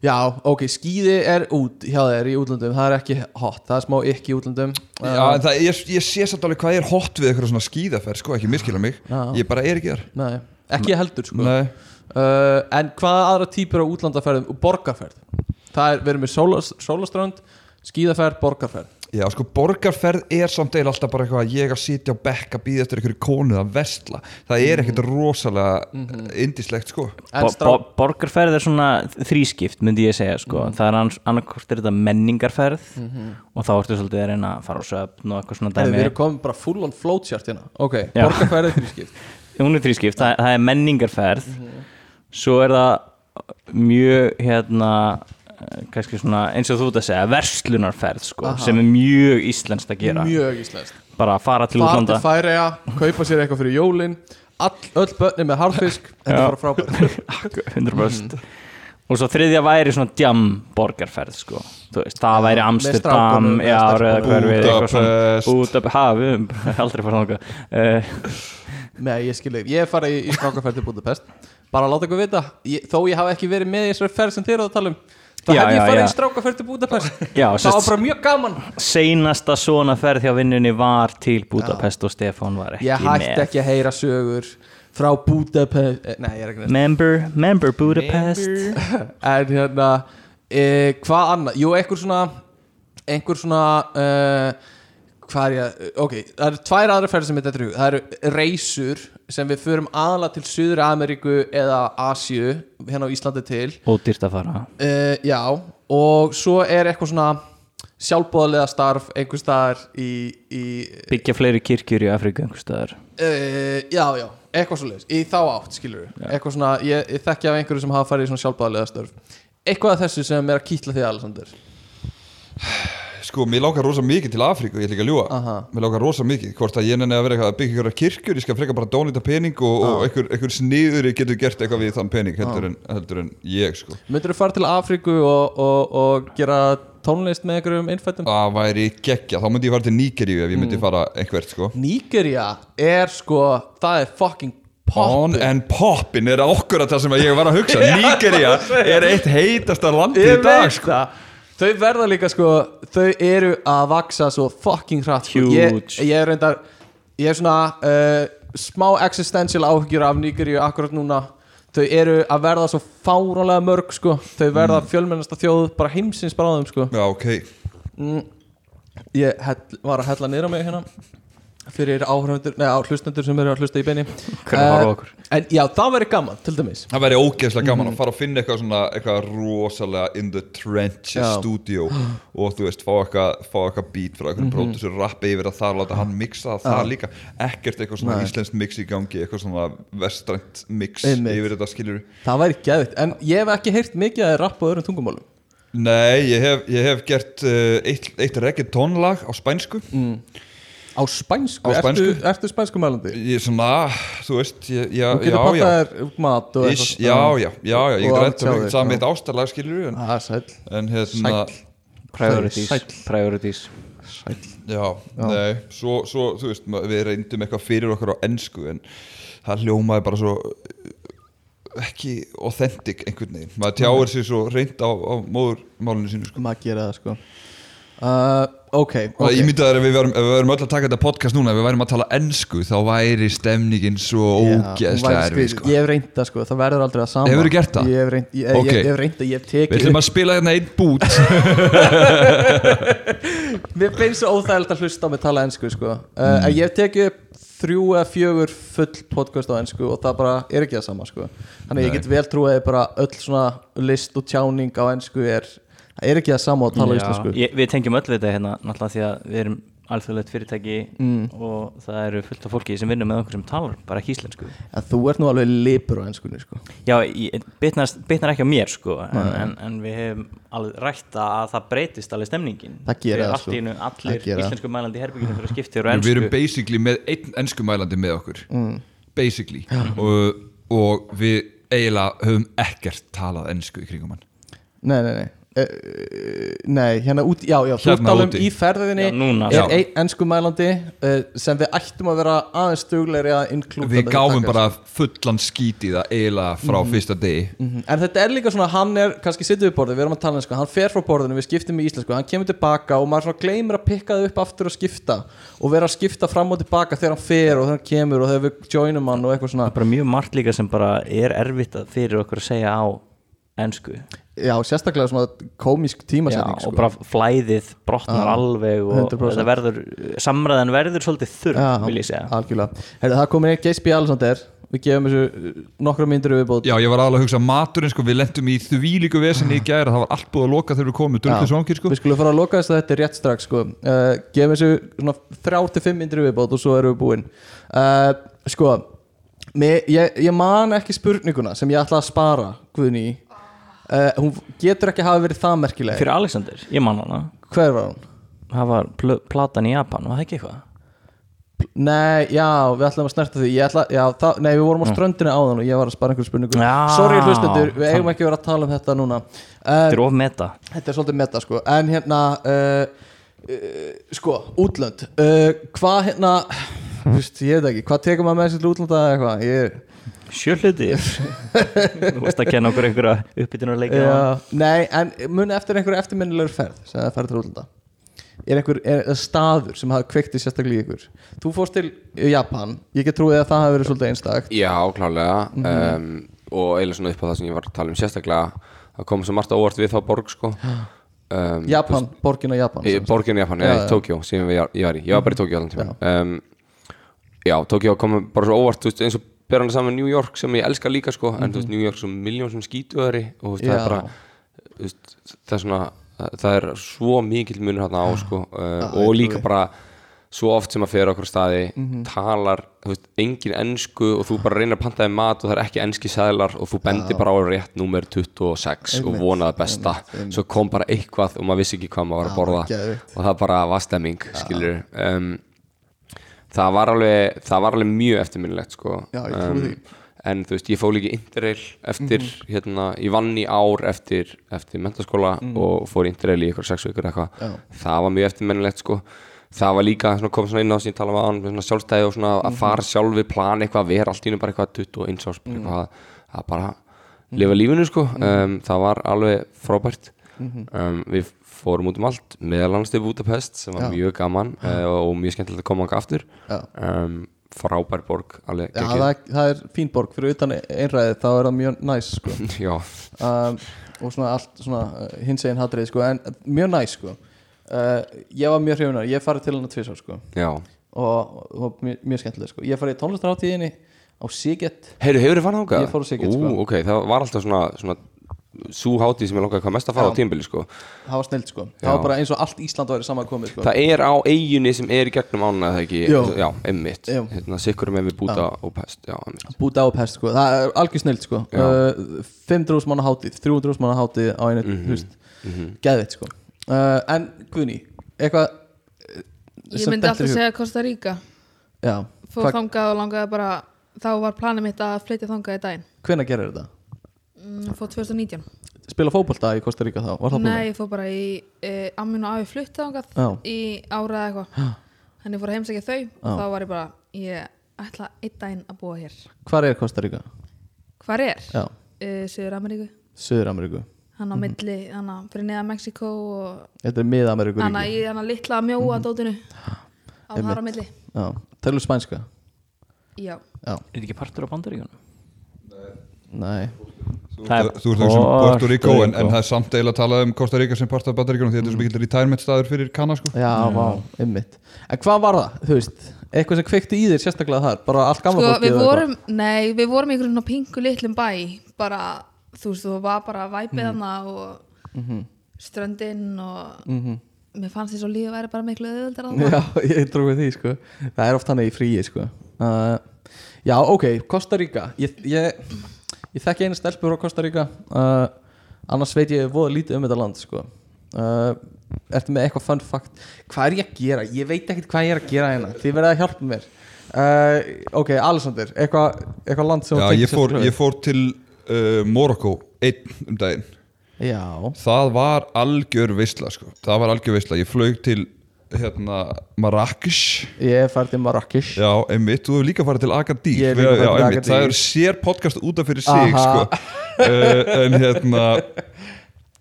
Já, ok, skíði er út hjá þér í útlöndum, það er ekki hot, það er smá ekki í útlöndum. Já, en það, ég, ég sé samt alveg hvað er hot við eitthvað svona skíðaferð, sko, ekki miskila mig. Já. Ég bara er ekki þar. Nei, ekki heldur sko. Uh, En hvaða aðra típur á útlandaferðum? Og borgarferð? Það er, við erum með sólas, sólaströnd, skíðaferð, borgarferð já, sko, borgarferð er samt eil alltaf bara eitthvað að ég að sitja á bekk að býða eftir einhverju konu að vestla Það er ekkert rosalega indislegt, sko. Bo borgarferð er svona þrískipt myndi ég segja sko. það er annarkvort er þetta menningarferð og þá ertu svolítið að reyna að fara á söfn og eitthvað svona dæmi. við erum komin bara full on flowchart hérna. Ok, Já. borgarferð er þrískipt. (laughs) Hún er þrískipt, það, það er menningarferð. Svo er það mjög hérna kannski svona eins og þú ert að segja verslunarferð sko, Aha. sem er mjög íslenskt að gera. Mjög íslenskt. Bara að fara til Fara til útlanda. Færeja, kaupa sér eitthvað fyrir jólin. All, Öll börni með harfisk Þetta er bara frábært. (laughs) 100% og svo þriðja væri svona djam borgarferð sko. Þú veist, það væri Amsterdam með Budapest. Budapest, uh, (laughs) Nei, ég skil ekki, ég farið í, í strákaferð til Budapest. Bara láta ykkur vita. Ég, Þó ég hafi ekki verið með í þessari ferð sem þér eru að tala um Það Já, hef ég já, farið já. í strákaferð til Budapest. Já, Það var bara mjög gaman. Seinasta svona ferð hjá vinnunni var til Budapest og Stefán var ekki Ég hætti með ekki að heyra sögur Frá Budapest eh, Nei, ég er ekki nefn Member, member Budapest. En hérna e, Hvað annað? Jú, einhver svona Einhver svona uh, Hvað er ég? Ok, það eru tvær aðra ferðir sem þetta er hug Það eru reysur sem við förum aðalega til Suður Ameríku eða Asíu hérna á Íslandi til. Og dýrt að fara. Uh, Já, og svo er eitthvað svona sjálfbóðlega starf einhver staðar í, í byggja fleiri kirkjur í Afríku einhvers staðar. Uh, Já, já, eitthvað svo leiðis Í þá átt, skilur við Eitthvað svona, ég, ég þekki af einhverju sem hafa farið í svona sjálfbóðlega starf Eitthvað af þessu sem er að kýtla því Alexander Sko, mér lákar rosa mikið til Afríku, ég ætla ekki að ljúa Aha. Mér lákar rosa mikið, hvort að ég nenni að vera eitthvað að byggja ykkur kirkjur Ég skal freka bara dónlita pening og, og einhver, einhver sniður getur gert eitthvað við þann pening heldur en, heldur en ég, sko. Myndur þú fara til Afríku og, og, og gera tónlist með einhverjum innfættum? Það væri geggja, þá myndi ég fara til Nígeríu ef ég myndi fara einhvert, sko. Nígeria er sko, það er fucking On pop and poppin er okkur að það sem ég var að hugsa. (laughs) Nígería er eitt heitasta landið í dag, sko Þau verða líka sko, þau eru að vaksa svo fucking hratt sko. ég, ég er reyndar, ég er svona uh, smá existential áhyggjur af Nígeríu akkurat núna. Þau eru að verða svo fárónlega mörg sko. Þau verða mm. fjölmennasta þjóð bara heimsins bráðum sko. Já, ok. Mm, Ég hell, var að hella niður á mig hérna fyrir áhörfundur, neða hlustendur sem eru að hlusta í beini á okkur? En já, það væri gaman, til dæmis. Það væri ógeðslega gaman að fara að finna eitthvað svona eitthvað rosalega in the trenches Já. studio og þú veist, fá eitthvað, fá eitthvað beat frá eitthvað mm rappi yfir að það láta hann mixa það, það líka, ekkert eitthvað svona Nei. íslenskt mix í gangi, eitthvað svona vestrænt mix Einmitt. yfir þetta skilur Það væri geðvitt, en ég hef ekki heyrt mikið að rapp á öðrum tungumálum. Nei, ég hef, ég hef gert uh, eitt, eitt á spænsku? Á spænsku. Ertu, ertu spænsku mælandi? Ég svona, þú veist, ég, já, Þú getur já, já, pantaðir mat og Ish, já, já, já, já, ég Og get allt rætt hjá um þér, eitthvað. saman já. eitt ástarlag skilur en, er sæll. en hérna, Priorities, Sæll. priorities. Já, nei svo, svo, þú veist, við reyndum eitthvað fyrir okkur á ennsku en það hljómaði bara svo uh, ekki authentic einhvern veginn, maður tjáir sér svo reynd á, á móðurmálinu sínu sko. Maður gera það sko uh, Ok, ok ég myndi að ef við við værum öll að taka þetta podcast núna ef við værum að tala ennsku þá væri stemningin svo erfið skrítið. sko. Ég hef reynd það sko, það verður aldrei að sama Hefurðu gert það? Ég hef reynd, ég, Ok. ég, ég hef reynd það, ég hef við tekið ætlum að spila hérna einn bút (laughs) Mér finnst svo óþægilegt að hlusta á mig tala ennsku sko. uh, En ég hef tekið upp þrjú eða fjögur full podcast á ennsku og það bara er ekki það sama sko. Þannig að ég Nei. get vel trúið að á ennsku er ekki það sama að tala íslensku? Ég, Við tengjum öll við þetta hérna náttúrulega því að við erum alþjóðlegt fyrirtæki Mm. og það eru fullt af fólki sem vinnur með okkur sem talar bara ekki íslensku. En þú ert nú alveg lipur á ennskunni sko. Já, bitnar, ekki á mér sko en, en, en við hefum alveg rætt að það breytist alveg stemningin. Það gerir það, allt sko. allir það. íslensku mælandi í herbygginu fyrir að skipta og við erum ennsku basically með einn ennskumælandi með okkur. Basically. Og, og við eiginlega höfum ekkert talað ennsku í kringum hann. Nei, nei, nei Uh, nei, hérna út, já, já, þú Hérna um úti. í ferðinni Já, er einn ennsku mælandi uh, sem við ættum að vera aðeins stuglegri að inklúta við gáfum bara fullan skít í það eiginlega frá fyrsta degi. Mhm. En þetta er líka svona, hann er kannski sittið við borðið, við erum að tala um sko, hann fer frá borðinu, við skiptum í íslensku, hann kemur tilbaka og maður svona gleymir að pikka það upp aftur og skipta og vera að skipta fram og tilbaka þegar hann fer og þegar hann kemur og þegar við joinum hann og eitthvað svona ennsku Já, sérstaklega svona komisk Já, tímasetning og sko. bara flæðið brotnar Já, alveg og 100%. þetta verður samræðan verður svolítið þurr Já, vil ég segja Algjörlega, Heyrðu, það komið Geis B. Alexander við gefum þessu uh, nokkra myndir viðbót já ég var alveg að hugsa maturinn sko við lendum í því líku vesinni í gæra það var allt búið að loka þegar við komum Já. dörfli svangir sko Við skulum fara að loka þess að þetta er rétt strax sko. uh, Gefum þessu svona þrjár til fimm myndir viðbót og svo erum við búin uh, Sko mér, ég, ég man ekki spurninguna sem ég ætla að spara Guðni í uh, Hún getur ekki hafa verið það merkileg. Fyrir Alexander, ég man hana. Hver var hún? það var pl platan í Japan, var það ekki eitthvað? Nei, já, við ætlum að snerta því. Ætla, já, það, Nei, við vorum á ströndinu áðan og ég var að spara einhverjum spurningu. Sorry hlustendur, við eigum ekki vera að tala um þetta núna. Uh, Þetta er of meta. Þetta er svolítið meta sko. En hérna uh, uh, Sko, útlönd. Uh, Hvað hérna Vist, Ég veit ekki, hvað tekur maður með sér til útlanda eða eitthvað? Ég, Sjölluti (laughs) Þú veist að kenna okkur einhverja uppbytun og leikja já, Nei, en muni eftir einhverju eftirminnilegur ferð sem það ferð til útlanda. Er einhver er, er staður sem hafa kveikt í sérstaklega ykkur? Þú fórst til Japan. Ég get trúið að það hafi verið svolítið einstakt. Já, klálega um, og eiginlega svona upp á það sem ég var að tala um sérstaklega það kom svo margt á óvart við þá borg sko. (gasps) Um, Japan, borgin á Japan borgin í Japan, í Tókjó sem ég, var í, ég var bara í Tókjó allan tíma um, Já, Tókjó kom bara svo óvart þú veist, eins og ber hann saman New York sem ég elska líka sko, en þú veist, New York svo miljón sem skítuðari og veist, það Mhm. Er bara veist, það er svona það er svo mikill munur hérna á sko, uh, og líka bara svo oft sem að fyrir okkur staði Mhm. talar, þú veist, engin ensku og þú bara reynir að pantaði mat og það er ekki enski sæðlar og þú bendir bara á rétt númer 26 og Einmitt, vonaði besta. einmitt, svo kom bara eitthvað og maður vissi ekki hvað maður var að borða og það bara var stemming skilur um, það var alveg það var alveg mjög eftirminnilegt sko. Því. en þú veist, ég fór líka Interrail eftir, hérna, ég vann í ár eftir, eftir mentaskóla og fór Interrail í ykkur sex vikur eitthvað. Það var mjög eftirminnilegt sko. Það var líka, svona, kom svona inn á sem ég tala um sjálfstæði og svona að fara sjálf við plan eitthvað, vera allt í einu bara eitthvað 21 árs bara eitthvað, að bara lifa lífinu sko, um, það var alveg frábært. Um, við fórum út um allt, meðal annars til Budapest sem var Já. mjög gaman uh, og mjög skemmtilegt að koma anga aftur um, frábær borg Já, það, er- það er fín borg fyrir utan einræðið þá er það mjög næs sko. (laughs) Um, og svona allt uh, hins eginn hatrið sko, en mjög næs sko. uh, ég var mjög hrefunar, ég farið til hann að tvisar sko. og, og mjög, mjög skemmtileg sko. ég farið í tónlistaráttíðinni á Siget hefur þið fann ángað? Ég fór á Sigyn, Ú, sko. ok, það var alltaf svona, svona Sú hátíð sem ég langaði hvað mest að fara Já. á tímbili sko. það var snilt sko. Já. það var bara eins og allt Ísland væri saman komið sko. Það er á eiginni sem er í gegnum ána Það ekki, Jú. já, emmitt hérna, Sikkur með við búta og pest Já, búta á pest sko. það er algjör snilt sko. Já. uh, 500 manna hátíð 300 manna hátíð á einu mm -hmm. Mhm. geðveitt sko. uh, en Guðni eitthvað Ég sem myndi alltaf í hug? segja Costa Rica já, Fór þangað og langaði bara Þá var planið mitt að flytja þangað í daginn hvenær gerir þetta? Mm, Fór 2019 spila fótbolta í Kosta Ríka þá? Var það Nei, ég fór bara í uh, Amin og Afi Já. Í ára eða eitthvað. Þannig fór að heimsækja þau Og Já. þá var ég bara Ég ætla einn daginn að búa hér. Hvar er Kosta Ríka? Hvar er? já, Uh, Suður Ameríku Suður Ameríku Hann á milli, hann á fyrir neða Mexiko og þetta er mið Ameríku hann á í hann á litla mjóa dótinu á Einmitt. þar á milli. Já, tölur spænska? Já, já, Er þetta ekki partur á bandaríkunum? Nei. Það er Þú ert þessum Puerto Rico en, en það er samt eiginlega að tala um Costa Rica sem part af Bandaríkjunum því þetta er svo mikill retirement staður fyrir Kana sko. Já, vá, einmitt. En hvað var það, þú veist eitthvað sem kveikti í þér sérstaklega þar bara allt gamla sko fólkið við eða vorum Nei, við vorum í einhverjum svona pingu litlum bæ bara, þú veist, þú var bara væpið hana og ströndin og Mhm. mér fannst því svo lífið væri bara miklu auðvöldar að Já, (laughs) ég trúi því sko. Það er oft hann í fríi sko. Uh, Já, ok, Costa Rica. Ég, ég, ég þekki einu stelpur á Costa Rica uh, Annars veit ég voða lítið um þetta land sko uh, Ertu með eitthvað fun fact Hvað er ég að gera? Ég veit ekkert hvað ég er að gera hérna Þið verðið að hjálpa mér uh, Ok, Alexander, eitthvað eitthva land sem Já, ég fór, ég fór til uh, Morocco einn um daginn? Já, það var algjör veisla sko. það var algjör veisla, ég flög til hérna Marrakesh ég er færð til Marrakesh já, einmitt, þú hefur líka farið til Agadir Ég hef líka farið já, til Agadir. það er sér podcast út af fyrir sig Aha. sko. uh, en hérna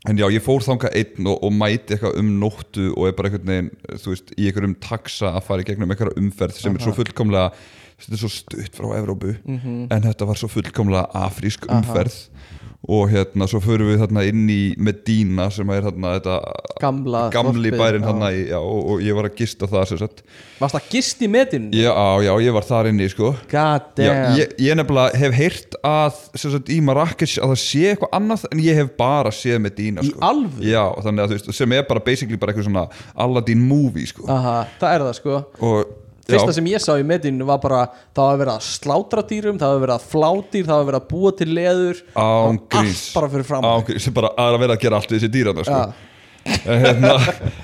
en já, ég fór þangað einn og, og mæti eitthvað um nóttu og er bara einhvern veginn, þú veist, í einhverjum taxa að fara í gegnum einhverja umferð sem er svo fullkomlega þetta er svo stutt frá Evrópu Mhm. en þetta var svo fullkomlega afrísk umferð og hérna svo förum við þarna inn í Medina sem er þarna þetta Gamla gamli bærin þarna í, já, og, og ég var að gista það sem sagt Varst það gist í metin? já, já, ég var þar inni sko Já, ég, ég nefnilega hef heyrt að sem sagt, í Marrakesh að það sé eitthvað annað en ég hef bara séð Medina Í sko. alvöru? Já, þannig að þú veist, sem er bara basically bara eitthvað svona Aladdin movie sko. Aha, það er það sko og Fyrsta sem ég sá í medinu var bara það var verið að slátra dýrum, það var verið að fládýr það var verið að búa til leður. Allt bara fyrir fram að vera að gera allt við þessi dýrana sko. Hérna,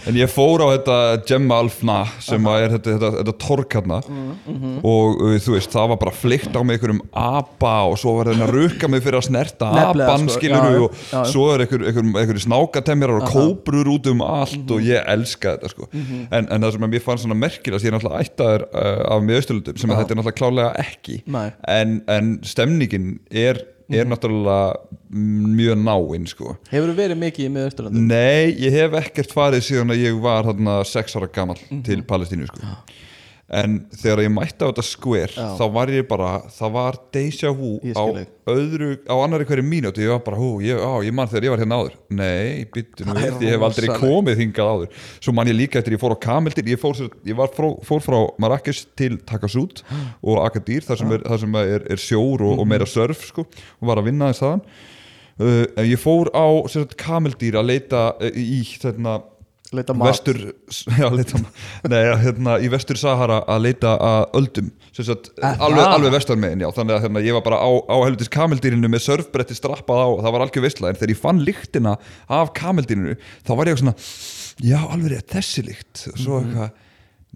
en ég fór á þetta Jemal Fna sem er þetta, þetta, þetta tork hérna. Mhm, og uh, þú veist, það var bara fleikt á mig einhverjum apa og svo var það að rukka mig fyrir að snerta apan sko, skilur og já, já. svo er einhver, einhver, einhver snákatemjarar og kóbrur út um allt og ég elska þetta sko. Mhm. en, en það sem mér fannst svona merkilegast ég er náttúrulega ættaður uh, af miðausturlundum sem að þetta er náttúrulega klálega ekki. En, en stemningin er, er náttúrulega mjög náinn sko Hefur þú verið mikið í miðausturlandi? Nei, ég hef ekkert farið síðan að ég var þarna sex ára gammal Mhm. til Palestínu sko. En þegar ég mætti á þetta square Já. þá var ég bara, það var deja vu á öðru, á annari hverju mínúti ég var bara, hú, ég, á, ég man þegar ég var hérna áður. Nei, byttu nú, ég hef aldrei komið hingað áður. Svo man ég líka eftir ég fór á Kameldir ég fór, ég frá, fór frá Marrakesh til Takasút og Agadir þar sem er, þar sem er, er sjór og, og meira surf sko, og var að vinna þess aðan Uh, ég fór á kameldýr að leita uh, í þarna, Leita vestur (laughs) já, leita, nei, hérna, í vestur Sahara að leita að öldum. Sagt, Ah, alveg, ah. alveg vestar megin já, þannig að hérna, ég var bara á, á helvitis kameldýrinu með surfbretti strappað á. Og það var algjör veistla en þegar ég fann lyktina af kameldýrinu þá var ég svona já, alveg rétt, þessi lykt. Og svo Mhm. eitthvað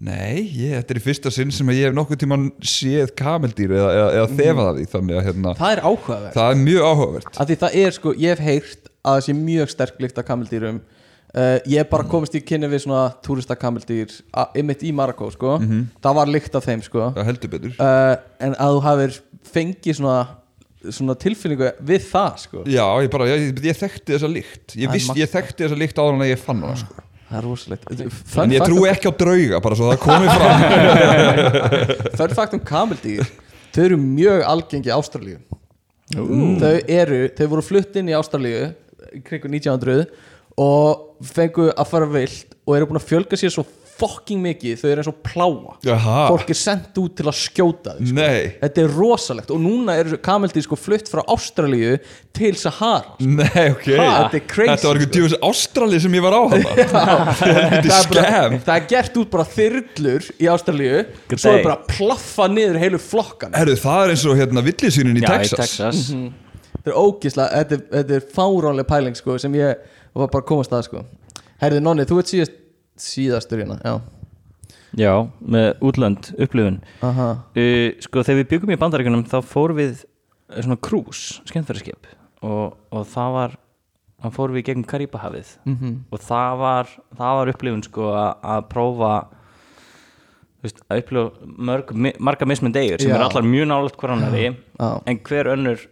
Nei, ég, þetta er í fyrsta sinn sem ég hef nokkuð tíman séð kameldýr eða, eða, eða þefað af því. Þannig að hérna, Það er áhugavert. það er mjög áhugavert. Af því það er sko, ég hef heyrt að það sé mjög sterk lykt af kameldýrum uh, Ég bara komist í kynni við svona túrista kameldýr Einmitt í Marokko sko. Það var lykt af þeim sko. Það heldur betur. Uh, En að þú hafir fengið svona svona tilfinningu við það sko. Já, ég bara, ég, ég þekkti þessa lykt. Ég, Það er ég þekkti þessa lykt áður en ég fann hana sko. Það er rosalegt. En ég trúi um- ekki á drauga bara svo það komi fram. (laughs) Fun fact um kameldýr Þau eru mjög algengi í Ástralíu. Þau eru, þau voru flutt inn í Ástralíu í kringu 1900 og fengu að fara vilt og eru búin að fjölga sér svo fucking mikið þau eru eins og pláa Jaha. fólk er sendt út til að skjóta þau sko. Nei, þetta er rosalegt og núna er kameldýr sko flutt frá Ástralíu til Sahara nei, ok. Ha, þetta er crazy, Þetta var eitthvað sko. djúvis Ástrali sem ég var á hana Þetta er það, er bara, skam það er gert út bara þyrlur í Ástralíu svo er bara plaffa niður heilu flokkan Herru, það er eins og hérna villisýnin í Já, Texas. Í Texas þetta er ógislega, þetta, er- þetta er fáránlega pæling sko sem ég var bara að komast að sko. Herði Nonni, þú ert síðast, síðastur hérna já, Já, með útlönd, upplifun. Uh, Sko, þegar við byggum í bandaríkunum þá fórum við eh, svona krús, skemmtverðarskip og, og það var þá fórum við gegn Karípahafið -hmm. og það var, það var upplifun sko að, að prófa veist, að upplifa marga mismund eigur sem Já. eru allar mjög nálægt hver annari en hver önnur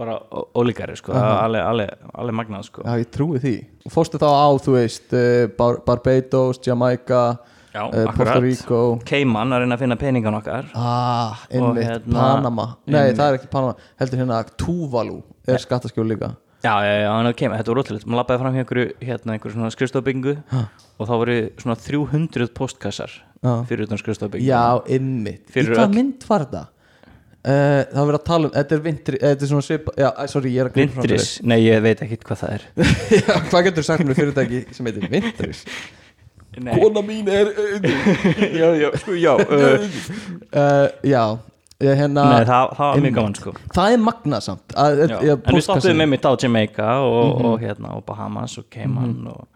bara ólíkari sko, alveg, alveg, alveg magnað sko. Já, ég trúi því. Fórstu þá á, þú veist uh, Bar Barbados, Jamaica Já, uh, Puerto. Rico? Cayman að reyna að finna peningan okkar. Ah, einmitt, hérna- Panama. Nei, það er ekki Panama, heldur hérna Tuvalu er skattaskjól líka. Já, já, já, hann kem, þetta var ótrúlega maður lappaði fram hjá einhverju, hérna, einhverju svona skrifstofbyggingu og þá voru svona 300 postkassar fyrir utan skrifstofbyggingu. Já, einmitt. Í hvað mynd var þetta? Uh, það var verið að tala um, þetta er vintri Þetta er svona svipa, já, æ, sorry, ég er að grípa fram Vintris, nei ég veit ekkit hvað það er. (laughs) Já, Hvað getur þú sagt mér fyrirtæki sem heitir Vintris? Nei, Kona mín er (laughs) já, já, sko, já (laughs) uh, Já, ég hérna Nei, það, það var mjög gaman sko Það er magnað samt að, já. að, En við státtuðum með mitt á Jamaica og, Mhm. og hérna, og Bahamas og Cayman og,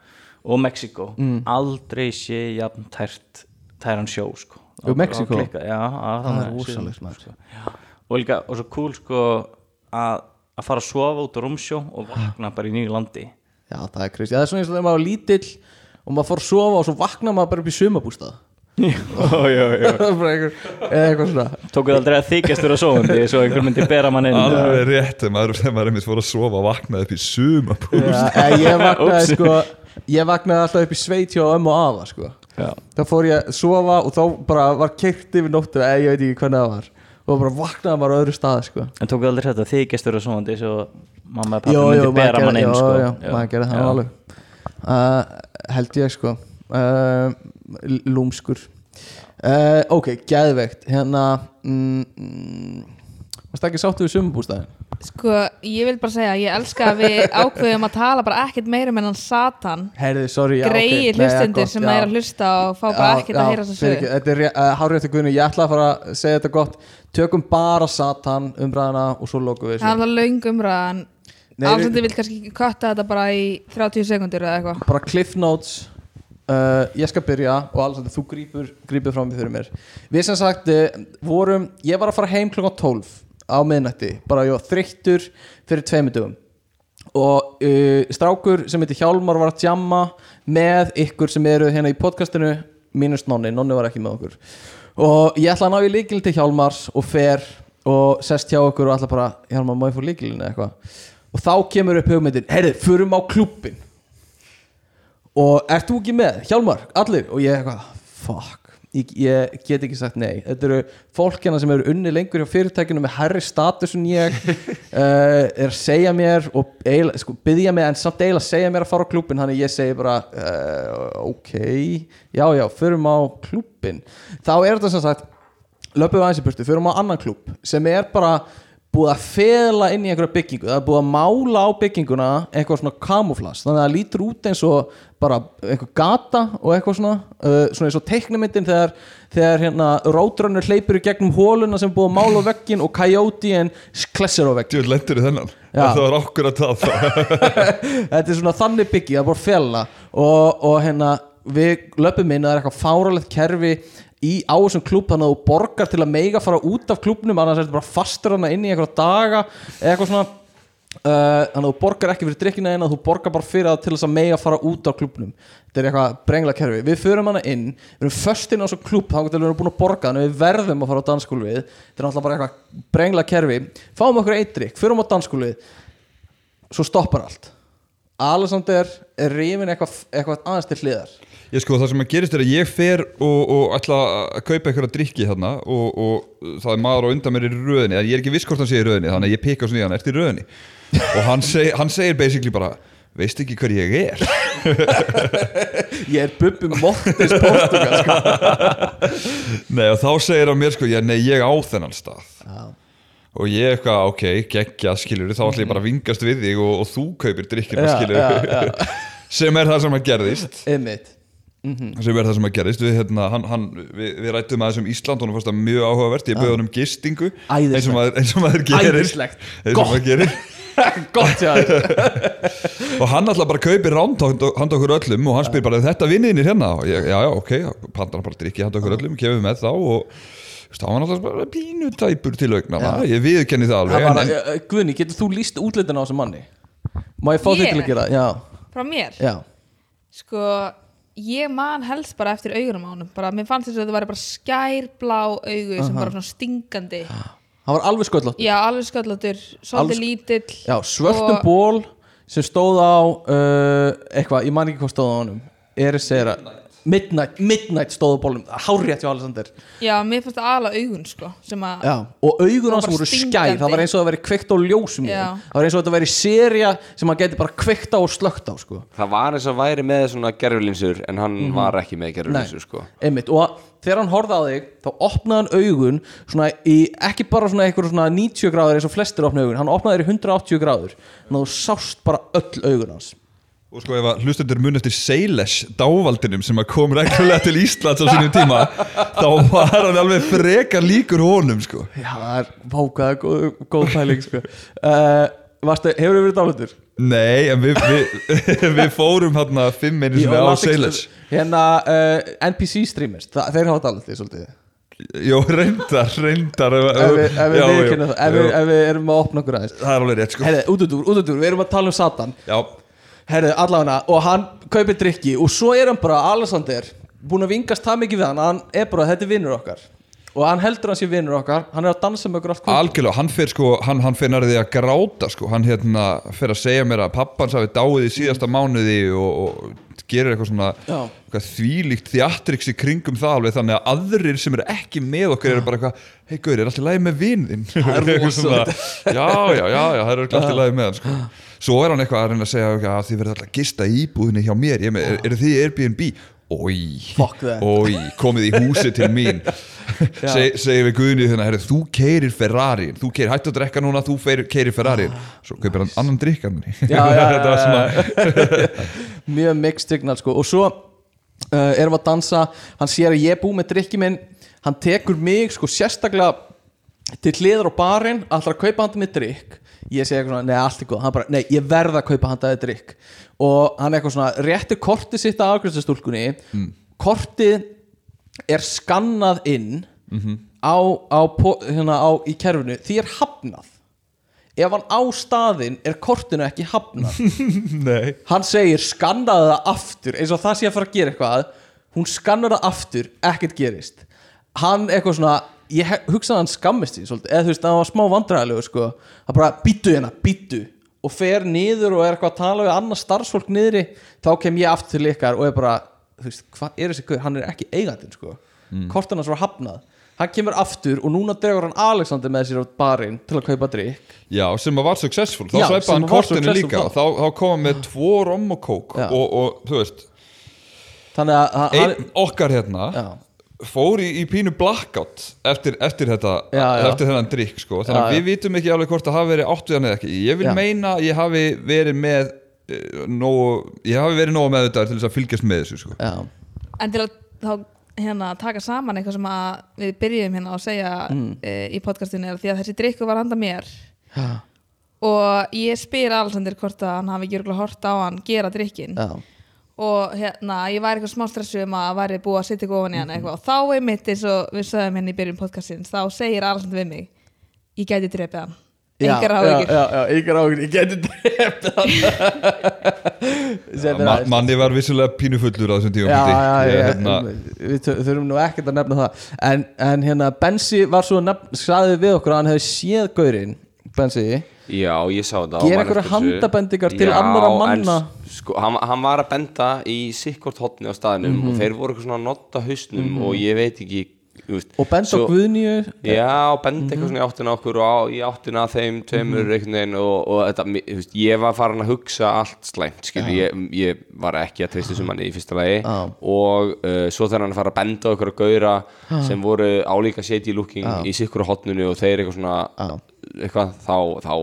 og Mexico Mm. Aldrei sé jafn tært tæran sjó sko Og Mexíkó? og að, er líka, og svo cool sko að, að fara að sofa út á rúmsjó og vakna bara í nýju landi. Já, það er kristi Það er svona eins og þegar maður var lítill og maður fór að sofa og svo vakna maður bara upp í sumabústað (laughs) já, já, já. (laughs) Bara einhver, eða eitthvað svona. Tókuð aldrei að þykjast vera sofandi svo einhver myndi bera mann inn? Alveg rétt, þegar maður, maður einmitt fór að sofa og vaknaði upp í sumabúst Já, eh, ég vaknaði (laughs) sko Ég vaknaði alltaf upp í sveit hjá ömmu og afa sko Já. þá fór ég að sofa og þá bara var keirt yfir nóttu eða ég veit ekki hvernig það var. Og bara vaknaði maður á öðru stað sko. en tókuð aldrei þetta að þykjast vera sofandi svo mamma og pappi myndi bera mann inn já, sko. já, maður gerði það alveg. Uh, held ég sko. Uh, lúmskur. Uh, ok, geðveikt. Hérna mm, mm, varst ekki sáttu við sumabústæðin Sko, ég vil bara segja, ég elska að við (laughs) ákveðum að tala bara ekkert meira með hann Satan. Herði, sorry, já, greiði ok, nei, hlustundir gott, sem já. er að hlusta og fá bara ekkert að heyra þess að sögu. Þetta er uh, hárið eftir guðinu, ég ætla að fara að segja þetta gott. Tökum bara Satan umræðina og svo lokum við Það er þessu alveg löng umræðan. Nei, við- Afsandi vil kannski kötta þetta bara í 30 sekundir eða eitthvað. Bara cliff notes. Uh, Ég skal byrja og alveg þú grípur, grípur fram fyrir mér. Við sem sagt uh, vorum, ég var að fara heim klokkan 12 á miðnætti Bara ég var þreyttur fyrir tveimur dögum. Og uh, strákur sem heitir Hjálmar var að djamma með ykkur sem eru hérna í podcastinu mínust Nonni, Nonni var ekki með okkur. Og ég ætla að ná í líkilin til Hjálmars og fer og sest hjá okkur og ætla bara Hjálmar, má ég fór líkilin eða eitthvað? Og þá kemur upp hugmyndin, heyrðu, förum á klúbbin og ert þú ekki með, Hjálmar, allir? Og ég eitthvað, fuck ég, ég get ekki sagt nei, þetta eru fólk hérna sem eru unni lengur hjá fyrirtækinu með herri status en ég uh, (laughs) er að segja mér og eiginlega, sko, byggja mig en samt eiginlega segja mér að fara á klúbbin þannig ég segi bara uh, ok, já já, förum á klúbbin þá er þetta sem sagt löpum við aðeins í burtu, förum á annan klúbb sem er bara búið að fela inn í einhverja byggingu það er búið að mála á bygginguna eitthvað svona kamuflas, þannig að það lítur út eins og bara einhver gata og eitthvað svona, uh, svona eins og teiknumyndin þegar, þegar hérna rótrönnur hleypur í gegnum hóluna sem búið að mála á veggin og Coyote en klessir á veggin Djúvel lendur í þennan. Það var okkur að það (laughs) þetta er svona þannig byggi, það er bara að fela og, og hérna við löpum inn, það er eitthvað fáralegt kerfi í á þessum klúb þannig að þú borgar til að meiga fara út af klúbnum annars er þetta bara fastur hana inn í einhverja daga eitthvað svona. Uh, þannig að þú borgar ekki fyrir drikkina eina þú borgar bara fyrir það til þess að meiga fara út af klúbnum þetta er eitthvað brengla kerfi. Við förum hana inn, við erum föst inn á þessum klúb þá getum við búin að borga þannig að við verðum að fara á dansskólfið þetta er náttúrulega bara eitthvað brengla kerfi. Fáum okkur eitt drikk, förum á dansskólfið svo stoppar allt Alexander er rifin eitthvað, eitthvað aðeins til hliðar. Ég sko það sem að gerist er að ég fer og, og ætla að kaupa eitthvað að drikki hérna og, og það er maður á undan mér í röðinni. En ég er ekki viss hvort hann sé í röðinni þannig að ég peka svona í hann, ertu í röðinni? Og hann, seg, hann segir basically bara veist ekki hver ég er? (laughs) Ég er Bubbi Mortis Portugal sko. (laughs) Nei og þá segir hann mér sko, já, nei ég á þennan stað og ég eitthvað, ok, geggja skilur þá ætlum ég bara að vingast við þig og, og þú kaupir drikkina Já, skilur já, (laughs) sem er það sem að gerðist. Einmitt. Sem er það sem að gerðist. Við, hérna, hann, hann, við, við rættum aðeins um Ísland og hann fannst það mjög áhugavert. Ég bauði hann um gistingu Æðislegt. eins og maður, eins og maður gerir. Æðislegt. eins og maður gerir. (laughs) Gott já (laughs) og hann alltaf bara kaupir ránd handa okkur öllum og hann spyr bara þetta vinniðinir hérna? Og ég, já já ok, pantar hann bara drikki handa okkur öllum, kemur með þá og hann var alltaf bara pínu tæpur til augna ég viðurkenni það alveg Það var, en, uh, Guðni, getur þú líst útlitin á þessum manni? Má ég fá þig til að gera? það? Já, frá mér? Já. Sko, ég man helst bara eftir augunum á honum bara, mér fannst þess að þetta væri bara skærblá augu sem bara svona stingandi. Hann var alveg sköllótt já, alveg sköllatur, Alveg svolítið lítill Já, svörtum og- ból sem stóð á uh, eitthvað, ég man ekki hvað stóð á honum. Eris segir að Midnight, Midnight stóð á bólum Hárrétt hjá Alexander já, mér fannst það aðla augun sko, sem að Já, og augun hans voru stingandi. Það var eins og það veri kveikt á ljósum. Það var eins og þetta veri seria sem hann geti bara kveikt á og slögt á sko. Það var eins og væri með svona gerfulinsur en hann var ekki með gerfulinsur sko. Einmitt, og þegar hann horfði á þig þá opnaði hann augun svona í, ekki bara svona eitthvað svona 90 gráður eins og flestir opna augun, hann opnaði þér í 180 gráður þannig að þú sást bara öll augun hans og sko ef að hlustendur mun eftir Seiles dávaldinum sem að kom reglulega til Íslands á sínum tíma þá var hann alveg frekar líkur honum sko. Já, það er vákaða góð, góð pæling sko. uh, Varstu, hefur þið verið dálítur? Nei, en við, við, (laughs) við fórum hérna fimm einu sinni á Seiles Hérna uh, NPC streamers, það, þeir hafa dálítið svolítið. Jó, reyndar, reyndar Ef við, ef við, Já, ef við, jú. ef við erum að opna okkur aðeins. Það er alveg rétt sko. Herðu, út út út út úr, við erum að tala um Satan. Já, Herðu, allavega, og hann kaupir drikki og svo er hann bara, Alexander búin að vingast það mikið við hann, hann er bara, þetta er vinnur okkar og hann heldur hann sé vinnur okkar hann er að dansa með okkur allt kvöld. algjörlega, hann fer sko hann, hann fer nærði að gráta sko hann hérna fer að segja mér að pappans hafi dáið í síðasta mánuði og, og gerir eitthvað svona eitthvað þvílíkt þjattriks í kringum það alveg þannig að aðrir sem eru ekki með okkur eru bara eitthvað, hei Gaur, er allt í lagi með er (laughs) rosa. já, já, já, já, það er örugglega allt í lagi með hann sko. svo er hann eitthvað að reyna að segja að þið verður alltaf gista íbúðinni hjá mér ég með, er, eru þið í Airbnb? Ói, ói, komið í húsi til mín. (laughs) Se, segir við Guðni þannig að þú keirir Ferrari þú keirir, hættu að drekka núna, þú keirir Ferrari svo kaupir hann annan (laughs) svona (laughs) mjög mixed signal sko. og svo uh, erum við að dansa. Hann sér að ég er búið með drikki minn. Hann tekur mig sko sérstaklega til hliðar á barinn alltaf að kaupa handa með drikk ég segi eitthvað nei allt er góð, hann bara, nei ég verða að kaupa handa með drikk og hann eitthvað svona, réttir kortið sitt að afgræðstastúlkunni mm. kortið er skannað inn á, á, po- hérna, á, í kerfinu. Því er hafnað. Ef hann á staðinn er kortinu ekki hafnað. (laughs) Nei. Hann segir skannaði það aftur. Eins og það sé að fara að gera eitthvað hún skannar það aftur, ekkert gerist. Hann eitthvað svona ég hugsaði að hann skammist því svolítið eða þú veist, það var smá vandræðilegu sko. Hann bara býttu hérna, býttu og fer niður og er eitthvað að tala við annað starfsfólk niðri, þá kem ég aftur til ykkar og er bara, þú veist, hvað er þessi guð hann er ekki eigandinn sko mm. kortan hans var hafnað, hann kemur aftur og núna dregur hann Alexander með sér á barinn til að kaupa drikk já, sem að var successful, þá sem hann kortinu líka þá. þá, kom með tvo rom og kók og, og þú veist, þannig að hann- einn okkar hérna Já. Fór í, í pínu blackout eftir, eftir þetta Já, já. eftir þennan drikk sko þannig Já, að já. við vitum ekki alveg hvort það hafi verið átt við hann eða ekki ég vil Já. meina að ég hafi verið með uh, nógu, ég hafi verið nógu með þetta til þess að fylgjast með þessu sko já, en til að þá hérna taka saman eitthvað sem að við byrjum hérna að segja mm. í podcastinu er því að þessi drikku var handa mér já, og ég spyr Alexander hvort að hann hafi ekki örgulega hort á hann gera drikkin já. Og hérna ég væri eitthvað smá stressu um að væri búið að setja góðan í hann eitthvað. Og þá einmitt eins og við sögum hérna í byrjun podcastins þá segir Alexander við mig ég gæti drepið hann. Engar já, áhyggjur. já, já, engar áhyggjur, ég geti drefð hann. (laughs) Ma manni var vissulega pínufullur á þessum tíum já, já, já, ég, hérna, við þu- þurfum nú ekkert að nefna það. En, en hérna, Bensi var svo nefn, sagði við okkur að hann hefði séð gaurinn Bensi, Já, ég sá þetta Gera og þessu. handabendingar til Já, annarra en manna? s- Sko, hann, hann var að benda í sikkort hotni á staðnum Mhm. og þeir voru eitthvað svona að notta hausnum og ég veit ekki veist, og benda á Guðnýju? Já, benda eitthvað svona í áttina okkur og á, í áttina þeim tveimur einhvern veginn og, og þetta, veist, ég var farin að hugsa allt slæmt, skil, ég, ég var ekki að treysta þessum manni í fyrsta lagi Já. og uh, svo þegar hann að fara að benda okkur að gauðra sem voru álíka shady looking í sikkur hotnunu og þeir eitthvað svona eitthvað, þá, þá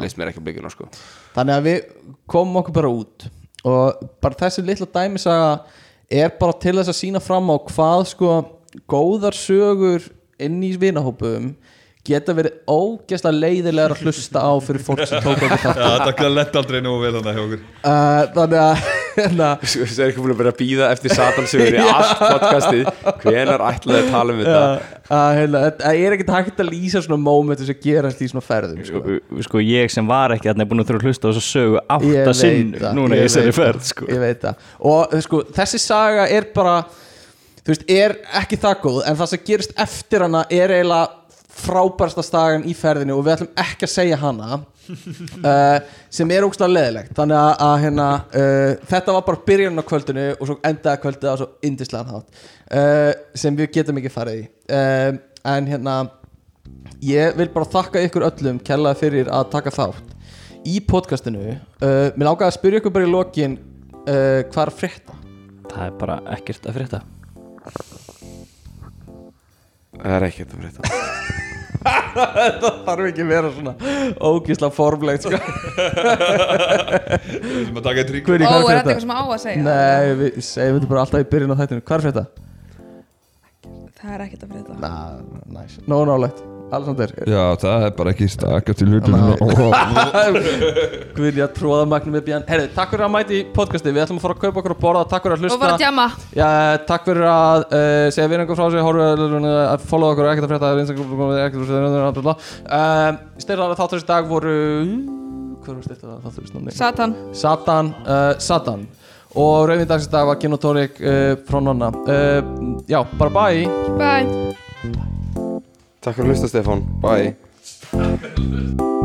leist mér ekki að byggja sko. þannig að við komum okkur bara út og bara þessi litla dæmisaga er bara til þess að sína fram á hvað sko góðar sögur inn í vinahópum geta verið ógeðslega leiðilegar að hlusta á fyrir fólk sem tók okkur (laughs) þátt Já, þetta lett aldrei nú vel þannig hjá okkur. Uh, þannig að hérna, Svo er ekki búin að vera að býða eftir satansögur í (laughs) allt podcastið. Hvenar ætlaði að tala um þetta? Að, hérna, það er ekkert hægt að lýsa svona mómentu sem gerast í svona ferðum sko. sko. ég sem var ekki að búin að þurfa að hlusta á þess að sögu átta veit sinn það, núna ég í þessari ferð það, sko. ég veit það. Og sko, þessi saga er bara þú veist, er ekki það góð en það sem gerist eftir hana er eiginlega frábærsta stagan í ferðinu og við ætlum ekki að segja hana uh, (laughs) sem er ógslag leðilegt þannig að, að hérna, uh, þetta var bara byrjun á kvöldinu og svo endaði kvöldið á svo indislegan hátt uh, sem við getum ekki farið í. Uh, en hérna ég vil bara þakka ykkur öllum kærlega fyrir að taka þátt í podcastinu. Uh, mér langaði að spyrja ykkur bara í lokin uh, hvað er að frétta? Það er bara ekkert að frétta. Það er ekkert að frétta (laughs) það þarf ekki að vera svona ógísla formlegt sko. sem að taka eitt rík Ó, er þetta eitthvað sem á að segja? Nei, við segjum þetta bara alltaf í byrjun á þættinu Hvað er frétta? Það er ekkert að frétta Ná, næs, nóg nálegt Alexander. Já, það er bara ekki stakka til hlutum Guðni að (laughs) tróða magnum upp í hann. Herri, takk fyrir að mæti í podcasti Við ætlum að fara að kaupa okkur að borða Takk fyrir að Og hlusta. bara að djama Já, takk fyrir að uh, segja vinningu frá sig Hóru að followa okkur ekkert að frétta Instagram, ekkert að frétta um, Styrðar þáttur í dag voru Hvað var styrðar þáttur í snúni? Satan. Satan, uh, Satan. Og rauðin dagsins dag var Kinotórik uh, frá Nonna. Uh, Já, bara bye. Bye Takk fyrir að hlusta Stefán, bye